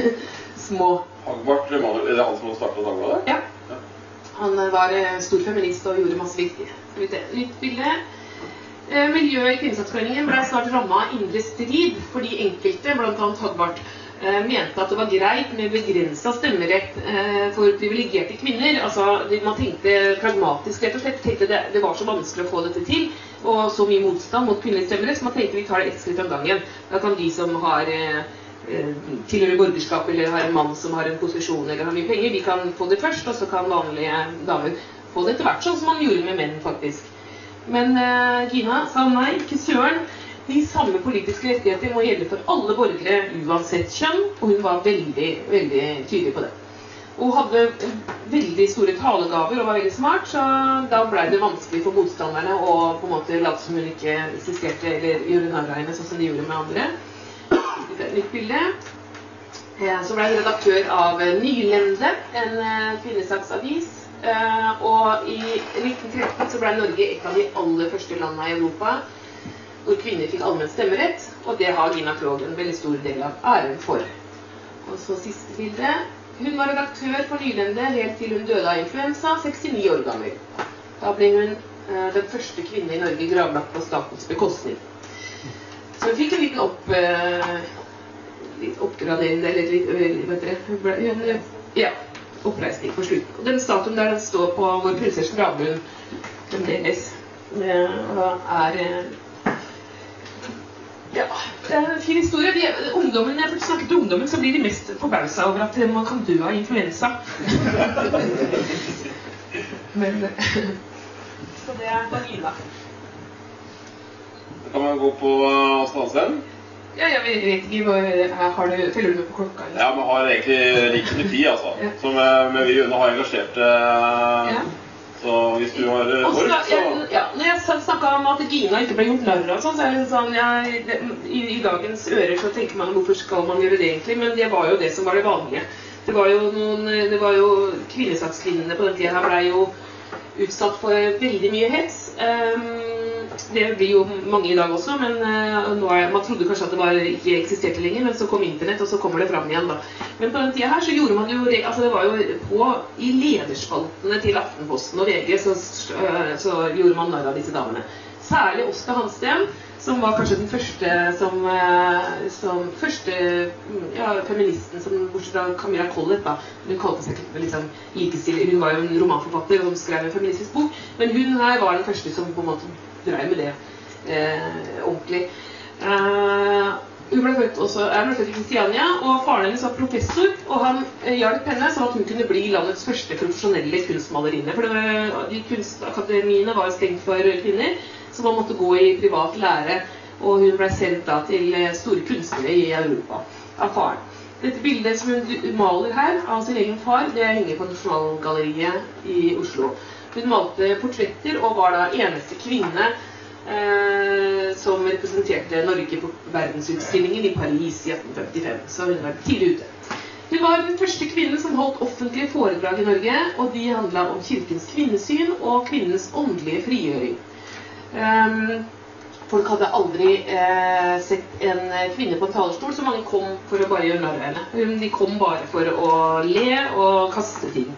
(laughs) små Hagbart Emanuel, er det han som har starta Dagbladet? Ja. Han var eh, stor feminist og gjorde masse viktig. Skal vi se, Nytt bilde. Eh, Miljøet i Kvinnesaksforeningen ble snart ramma av indre strid fordi enkelte, bl.a. Hagbart, eh, mente at det var greit med begrensa stemmerett for privilegerte kvinner. Altså, Man tenkte pragmatisk, rett og slett. tenkte det, det var så vanskelig å få dette til, og så mye motstand mot kvinnelig stemmerett, så man tenkte vi tar det ett skritt om gangen. Da kan de som har tilhører borgerskap eller har en mann som har en posisjon eller har mye penger, de kan få det først, og så kan vanlige damer få det etter hvert, sånn som man gjorde med menn, faktisk. Men uh, Gina sa nei, ikke søren. De samme politiske rettigheter må gjelde for alle borgere uansett kjønn, og hun var veldig, veldig tydelig på det. Hun hadde veldig store talegaver og var veldig smart, så da ble det vanskelig for motstanderne å på en måte late som hun ikke eksisterte, eller gjøre narr av henne sånn som de gjorde med andre. Et nytt bilde. Så ble hun redaktør av eh, Nylende, en eh, kvinnesaksavis. Eh, Og i 1913 så ble Norge et av de aller første landene i Europa hvor kvinner fikk allmenn stemmerett, og det har Gina Krogh en veldig stor del av æren for. Og så siste bilde. Hun var redaktør for Nylende helt til hun døde av influensa, 69 år gammel. Da ble hun den første kvinne i Norge gravlagt på statens bekostning. Så hun fikk en liten opp... Eh, litt oppgradering, eller litt hun ble, hun, ja, oppreisning på slutten. Og den statuen der den står på vår prinsesse gravlund fremdeles. Eh, Og er eh, ja, det er en fin historie. De, ungdommen, jeg snakker til ungdommen, så blir de mest forbausa over at man kan dø av influensa. (laughs) Men (laughs) Så det er Marina. Da kan man gå på uh, Stansen. Ja, jeg vet ikke hvor Har du Følger du med på klokka? eller? Ja, vi har egentlig mye tid, altså. Ja. Som eh, men vi June har engasjert eh, Ja. Så hvis du har eh, så, ork, så jeg, ja, når jeg snakka om at Gina ikke ble gjort narr av, sånn, så er det sånn jeg, i, I dagens ører så tenker man hvorfor skal man gjøre det egentlig, men det var jo det som var det vanlige. Det var jo noen Det var jo Kvinnesakskvinnene på den tida her blei jo utsatt for veldig mye hets. Um, det blir jo mange i dag også, men nå er, man trodde kanskje at det var, ikke eksisterte lenger. Men så kom internett, og så kommer det fram igjen, da. Men på den tida her så gjorde man jo altså Det var jo på i lederspaltene til Aftenposten og VG så, så gjorde man narr av disse damene. Særlig Oskar Hansten, som var kanskje den første som, uh, som første mm, ja, feministen som bortsett fra Camilla Collett, da. Hun kalte seg ikke liksom likestilling. Hun var jo en romanforfatter som skrev en feministisk bok, men hun her var den første som på en måte drev med det eh, ordentlig. Eh, hun ble født også, jeg født i Kristiania, og faren hennes var professor. Og han eh, hjalp henne sånn at hun kunne bli landets første profesjonelle kunstmalerinne. For det de kunstakademiene var stengt for kvinner, så hun måtte gå i privat lære. Og hun ble sendt da til eh, store kunstnere i Europa av faren. Dette bildet som hun maler her av sin egen far, det henger på Nasjonalgalleriet i Oslo. Hun malte portretter og var da eneste kvinne eh, som representerte Norge på verdensutstillingen i Paris i 1855. Så hun var tidlig ute. Hun var den første kvinnen som holdt offentlige foredrag i Norge, og de handla om kirkens kvinnesyn og kvinnens åndelige frigjøring. Um, folk hadde aldri eh, sett en kvinne på en talerstol, så mange kom for å bare gjøre narr av henne. De kom bare for å le og kaste ting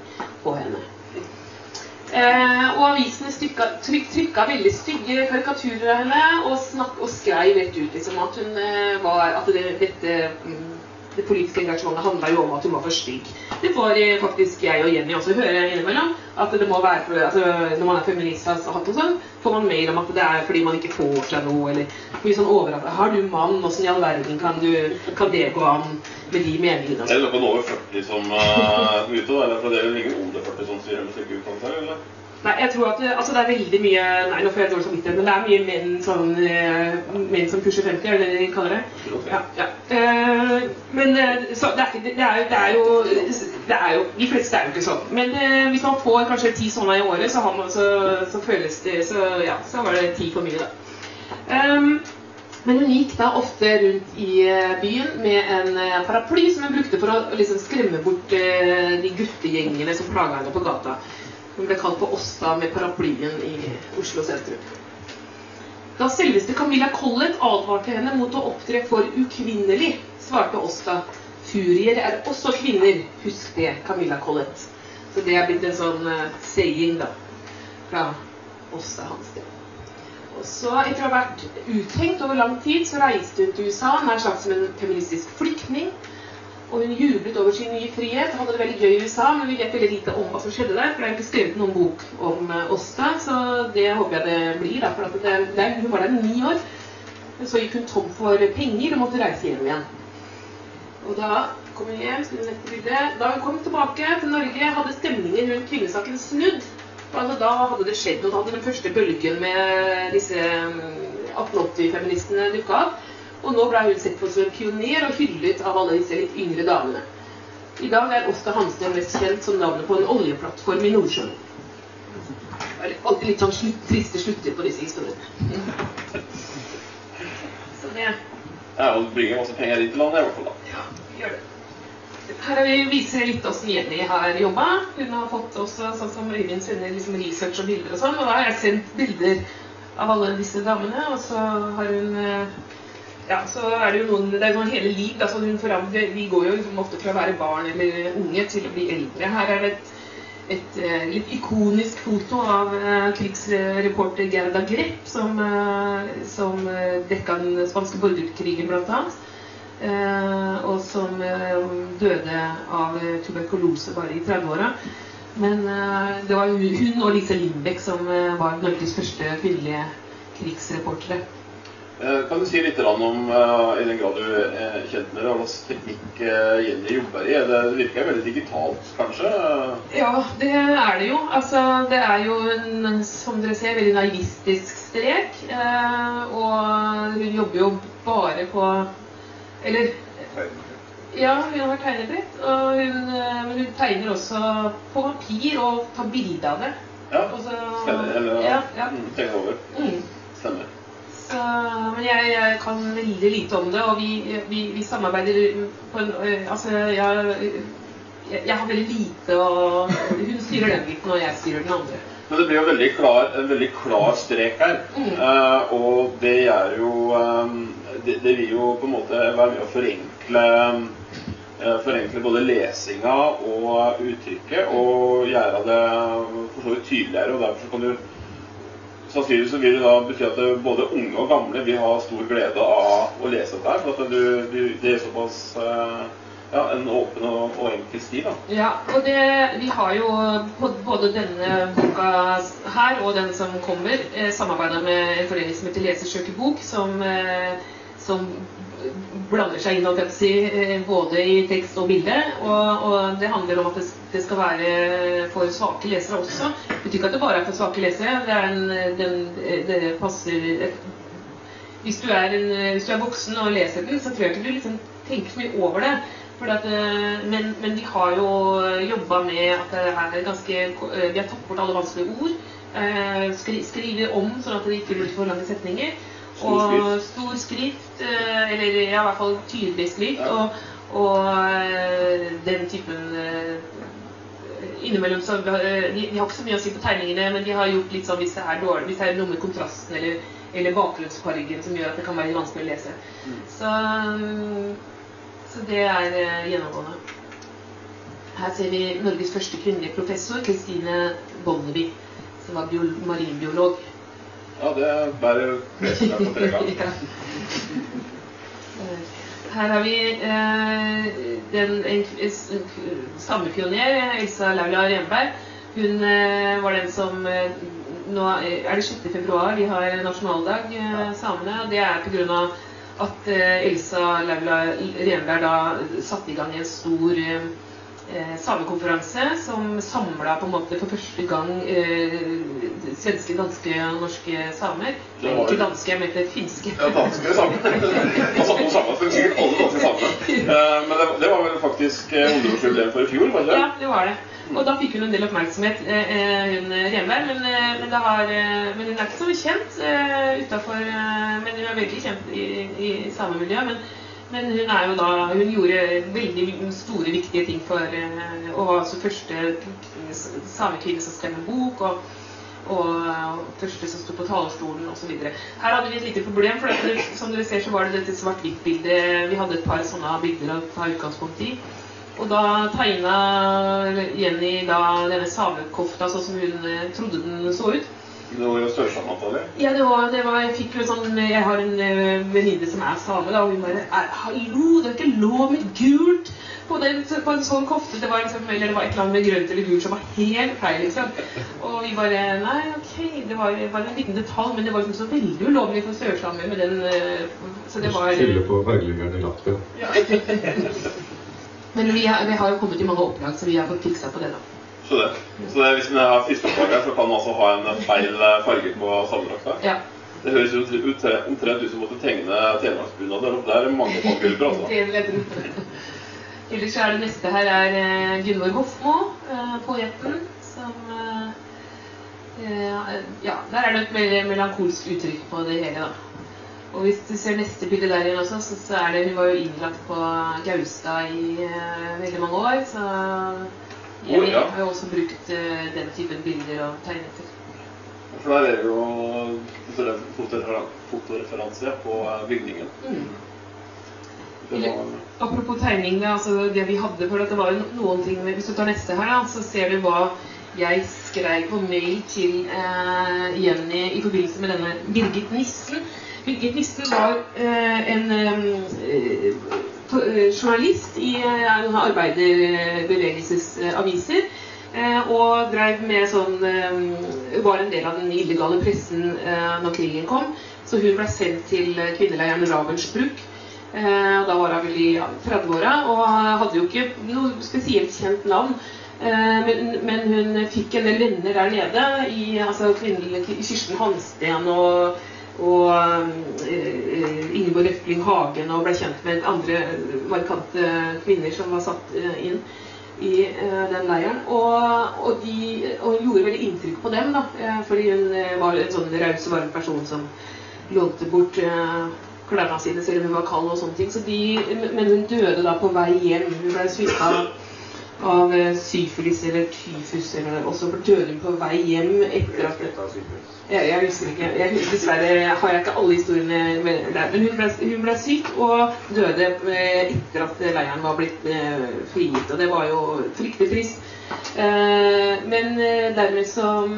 på henne. Eh, og avisene stykka, tryk, trykka veldig stygge karikaturer av henne og, snakk, og skrev rett ut liksom, at, hun, eh, var, at det, dette mm, det politiske engasjementet handla jo om at hun var for stygg. Det får eh, faktisk jeg og Jenny også høre innimellom. At det må være for, altså, Når man er feminist, altså, og sånn, får man mail om at det er fordi man ikke får seg noe. Eller mye sånn overraskende. Har du mann? Åssen i all verden kan, du, kan det gå an med de meningene? Er det noen over 40 som uh, er ute? da? Eller for det er vel ingen under 40 som styrer med slike utdannelser? eller? Nei, jeg tror at altså det er veldig mye Nei, nå får jeg dårlig samvittighet, men det er mye menn, sånn, eh, menn som pusher 50, er det det de kaller det? Ja, ja. Eh, men eh, så det er, det, er, det, er jo, det er jo De fleste er jo ikke sånn. Men eh, hvis man får kanskje ti sånne i året, så, har man, så, så føles det så, ja, så var det ti for mye, da. Um, men hun gikk da ofte rundt i eh, byen med en paraply som hun brukte for å liksom, skremme bort de guttegjengene som plaga henne på gata. Hun ble kalt på Åsta med paraplyen i Oslo sentrum. Da selveste Camilla Collett advarte henne mot å opptre for ukvinnelig, svarte Åsta. Furier er også kvinner. Husk det, Camilla Collett. Så det er blitt en sånn uh, saying, da. Fra Åsta Hansten. Og så, etter å ha vært uthengt over lang tid, så reiste hun til USA nær sagt som en feministisk flyktning. Og hun jublet over sin nye frihet. Hadde det veldig gøy i USA, men vi vet veldig lite om hva som skjedde der. For det er ikke skrevet noen bok om oss Åsta, så det håper jeg det blir. Da, for det, det, hun var der ni år. Så gikk hun tom for penger og måtte reise hjem igjen. Og da kom hun hjem, da hun kom tilbake til Norge, hadde stemningen rundt kvinnesaken snudd. Altså, da hadde det skjedd noe. Da hadde den første bølgen med disse 1880-feministene dukka opp. Og nå ble hun sett på som en pioner og hyllet av alle disse litt yngre damene. I dag er Åsta Hansten mest kjent som navnet på en oljeplattform i Nordsjøen. Det er alltid litt sånn slutt, triste slutter på disse historiene. Så det Ja, og bringer masse penger inn til landet i hvert fall. da. Ja, gjør det. Her har vi viser litt åssen Jenny har jobba. Hun har fått også, sånn som Øyvind sender liksom research og bilder og sånn. Og da har jeg sendt bilder av alle disse damene, og så har hun eh, ja, så er det jo noen Det er jo noen hele liv. Da, hun forandrer, vi går jo liksom ofte fra å være barn eller unge til å bli eldre. Her er det et, et, et litt ikonisk foto av uh, krigsreporter Gerda Grepp, som, uh, som dekka den spanske borgerkrigen, blant annet. Og som døde av tuberkulose bare i 30-åra. Men det var hun og Lise Lindbekk som var Norges første kvinnelige krigsreportere. Kan du si litt om, i den grad du er kjent med det, hva slags teknikk Jenny jobber i? Det virker veldig digitalt, kanskje? Ja, det er det jo. Altså, det er jo en, som dere ser, veldig naivistisk strek. Og hun jobber jo bare på Eller ja, hun har tegnebrett. Og hun, men hun tegner også på papir og tar bilde av det. Ja, Stemmer. Eller ja, ja. tegner over. Mm. Stemmer. Så, men jeg, jeg, kan veldig lite om det, og vi, vi, vi samarbeider på en Altså, jeg, jeg, jeg har veldig lite å Hun styrer den biten, og jeg styrer den andre. Men det blir jo veldig klar, en veldig klar strek her. Mm. Uh, og det gjør jo um, det, det vil jo på en måte være med å forenkle eh, Forenkle både lesinga og uttrykket og gjøre det for så vidt tydeligere. og derfor kan du Sannsynligvis så vil det da bety at både unge og gamle vil ha stor glede av å lese dette. for at du, du, Det er såpass eh, ja, en åpen og, og enkel stil. da. Ja, og det, vi har jo både denne boka her og den som kommer, eh, samarbeida med en forening som heter Lesersøkerbok, som, eh, som blander seg inn si, eh, både i tekst og bilde. Og, og det handler om at det, skal være for svake lesere også. Det betyr ikke at det bare er for svake lesere. Det, en, den, det passer hvis du, en, hvis du er voksen og leser den, så tror jeg ikke du liksom tenker så mye over det. At, eh, men, men de har jo jobba med at det er ganske eh, De har tatt bort alle vanskelige ord. eh, Skri, skriver om sånn at det ikke blir for lange setninger. Og stor skrift, eh, eller ja, i hvert fall tydelig skrift. Og, og eh, den typen eh, Innimellom så de, de har ikke så mye å si på tegningene, men de har gjort litt sånn hvis det er dårlig, hvis det er noe med kontrasten eller, eller bakgrunnsfargen som gjør at det kan være vanskelig å lese. Så, så det er gjennomgående. Her ser vi Norges første kvinnelige professor, Kristine Bonnevie, som var biol marinbiolog. Ja, det bærer deg på tre ganger. (laughs) Ja. Her har vi eh, den, en, en Elsa Laula Renberg. Hun eh, var den som eh, Nå er det 6. februar, vi har nasjonaldag, eh, samene. Det er pga. at eh, Elsa Laula Renberg da satte i gang en stor eh, eh, samekonferanse som samla på en måte for første gang eh, svenske, danske og norske samer. Var Ikke danske, jeg mente finske. Ja, danske (laughs) samme. Altså, på samme, for sikkert alle danske samer. (laughs) Eh, men det, det var vel faktisk eh, ungdomsjubileum for i fjor, var det Ja, det var det. Og da fikk hun en del oppmerksomhet, hun Renberg. Men, men, det har, eh, men hun er ikke så kjent utafor Men hun er veldig kjent i, i samemiljøet. Men, hun da Hun gjorde veldig store, viktige ting for eh, Og var altså første samekvinne som skrev en bok. og og eh, første som sto på talerstolen osv. Her hadde vi et lite problem, for dette, som dere ser så var det dette svart-hvitt-bildet. Vi hadde et par sånne bilder å ta utgangspunkt i. Og da tegna Jenny da denne samekofta sånn som hun eh, trodde den så ut. Det var jo Sørsamme. Ja, det var, det var, jeg fikk jo sånn Jeg har en eh, venninne som er same, da, og hun bare «Er- Hallo, det er ikke lov med gult på, den, på en sånn kofte. Det var liksom, eller det var et eller annet med grønt eller gult som var helt feil, liksom. Og vi bare Nei, ok, det var bare en liten detalj, men det var liksom så veldig ulovlig for sørsamer med den eh, Så det var Skylde på fargelegeren i Latvia. (laughs) Men vi har, vi har jo kommet i mange opplag, så vi har fått fiksa på det, da. Så det. Så det, hvis man har her, så kan man altså ha en feil eh, farge på samedrakta. Ja. Det høres ut omtrent ut som måtte tegne telemarksbunader. Det er mange faggrupper, altså. Ellers er det neste her er eh, Gunvor Hofmo, eh, poeten, som Ja, der er det et mer melankolsk uttrykk på det hele, da. Og hvis du ser neste bilde der igjen også, så, så er det Hun var jo innlagt på Gaustad i veldig mange år, så jeg Å, ja. har jo også brukt eh, den typen bilder og tegneter. For der er jo fotorefer- fotorefer- fotoreferanse på eh, bygningen. Mm. Var, Apropos tegning, altså det vi hadde for dette det var jo noen ting med, Hvis du tar neste her, så ser du hva jeg skrev på mail til eh, Jenny i forbindelse med denne Birgit Nissen. Birgit Nissen var eh, en eh, journalist i eh, arbeiderbevegelsesaviser. Eh, og drev med sånn eh, Var en del av den illegale pressen eh, når krigen kom. Så hun ble sendt til eh, kvinneleiren. Eh, og da var hun vel i ja, 30-åra og hadde jo ikke noe spesielt kjent navn. Eh, men, men hun fikk en del venner der nede, i altså, Kirsten Hansten og, og eh, Ingeborg Røfling Hagen, og ble kjent med andre markante kvinner som var satt eh, inn i eh, den leiren. Og, og, de, og gjorde veldig inntrykk på dem, da, eh, fordi hun eh, var en sånn raus og varm person som lånte bort eh, klærne sine selv om hun var kald og sånne ting. Så de, men hun døde da på vei hjem. Hun ble smitta av eh, syfilis eller tyfus. Eller, og så døde hun på vei hjem etter at jeg, jeg husker ikke. Jeg, dessverre har jeg ikke alle historiene med der. Men hun ble, hun ble syk og døde eh, etter at leiren var blitt eh, frigitt. Og det var jo fryktelig trist. Eh, men eh, dermed så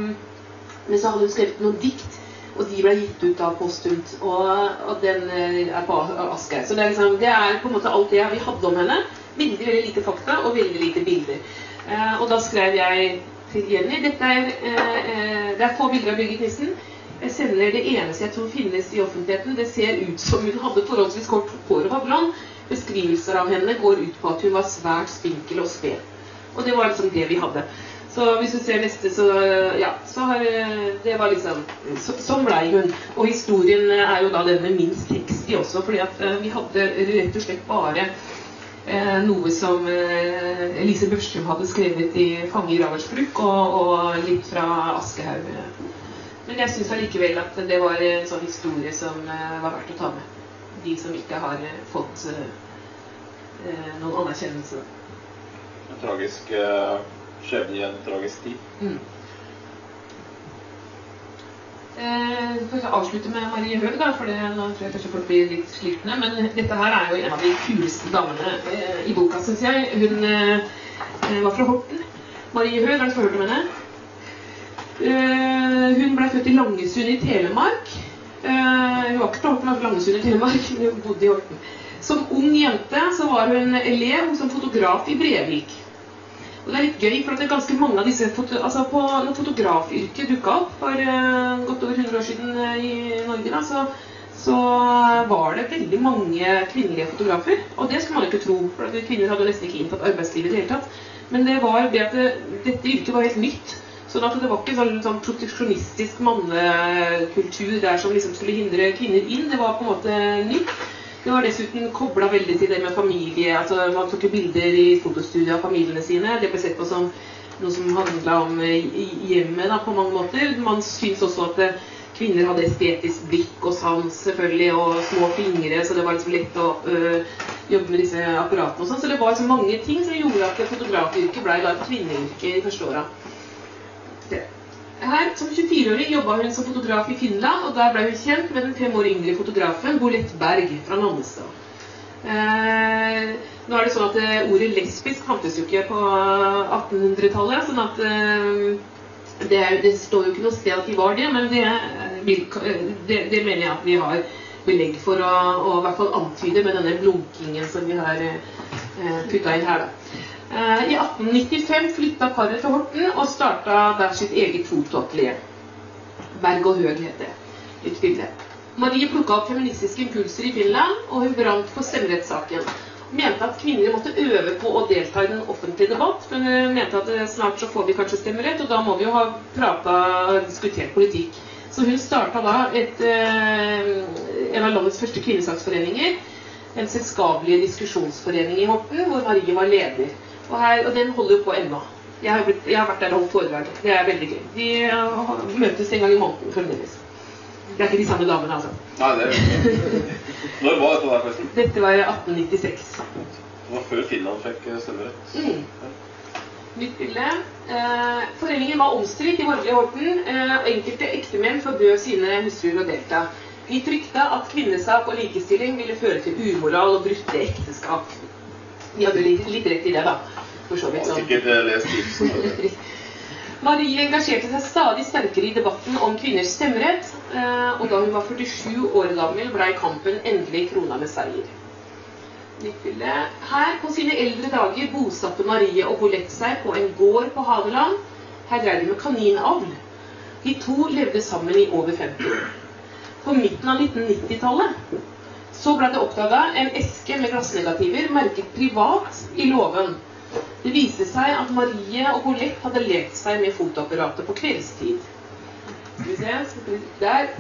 Men så hadde hun skrevet noen dikt. Og de ble gitt ut av postumt. Og, og den er på Aschehoug. Så det er, liksom, det er på en måte alt det vi hadde om henne. Veldig veldig lite fakta og veldig lite bilder. Eh, og da skrev jeg til Jenny dette er, eh, eh, Det er få bilder av Birgit Nissen. Jeg sender det eneste jeg tror finnes i offentligheten. Det ser ut som hun hadde forholdsvis kort hår og var blond. Beskrivelser av henne går ut på at hun var svært spinkel og sped. Og det var liksom det vi hadde. Så hvis du ser neste, så ja, så har Det var liksom så, Sånn blei hun. Og historien er jo da den med minst tekst i også, fordi at eh, vi hadde rett og slett bare eh, noe som eh, Elise Børstum hadde skrevet i 'Fange i Ravelsbruk', og, og litt fra Aschehoug. Men jeg syns allikevel at det var en sånn historie som eh, var verdt å ta med. De som ikke har eh, fått eh, eh, noen anerkjennelse. En tragisk eh, skjebne i en tragisk tid. Mm. Eh, får avslutte med Marie Høeg, da, for det, nå tror jeg kanskje folk blir litt slitne. Men dette her er jo en av de kuleste damene eh, i boka, syns jeg. Hun eh, var fra Horten. Marie Høeg, har du hørt om henne? Eh, hun ble født i Langesund i Telemark. Eh, hun var ikke fra Horten, men Langesund i Telemark. Hun bodde i Horten. Som ung jente så var hun elev som fotograf i Brevik. Og det er litt gøy, for det er ganske mange av disse foto altså på, Når fotografyrket dukka opp for uh, godt over 100 år siden uh, i Norge, da, så, så var det veldig mange kvinnelige fotografer. Og det skulle man ikke tro, for kvinner hadde nesten ikke inntatt arbeidslivet i det hele tatt. Men det var det at det, dette yrket var helt nytt. Sånn at det var ikke sånn, sånn proteksjonistisk mannekultur der som liksom skulle hindre kvinner inn. Det var på en måte nytt. Det var dessuten kobla veldig til det med familie. altså Man tok bilder i fotostudio av familiene sine. Det ble sett på som noe som handla om eh, hjemmet da, på mange måter. Man syntes også at eh, kvinner hadde estetisk blikk og sans selvfølgelig, og små fingre, så det var liksom lett å øh, jobbe med disse apparatene og sånn. Så det var liksom mange ting som gjorde at fotografyrket ble da et kvinneyrke de første åra. Her, Som 24-åring jobba hun som fotograf i Finland, og der ble hun kjent med den fem år yngre fotografen Bolette Berg fra Nannestad. Eh, nå er det sånn at eh, Ordet lesbisk fantes jo ikke på 1800-tallet. sånn at eh, det, det, står jo ikke noe sted at de var det, men det, det, det mener jeg at vi har belegg for å, å i hvert fall antyde med denne blunkingen som vi har eh, putta inn her. da. Eh, I 1895 flytta paret til Horten og starta der sitt eget fotoatelier. Berg og Høg het det. Litt bilde. Marie plukka opp feministiske impulser i Finland, og hun brant for stemmerettssaken. Hun mente at kvinner måtte øve på å delta i den offentlige debatt. Men hun mente at eh, snart så får vi kanskje stemmerett, og da må vi jo ha prata og diskutert politikk. Så hun starta da et, eh, en av landets første kvinnesaksforeninger. En selskapelig diskusjonsforening i Horten, hvor Marie var leder. Og, her, og den holder jo på ennå. Jeg har, blitt, jeg har, vært der og holdt foredrag. Det er veldig gøy. De uh, møtes en gang i måneden fremdeles. Det er ikke de samme damene, altså. Nei, det er Når var dette der, forresten? Dette var 1896. Det var før Finland fikk eh, stemmerett. Mm. Nytt bilde. Eh, foreningen var omstridt i borgerlig Horten. Eh, enkelte ektemenn forbød sine hustruer å delta. De frykta at kvinnesak og likestilling ville føre til umoral og brutte ekteskap. De hadde litt, litt rett i det, da. For så vidt. Sånn. sikkert eh, lest Ibsen. (laughs) Marie engasjerte seg stadig sterkere i debatten om kvinners stemmerett, eh, og da hun var 47 år gammel, blei kampen endelig krona med seier. Her på sine eldre dager bosatte Marie og Bolett seg på en gård på Hadeland. Her drev de med kaninavl. De to levde sammen i over 50 år. På midten av 1990-tallet så ble det oppdaga en eske med glassnegativer merket 'privat' i låven. Det viste seg at Marie og Colette hadde lekt seg med fotoapparatet på kveldstid.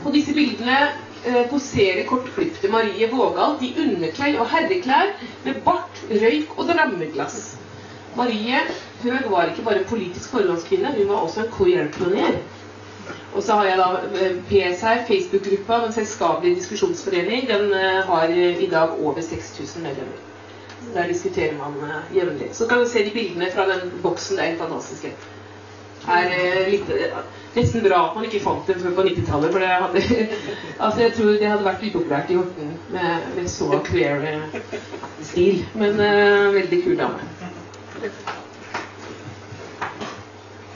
På disse bildene eh, poserer kortklipte Marie Vågal i undertøy og herreklær med bart, røyk og drammeglass. Marie Høeg var ikke bare politisk forholdskvinne, hun var også en queer-pioner. Og så har jeg da eh, PS her, Facebook-gruppa, Den selskapelige diskusjonsforening. Den eh, har eh, i dag over 6000 medlemmer. Der diskuterer man eh, jevnlig. Så kan du se de bildene fra den boksen. Det er helt fantastiske. Er eh, litt, eh, nesten bra at man ikke fant dem før på 90-tallet. For det hadde, (laughs) altså jeg tror det hadde vært upopulært i Horten med, med så queer stil. Men uh, veldig kul dame.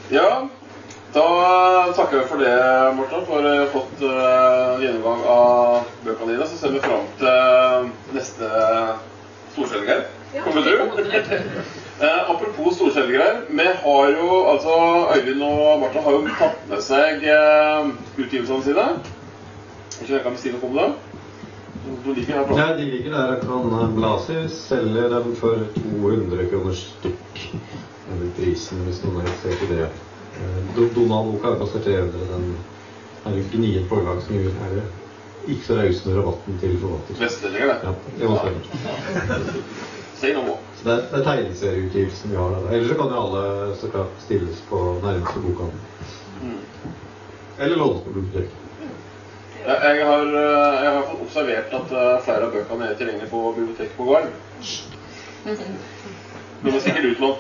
Ja, da takker vi for det, Morten, for å ha fått uh, gjennomgang av bøkene dine. Så ser vi fram til neste storselger. Kommer du? (laughs) Eh, apropos storselgere. Vi har jo, altså Øyvind og Martha har jo tatt med seg eh, utgivelsene sine. Ikke jeg kan si noe om det? De ligger her Ja, de ligger der. og kan Blasi selger dem for 200 kroner stykk. Eller prisen, hvis noen er interessert det. Eh, Do- Donald-boka koster 300. Den er jo gnient forlag som gjør er ikke så raus med rabatten til forvalter. Vestlendinger, det. Ja, stemme. Si noe det er, det er tegneserieutgivelsen vi har. der. Ellers så kan jo alle så klart stilles på nærmeste bokhandel. Eller lånes på biblioteket. Jeg, jeg, har, eh, jeg har fått observert at eh, flere av bøkene er tilgjengelige på biblioteket på Garm. De er sikkert utlånt.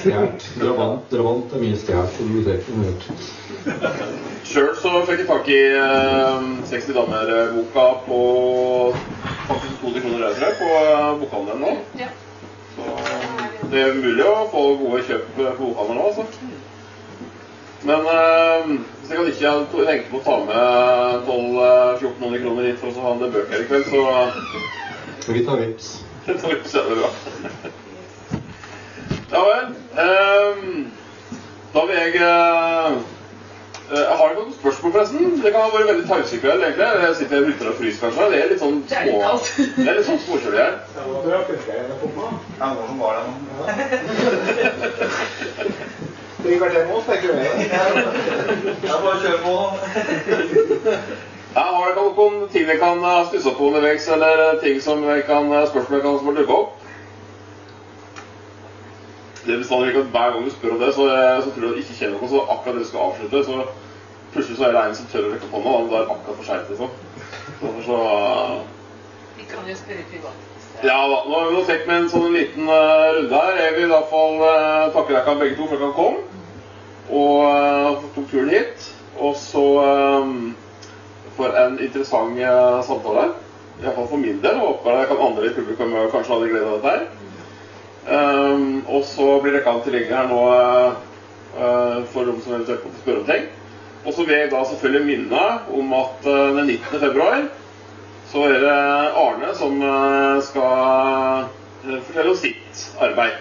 Stjålet. Drabant, Drabant er mye stjert på biblioteket. har jeg hørt. Sjøl så fikk jeg tak i eh, 60 damer-boka på faktisk 200 kroner jeg, på eh, bokhandelen nå. Ja. Så det er mulig å få gode kjøp på bokhandelen nå, altså. Men eh, hvis jeg kan ikke tenke på å ta med 12 1400 kroner hit for å ha en bøker i kveld, så Vi tar vips. Så er det bra. Ja vel. ehm, da vil jeg eh, eh, Jeg har noen spørsmål, forresten. Det kan ha vært veldig tause i kveld, egentlig. Jeg sitter her ute og fryser, kanskje. Det er litt sånn Det er små... Det er litt sånn småkjølig her. Ja, noen som var der nå. Tre kvarter nå, tenker jeg. Ja, bare kjør på. Ja, har dere noen ting dere kan eh, stusse på underveis, eller ting som dere kan, eh, spørsmål kan som dukke opp? Det er bestandig ikke at Hver gang du spør om det, så, eh, så tror du at du ikke kjenner noe, så akkurat det du skal avslutte, så plutselig så er det en som tør å rekke opp hånda, og da er det akkurat for seint, liksom. Derfor så eh, Vi kan jo spørre privat. Ja da, nå har vi nå sett med en sånn liten uh, runde her. Jeg vil i hvert fall uh, takke dere begge to for at dere kom og uh, tok turen hit. Og så eh, for en interessant uh, samtale. Iallfall for min del. Håper jeg kan andre i publikum kanskje hadde glede av dette her. Um, og så blir dere tilgjengelig her nå uh, for de som eventuelt måtte spørre om ting. Og så vil jeg da selvfølgelig minne om at uh, den 19. februar så er det Arne som uh, skal eh, fortelle om sitt arbeid.